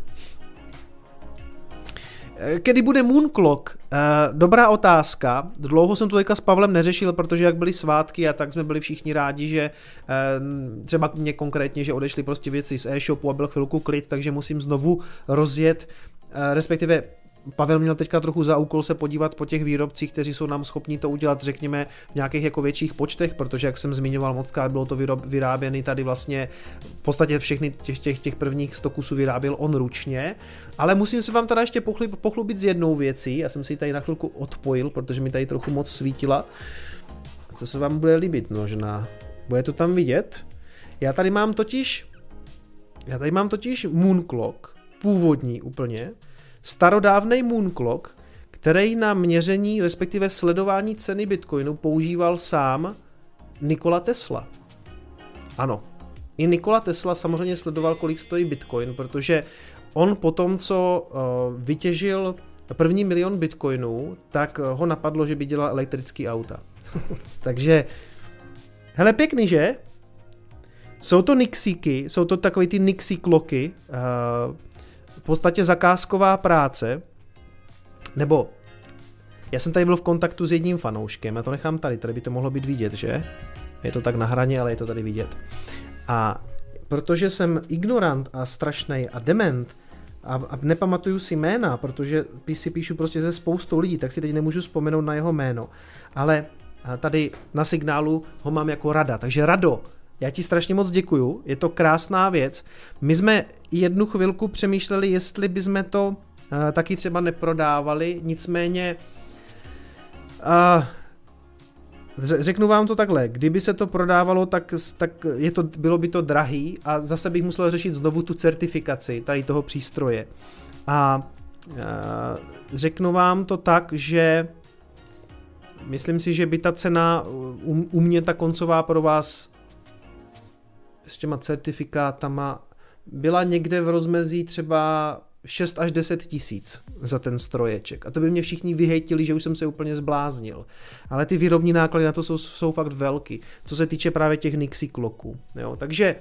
Kdy bude Moonclock? Uh, dobrá otázka. Dlouho jsem to teďka s Pavlem neřešil, protože jak byly svátky a tak jsme byli všichni rádi, že uh, třeba mě konkrétně, že odešly prostě věci z e-shopu a byl chvilku klid, takže musím znovu rozjet, uh, respektive Pavel měl teďka trochu za úkol se podívat po těch výrobcích, kteří jsou nám schopni to udělat, řekněme, v nějakých jako větších počtech, protože jak jsem zmiňoval moc bylo to vyrob, vyráběny tady vlastně v podstatě všechny těch, těch, těch prvních 100 kusů vyráběl on ručně, ale musím se vám teda ještě pochlubit, pochlubit s jednou věcí, já jsem si ji tady na chvilku odpojil, protože mi tady trochu moc svítila, co se vám bude líbit možná, bude to tam vidět? Já tady mám totiž, já tady mám totiž Moonclock, původní úplně, starodávný Moonclock, který na měření, respektive sledování ceny Bitcoinu používal sám Nikola Tesla. Ano, i Nikola Tesla samozřejmě sledoval, kolik stojí Bitcoin, protože on po tom, co uh, vytěžil první milion Bitcoinů, tak uh, ho napadlo, že by dělal elektrický auta. [LAUGHS] Takže, hele pěkný, že? Jsou to Nixíky, jsou to takový ty Nixie kloky, uh, v podstatě zakázková práce, nebo já jsem tady byl v kontaktu s jedním fanouškem, já to nechám tady, tady by to mohlo být vidět, že? Je to tak na hraně, ale je to tady vidět. A protože jsem ignorant a strašný a dement a, a nepamatuju si jména, protože si píšu prostě ze spoustou lidí, tak si teď nemůžu vzpomenout na jeho jméno. Ale tady na signálu ho mám jako rada. Takže Rado, já ti strašně moc děkuju, je to krásná věc. My jsme jednu chvilku přemýšleli, jestli bychom to uh, taky třeba neprodávali, nicméně uh, Řeknu vám to takhle, kdyby se to prodávalo, tak, tak je to, bylo by to drahý a zase bych musel řešit znovu tu certifikaci tady toho přístroje. A uh, řeknu vám to tak, že myslím si, že by ta cena u, u mě ta koncová pro vás s těma certifikátama byla někde v rozmezí třeba 6 až 10 tisíc za ten stroječek. A to by mě všichni vyhejtili, že už jsem se úplně zbláznil. Ale ty výrobní náklady na to jsou, jsou fakt velký, co se týče právě těch Nixie kloků. Jo? Takže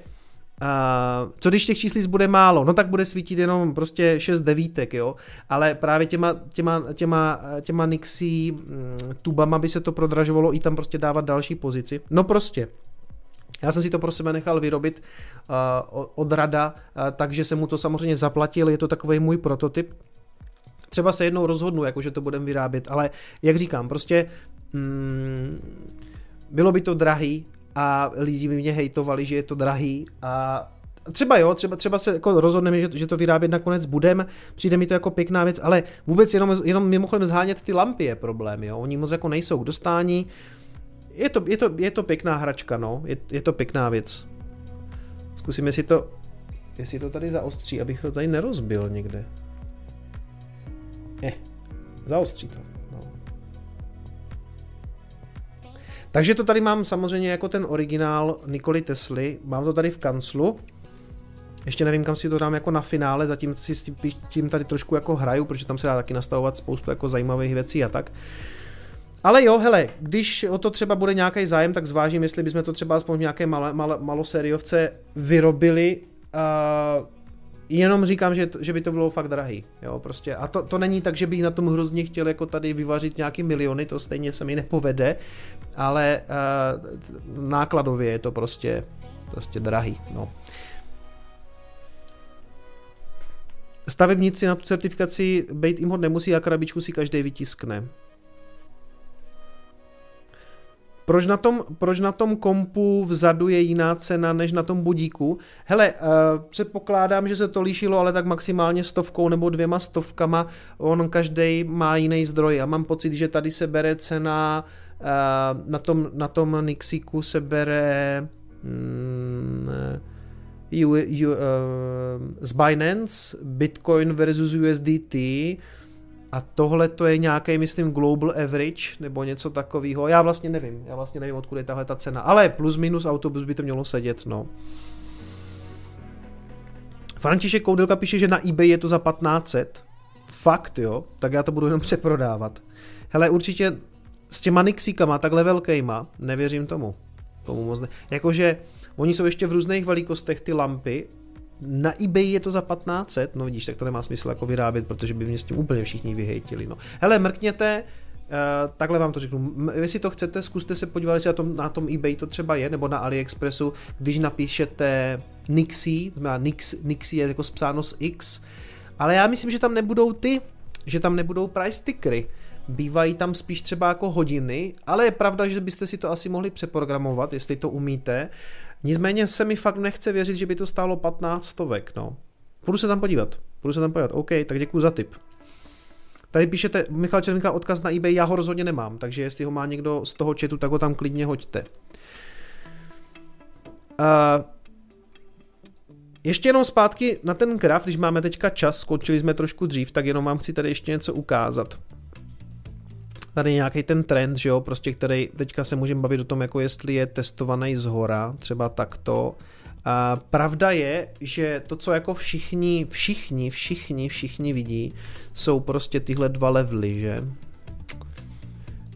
Uh, co když těch číslic bude málo? No tak bude svítit jenom prostě 6 devítek, jo. Ale právě těma, těma, těma, těma Nixie mm, tubama by se to prodražovalo i tam prostě dávat další pozici. No prostě, já jsem si to pro sebe nechal vyrobit uh, od rada, uh, takže jsem mu to samozřejmě zaplatil, je to takový můj prototyp. Třeba se jednou rozhodnu, jako že to budeme vyrábět, ale jak říkám, prostě mm, bylo by to drahý a lidi by mě hejtovali, že je to drahý a Třeba jo, třeba, třeba se jako rozhodneme, že, že to vyrábět nakonec budem, přijde mi to jako pěkná věc, ale vůbec jenom, jenom mimochodem zhánět ty lampy je problém, jo, oni moc jako nejsou k dostání, je to, je to, je to pěkná hračka, no. Je, je to pěkná věc. Zkusíme si to, jestli to tady zaostří, abych to tady nerozbil někde. Eh, zaostří to. No. Takže to tady mám samozřejmě jako ten originál Nikoli Tesly. Mám to tady v kanclu. Ještě nevím, kam si to dám jako na finále, zatím si s tím tady trošku jako hraju, protože tam se dá taky nastavovat spoustu jako zajímavých věcí a tak. Ale jo, hele, když o to třeba bude nějaký zájem, tak zvážím, jestli bychom to třeba aspoň v nějaké malé, malé, malosériovce vyrobili. Uh, jenom říkám, že, že by to bylo fakt drahý. Jo, prostě. A to, to není tak, že bych na tom hrozně chtěl jako tady vyvařit nějaký miliony, to stejně se mi nepovede, ale uh, nákladově je to prostě, prostě drahý. No. Stavebníci na tu certifikaci být imhod nemusí a krabičku si každý vytiskne. Proč na, tom, proč na tom kompu vzadu je jiná cena než na tom budíku? Hele, uh, předpokládám, že se to líšilo, ale tak maximálně stovkou nebo dvěma stovkama. On každý má jiný zdroj. Já mám pocit, že tady se bere cena, uh, na, tom, na tom Nixiku se bere um, u, u, uh, z Binance Bitcoin versus USDT a tohle to je nějaký, myslím, global average nebo něco takového. Já vlastně nevím, já vlastně nevím, odkud je tahle ta cena, ale plus minus autobus by to mělo sedět, no. František Koudelka píše, že na eBay je to za 1500. Fakt, jo? Tak já to budu jenom přeprodávat. Hele, určitě s těma Nixíkama, takhle velkýma, nevěřím tomu. Tomu moc ne. Jakože, oni jsou ještě v různých velikostech ty lampy na eBay je to za 1500, no vidíš, tak to nemá smysl jako vyrábět, protože by mě s tím úplně všichni vyhejtili. No. Hele, mrkněte, Uh, takhle vám to řeknu. Jestli to chcete, zkuste se podívat, jestli na tom, na tom eBay to třeba je, nebo na AliExpressu, když napíšete Nixie, Nix, Nixie je jako spsáno s X, ale já myslím, že tam nebudou ty, že tam nebudou price stickery. Bývají tam spíš třeba jako hodiny, ale je pravda, že byste si to asi mohli přeprogramovat, jestli to umíte. Nicméně se mi fakt nechce věřit, že by to stálo 15 stovek, no. Půjdu se tam podívat, půjdu se tam podívat, OK, tak děkuji za tip. Tady píšete, Michal Červinka, odkaz na eBay, já ho rozhodně nemám, takže jestli ho má někdo z toho chatu, tak ho tam klidně hoďte. Uh, ještě jenom zpátky na ten graf, když máme teďka čas, skočili jsme trošku dřív, tak jenom vám chci tady ještě něco ukázat tady nějaký ten trend, že jo, prostě který teďka se můžeme bavit o tom, jako jestli je testovaný z hora, třeba takto. A pravda je, že to, co jako všichni, všichni, všichni, všichni vidí, jsou prostě tyhle dva levely, že?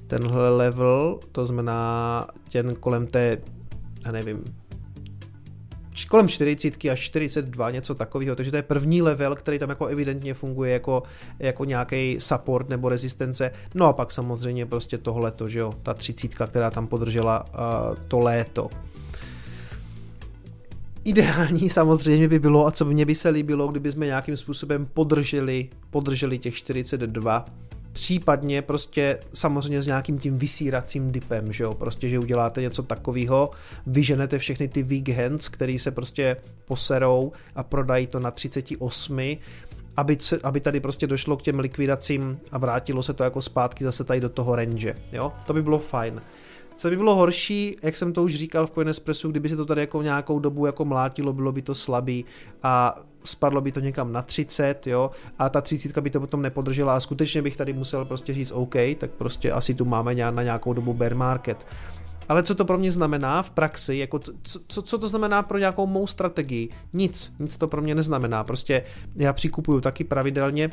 Tenhle level, to znamená ten kolem té, já nevím, kolem 40 až 42, něco takového, takže to je první level, který tam jako evidentně funguje jako, jako nějaký support nebo rezistence. No a pak samozřejmě prostě tohleto, že jo, ta 30, která tam podržela uh, to léto. Ideální [LAUGHS] samozřejmě by bylo, a co mně by se líbilo, kdyby jsme nějakým způsobem podrželi, podrželi těch 42, případně prostě samozřejmě s nějakým tím vysíracím dipem, že jo, prostě, že uděláte něco takového, vyženete všechny ty weak hands, který se prostě poserou a prodají to na 38, aby, se, aby tady prostě došlo k těm likvidacím a vrátilo se to jako zpátky zase tady do toho range, jo, to by bylo fajn. Co by bylo horší, jak jsem to už říkal v Coinespressu, kdyby se to tady jako nějakou dobu jako mlátilo, bylo by to slabý a spadlo by to někam na 30, jo, a ta 30 by to potom nepodržela a skutečně bych tady musel prostě říct OK, tak prostě asi tu máme na nějakou dobu bear market. Ale co to pro mě znamená v praxi, jako co, co, co to znamená pro nějakou mou strategii? Nic, nic to pro mě neznamená. Prostě já přikupuju taky pravidelně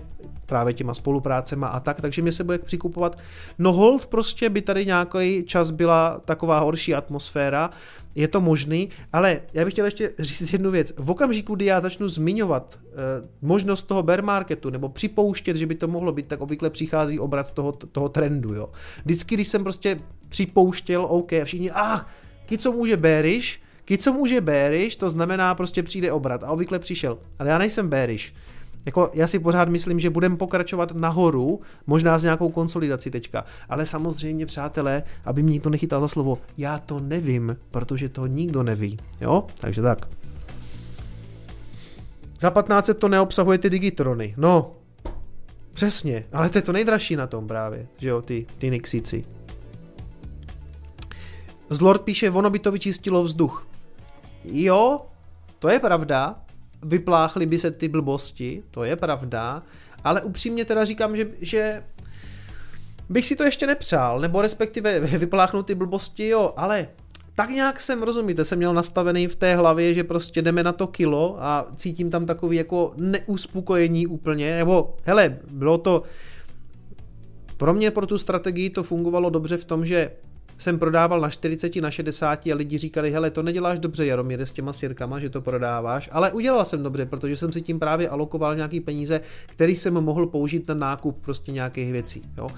právě těma spoluprácema a tak, takže mě se bude přikupovat. No hold, prostě by tady nějaký čas byla taková horší atmosféra, je to možný, ale já bych chtěl ještě říct jednu věc. V okamžiku, kdy já začnu zmiňovat eh, možnost toho bear marketu nebo připouštět, že by to mohlo být, tak obvykle přichází obrat toho, toho trendu. Jo. Vždycky, když jsem prostě připouštěl, OK, a všichni, ah, co může bearish, co může bearish, to znamená prostě přijde obrat a obvykle přišel. Ale já nejsem bearish. Jako já si pořád myslím, že budeme pokračovat nahoru, možná s nějakou konsolidací teďka. Ale samozřejmě, přátelé, aby mě to nechytal za slovo, já to nevím, protože to nikdo neví. Jo? Takže tak. Za 15 to neobsahuje ty digitrony. No, přesně, ale to je to nejdražší na tom právě, že jo, ty, ty Nixíci. Zlord píše, ono by to vyčistilo vzduch. Jo, to je pravda, vypláchly by se ty blbosti, to je pravda, ale upřímně teda říkám, že, že bych si to ještě nepřál, nebo respektive [LAUGHS] vypláchnout ty blbosti, jo, ale tak nějak jsem, rozumíte, jsem měl nastavený v té hlavě, že prostě jdeme na to kilo a cítím tam takový jako neuspokojení úplně, nebo hele, bylo to, pro mě pro tu strategii to fungovalo dobře v tom, že jsem prodával na 40, na 60 a lidi říkali, hele, to neděláš dobře, Jaromír, s těma sirkama, že to prodáváš, ale udělal jsem dobře, protože jsem si tím právě alokoval nějaký peníze, který jsem mohl použít na nákup prostě nějakých věcí, jo.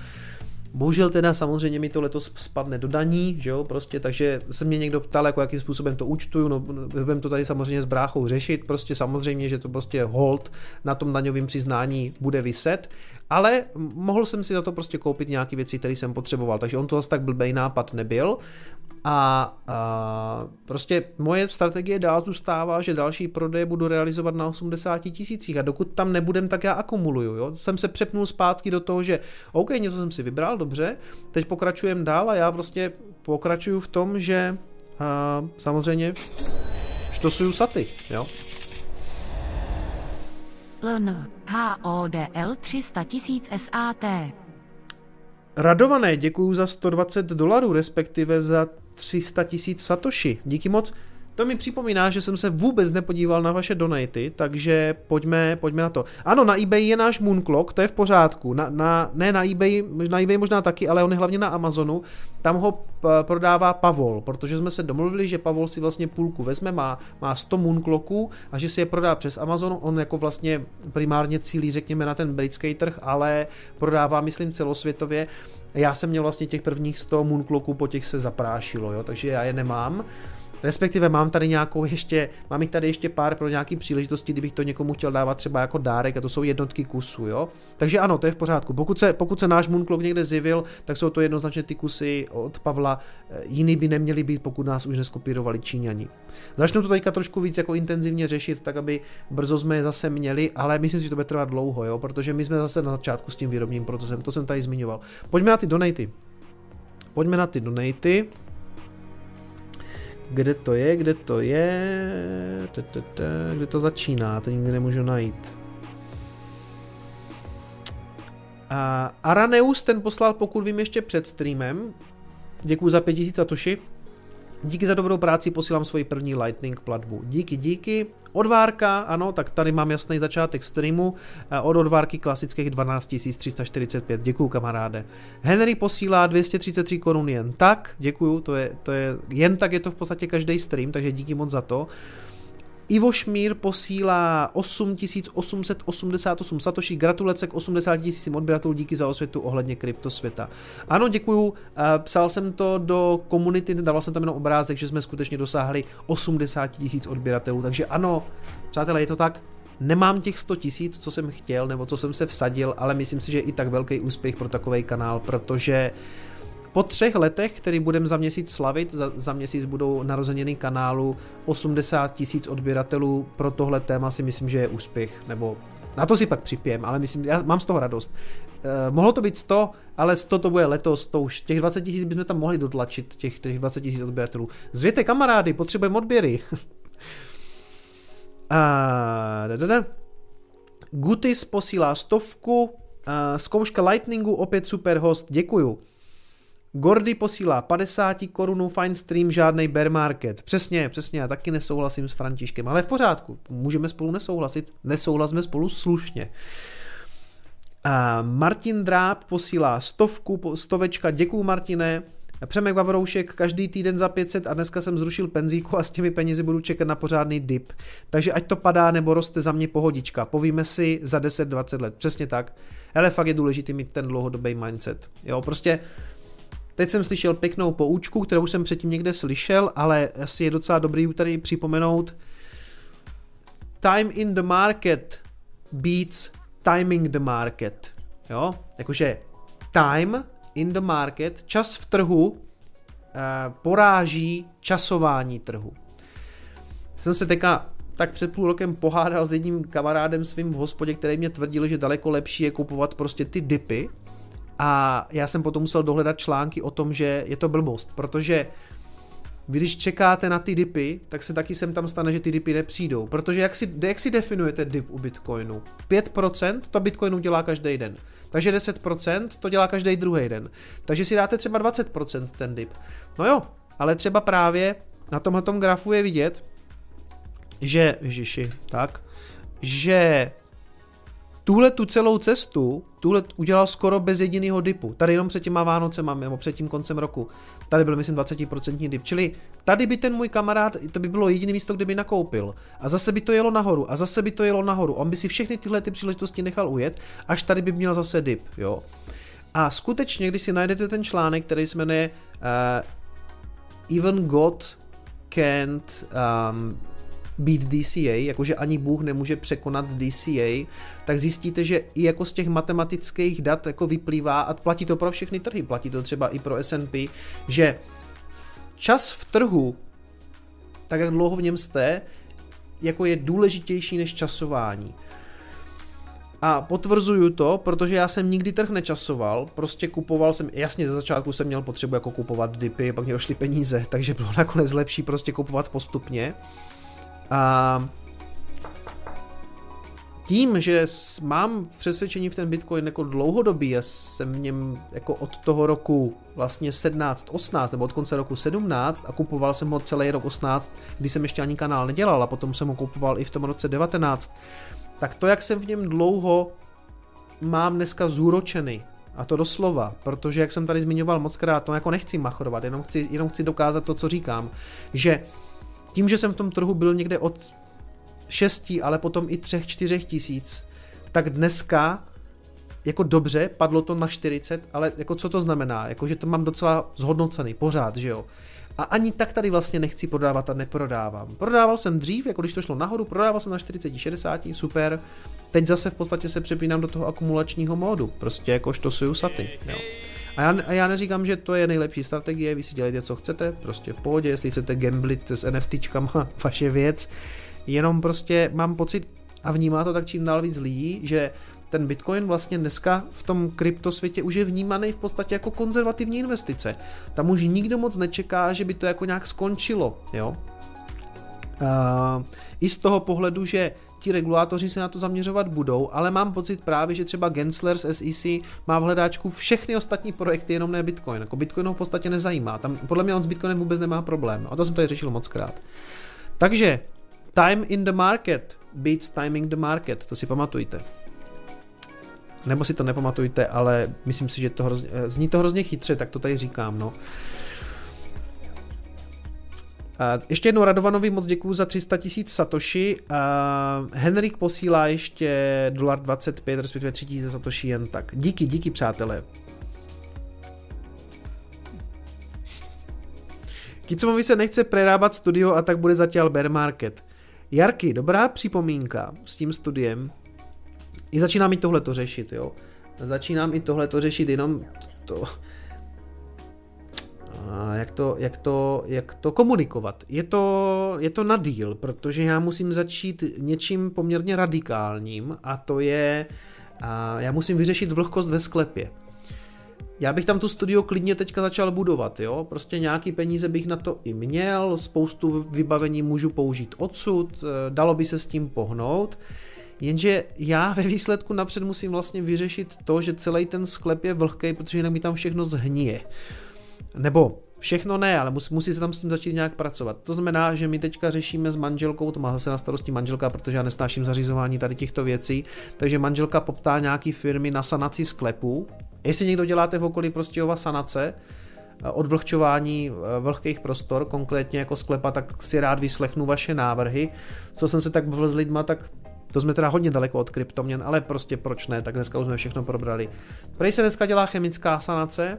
Bohužel teda samozřejmě mi to letos spadne do daní, že jo, prostě, takže se mě někdo ptal, jako jakým způsobem to účtuju, no budeme to tady samozřejmě s bráchou řešit, prostě samozřejmě, že to prostě hold na tom daňovém přiznání bude vyset, ale mohl jsem si za to prostě koupit nějaké věci, které jsem potřeboval, takže on to zase tak blbej nápad nebyl. A, a prostě moje strategie dál zůstává, že další prodeje budu realizovat na 80 tisících a dokud tam nebudem, tak já akumuluju. Jo? Jsem se přepnul zpátky do toho, že OK, něco jsem si vybral, dobře, teď pokračujem dál a já prostě pokračuju v tom, že a, samozřejmě štosuju saty. Jo? LN HODL 300 tisíc SAT. Radované, děkuju za 120 dolarů, respektive za 300 tisíc satoshi. Díky moc. To mi připomíná, že jsem se vůbec nepodíval na vaše donaty, takže pojďme, pojďme na to. Ano, na eBay je náš Moonclock, to je v pořádku. Na, na, ne na eBay, na eBay možná taky, ale on je hlavně na Amazonu. Tam ho prodává Pavol, protože jsme se domluvili, že Pavol si vlastně půlku vezme, má, má 100 Moonclocků a že si je prodá přes Amazon. On jako vlastně primárně cílí, řekněme, na ten britský trh, ale prodává, myslím, celosvětově. Já jsem měl vlastně těch prvních 100 Moonclocků, po těch se zaprášilo, jo, takže já je nemám. Respektive mám tady nějakou ještě, mám jich tady ještě pár pro nějaký příležitosti, kdybych to někomu chtěl dávat třeba jako dárek a to jsou jednotky kusů, jo. Takže ano, to je v pořádku. Pokud se, pokud se náš Moonclock někde zjevil, tak jsou to jednoznačně ty kusy od Pavla. Jiný by neměli být, pokud nás už neskopírovali Číňani. Začnu to teďka trošku víc jako intenzivně řešit, tak aby brzo jsme je zase měli, ale myslím si, že to bude trvat dlouho, jo, protože my jsme zase na začátku s tím výrobním procesem, to jsem tady zmiňoval. Pojďme na ty donaty. Pojďme na ty donaty. Kde to je, kde to je, kde to začíná, to nikdy nemůžu najít. A Araneus ten poslal, pokud vím, ještě před streamem. Děkuji za 5000 satoshi. Díky za dobrou práci posílám svoji první Lightning platbu. Díky, díky. Odvárka, ano, tak tady mám jasný začátek streamu. Eh, od odvárky klasických 12 345. Děkuju, kamaráde. Henry posílá 233 korun jen tak. Děkuju, to je, to je, jen tak je to v podstatě každý stream, takže díky moc za to. Ivo Šmír posílá 8888 satoshi, gratulace k 80 tisícím odběratelů, díky za osvětu ohledně kryptosvěta. Ano, děkuju, eh, psal jsem to do komunity, dával jsem tam jenom obrázek, že jsme skutečně dosáhli 80 tisíc odběratelů, takže ano, přátelé, je to tak, Nemám těch 100 tisíc, co jsem chtěl, nebo co jsem se vsadil, ale myslím si, že je i tak velký úspěch pro takový kanál, protože uh, po třech letech, který budeme za měsíc slavit, za, za měsíc budou narozeniny kanálu 80 tisíc odběratelů, pro tohle téma si myslím, že je úspěch, nebo na to si pak připijem, ale myslím, já mám z toho radost. Eh, mohlo to být 100, ale 100 to bude letos, to už těch 20 tisíc bychom tam mohli dotlačit, těch, těch 20 tisíc odběratelů. Zvěte kamarády, potřebujeme odběry. [LAUGHS] A, da, da, da. Gutis posílá stovku, a, zkouška Lightningu, opět super host, děkuju. Gordy posílá 50 korunů, fine stream, žádný bear market. Přesně, přesně, já taky nesouhlasím s Františkem, ale v pořádku, můžeme spolu nesouhlasit, nesouhlasíme spolu slušně. A Martin Dráb posílá stovku, stovečka, děkuju Martine. Přemek Vavroušek každý týden za 500 a dneska jsem zrušil penzíku a s těmi penězi budu čekat na pořádný dip. Takže ať to padá nebo roste za mě pohodička. Povíme si za 10-20 let. Přesně tak. Ale fakt je důležité mít ten dlouhodobý mindset. Jo, prostě Teď jsem slyšel pěknou poučku, kterou jsem předtím někde slyšel, ale asi je docela dobrý tady připomenout. Time in the market beats timing the market. Jo? Jakože time in the market, čas v trhu eh, poráží časování trhu. Jsem se teďka tak před půl rokem pohádal s jedním kamarádem svým v hospodě, který mě tvrdil, že daleko lepší je kupovat prostě ty dipy, a já jsem potom musel dohledat články o tom, že je to blbost, protože vy když čekáte na ty dipy, tak se taky sem tam stane, že ty dipy nepřijdou. Protože jak si, jak si definujete dip u Bitcoinu? 5% to Bitcoinu dělá každý den. Takže 10% to dělá každý druhý den. Takže si dáte třeba 20% ten dip. No jo, ale třeba právě na tomhle grafu je vidět, že, ježiši, tak, že tuhle tu celou cestu, tuhle udělal skoro bez jediného dipu. Tady jenom před těma Vánocema, nebo před tím koncem roku. Tady byl, myslím, 20% dip. Čili tady by ten můj kamarád, to by bylo jediné místo, kde by nakoupil. A zase by to jelo nahoru, a zase by to jelo nahoru. On by si všechny tyhle ty příležitosti nechal ujet, až tady by měl zase dip, jo. A skutečně, když si najdete ten článek, který se jmenuje uh, Even God can't um, beat DCA, jakože ani Bůh nemůže překonat DCA, tak zjistíte, že i jako z těch matematických dat jako vyplývá, a platí to pro všechny trhy, platí to třeba i pro S&P, že čas v trhu, tak jak dlouho v něm jste, jako je důležitější než časování. A potvrzuju to, protože já jsem nikdy trh nečasoval, prostě kupoval jsem, jasně ze začátku jsem měl potřebu jako kupovat dipy, pak mě došly peníze, [LAUGHS] takže bylo nakonec lepší prostě kupovat postupně. A tím, že mám přesvědčení v ten Bitcoin jako dlouhodobý, já jsem v něm jako od toho roku vlastně 17, 18 nebo od konce roku 17 a kupoval jsem ho celý rok 18, kdy jsem ještě ani kanál nedělal a potom jsem ho kupoval i v tom roce 19, tak to, jak jsem v něm dlouho mám dneska zúročený, a to doslova, protože jak jsem tady zmiňoval moc krát, to jako nechci machrovat, jenom chci, jenom chci dokázat to, co říkám, že tím, že jsem v tom trhu byl někde od 6, ale potom i 3-4 tisíc, tak dneska jako dobře, padlo to na 40, ale jako co to znamená? Jako, že to mám docela zhodnocený, pořád, že jo? A ani tak tady vlastně nechci prodávat a neprodávám. Prodával jsem dřív, jako když to šlo nahoru, prodával jsem na 40, 60, super. Teď zase v podstatě se přepínám do toho akumulačního módu, prostě jakož to jsou saty. Jo. A já, a já neříkám, že to je nejlepší strategie, vy si dělejte, co chcete, prostě v pohodě, jestli chcete gamblit s NFTčkama, [LAUGHS] vaše věc. Jenom prostě mám pocit, a vnímá to tak čím dál víc lidí, že ten Bitcoin vlastně dneska v tom kryptosvětě už je vnímaný v podstatě jako konzervativní investice. Tam už nikdo moc nečeká, že by to jako nějak skončilo, jo. Uh, I z toho pohledu, že ti regulátoři se na to zaměřovat budou, ale mám pocit právě, že třeba Gensler z SEC má v hledáčku všechny ostatní projekty, jenom ne Bitcoin. Jako Bitcoin ho v podstatě nezajímá. Tam podle mě on s Bitcoinem vůbec nemá problém. A to jsem tady řešil moc krát. Takže time in the market beats timing the market, to si pamatujte. Nebo si to nepamatujte, ale myslím si, že to hrozně, zní to hrozně chytře, tak to tady říkám, no. Ještě jednou Radovanovi moc děkuju za 300 tisíc Satoshi. Henrik posílá ještě dolar 25, respektive 3000 Satoshi jen tak. Díky, díky přátelé. Kicomovi se nechce prerábat studio a tak bude zatím bear market. Jarky, dobrá připomínka s tím studiem. I začínám i tohle to řešit, jo. Začínám i tohle to řešit, jenom to, jak to, jak to, jak to komunikovat. Je to, je to na díl, protože já musím začít něčím poměrně radikálním a to je, a já musím vyřešit vlhkost ve sklepě. Já bych tam tu studio klidně teďka začal budovat, jo, prostě nějaký peníze bych na to i měl, spoustu vybavení můžu použít odsud, eh, dalo by se s tím pohnout, jenže já ve výsledku napřed musím vlastně vyřešit to, že celý ten sklep je vlhký, protože jinak mi tam všechno zhnije. Nebo všechno ne, ale musí, musí se tam s tím začít nějak pracovat. To znamená, že my teďka řešíme s manželkou, to má zase na starosti manželka, protože já nestáším zařizování tady těchto věcí, takže manželka poptá nějaký firmy na sanaci sklepů. Jestli někdo děláte v okolí Prostějova sanace, eh, odvlhčování eh, vlhkých prostor, konkrétně jako sklepa, tak si rád vyslechnu vaše návrhy. Co jsem se tak bavil s lidma, tak to jsme teda hodně daleko od kryptoměn, ale prostě proč ne, tak dneska už jsme všechno probrali. Prej se dneska dělá chemická sanace,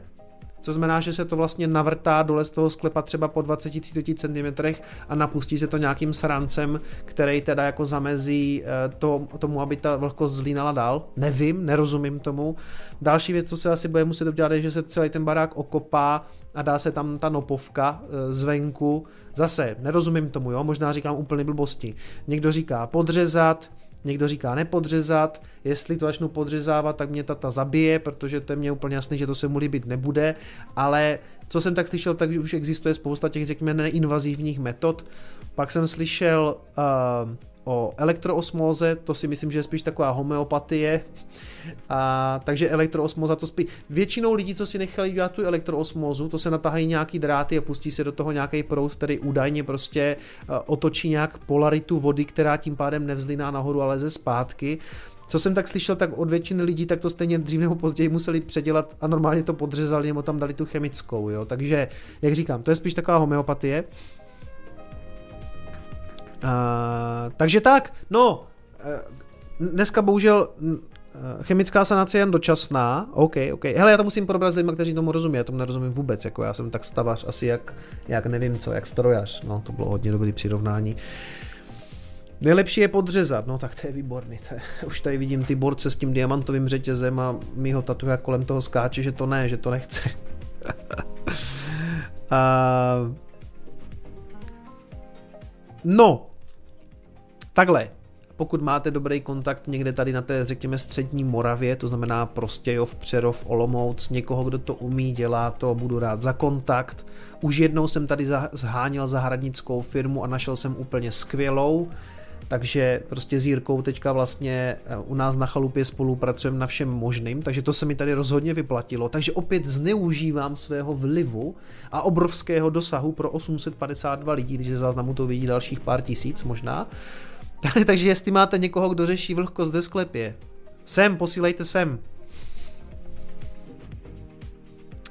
co znamená, že se to vlastně navrtá dole z toho sklepa třeba po 20-30 cm a napustí se to nějakým srancem, který teda jako zamezí eh, to, tomu, aby ta vlhkost zlínala dál. Nevím, nerozumím tomu. Další věc, co se asi bude muset udělat, je, že se celý ten barák okopá a dá se tam ta nopovka eh, zvenku. Zase, nerozumím tomu, jo, možná říkám úplně blbosti. Někdo říká podřezat, Někdo říká nepodřezat, jestli to začnu podřezávat, tak mě tata zabije, protože to je mě úplně jasný, že to se mu líbit nebude, ale co jsem tak slyšel, tak už existuje spousta těch, řekněme, neinvazivních metod. Pak jsem slyšel uh, o elektroosmóze, to si myslím, že je spíš taková homeopatie. A, takže elektroosmóza to spíš. Většinou lidí, co si nechali dělat tu elektroosmózu, to se natahají nějaký dráty a pustí se do toho nějaký proud, který údajně prostě otočí nějak polaritu vody, která tím pádem nevzliná nahoru, ale ze zpátky. Co jsem tak slyšel, tak od většiny lidí tak to stejně dřív nebo později museli předělat a normálně to podřezali nebo tam dali tu chemickou, jo. Takže, jak říkám, to je spíš taková homeopatie. Uh, takže tak, no, uh, dneska bohužel chemická sanace je jen dočasná, OK, OK. Hele, já to musím probrat s lidmi, kteří tomu rozumí, já tomu nerozumím vůbec, jako já jsem tak stavař asi jak, jak nevím co, jak strojař, no to bylo hodně dobrý přirovnání. Nejlepší je podřezat, no tak to je výborný. To je, [LAUGHS] už tady vidím ty borce s tím diamantovým řetězem a mýho tatuja kolem toho skáče, že to ne, že to nechce. [LAUGHS] a... No, takhle, pokud máte dobrý kontakt někde tady na té, řekněme, střední Moravě, to znamená Prostějov, Přerov, Olomouc, někoho, kdo to umí, dělá to, budu rád za kontakt. Už jednou jsem tady zháněl zahradnickou firmu a našel jsem úplně skvělou, takže prostě s Jirkou teďka vlastně eh, u nás na chalupě spolupracujeme na všem možným, takže to se mi tady rozhodně vyplatilo. Takže opět zneužívám svého vlivu a obrovského dosahu pro 852 lidí, když záznamu to vidí dalších pár tisíc možná. [LAUGHS] Takže jestli máte někoho, kdo řeší vlhkost ve sklepě, sem, posílejte sem.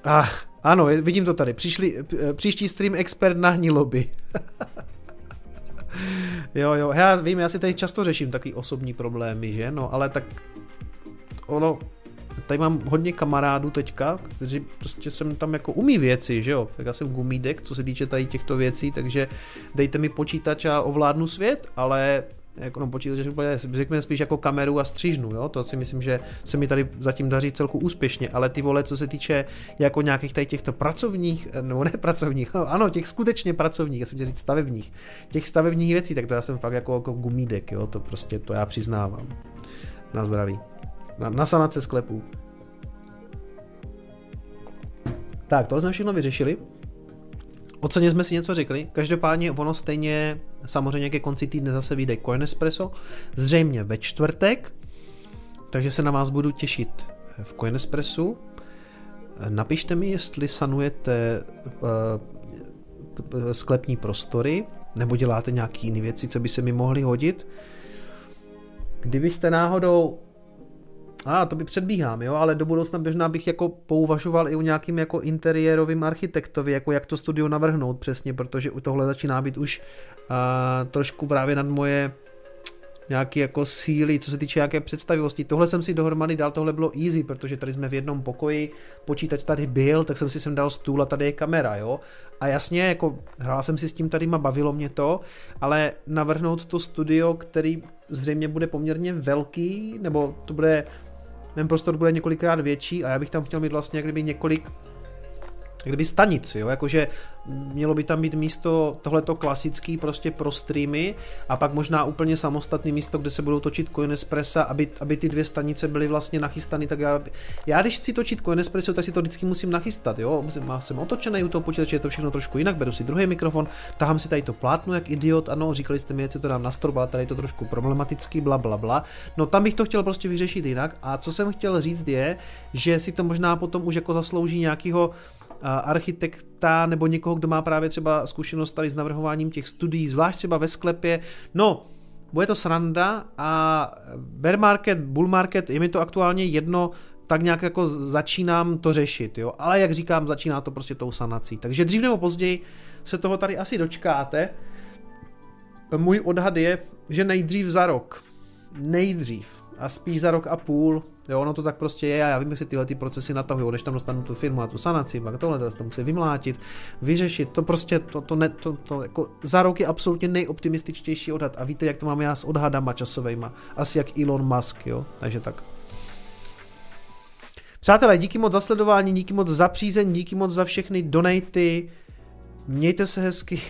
Ah, ano, vidím to tady. Přišli, eh, příští stream expert na hniloby. [LAUGHS] jo, jo, já vím, já si tady často řeším taky osobní problémy, že? No, ale tak ono, tady mám hodně kamarádů teďka, kteří prostě jsem tam jako umí věci, že jo, tak já jsem gumídek, co se týče tady těchto věcí, takže dejte mi počítač a ovládnu svět, ale jako no počítač řekněme spíš jako kameru a střížnu, jo, to si myslím, že se mi tady zatím daří celku úspěšně, ale ty vole, co se týče jako nějakých tady těchto pracovních, nebo ne pracovních, no, [LAUGHS] ano, těch skutečně pracovních, já jsem říct stavebních, těch stavebních věcí, tak to já jsem fakt jako, jako gumídek, jo, to prostě, to já přiznávám. Na zdraví. Na, na sanace sklepů. Tak, tohle jsme všechno vyřešili. O ceně jsme si něco řekli, každopádně ono stejně samozřejmě ke konci týdne zase vyjde Coin Espresso, zřejmě ve čtvrtek, takže se na vás budu těšit v Coin Espressu. Napište mi, jestli sanujete uh, sklepní prostory, nebo děláte nějaké jiné věci, co by se mi mohly hodit. Kdybyste náhodou a ah, to by předbíhám, jo, ale do budoucna možná bych jako pouvažoval i o nějakým jako interiérovým architektovi, jako jak to studio navrhnout přesně, protože u tohle začíná být už uh, trošku právě nad moje nějaké jako síly, co se týče nějaké představivosti. Tohle jsem si dohromady dal, tohle bylo easy, protože tady jsme v jednom pokoji, počítač tady byl, tak jsem si sem dal stůl a tady je kamera, jo. A jasně, jako hrál jsem si s tím tady a bavilo mě to, ale navrhnout to studio, který zřejmě bude poměrně velký, nebo to bude ten prostor bude několikrát větší a já bych tam chtěl mít vlastně kdyby několik kdyby stanic, jo, jakože mělo by tam být místo tohleto klasický prostě pro streamy a pak možná úplně samostatný místo, kde se budou točit Coin Espressa, aby, aby ty dvě stanice byly vlastně nachystané, tak já, já když chci točit Coin Espresso, tak si to vždycky musím nachystat, jo, musím, jsem otočený u toho počítače, je to všechno trošku jinak, beru si druhý mikrofon, tahám si tady to plátno jak idiot, ano, říkali jste mi, že to dám na strop, ale tady je to trošku problematický, bla, bla, bla. No tam bych to chtěl prostě vyřešit jinak a co jsem chtěl říct je, že si to možná potom už jako zaslouží nějakého architekta nebo někoho, kdo má právě třeba zkušenost tady s navrhováním těch studií, zvlášť třeba ve sklepě. No, bude to sranda a bear market, bull market, je mi to aktuálně jedno, tak nějak jako začínám to řešit, jo. Ale jak říkám, začíná to prostě tou sanací. Takže dřív nebo později se toho tady asi dočkáte. Můj odhad je, že nejdřív za rok. Nejdřív. A spíš za rok a půl, Jo, ono to tak prostě je, já vím, jak se tyhle ty procesy natahují, než tam dostanu tu firmu a tu sanaci, pak tohle to musí vymlátit, vyřešit, to prostě, to, to, ne, to, to jako za rok je absolutně nejoptimističtější odhad a víte, jak to mám já s odhadama časovejma, asi jak Elon Musk, jo, takže tak. Přátelé, díky moc za sledování, díky moc za přízeň, díky moc za všechny donaty, mějte se hezky,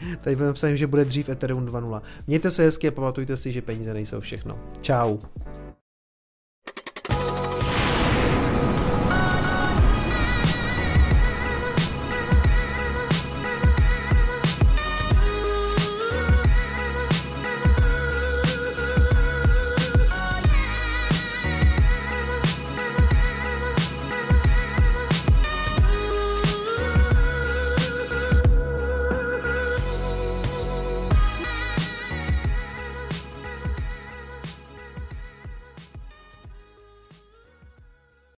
[LAUGHS] Tady psát, že bude dřív Ethereum 2.0. Mějte se hezky a pamatujte si, že peníze nejsou všechno. Ciao.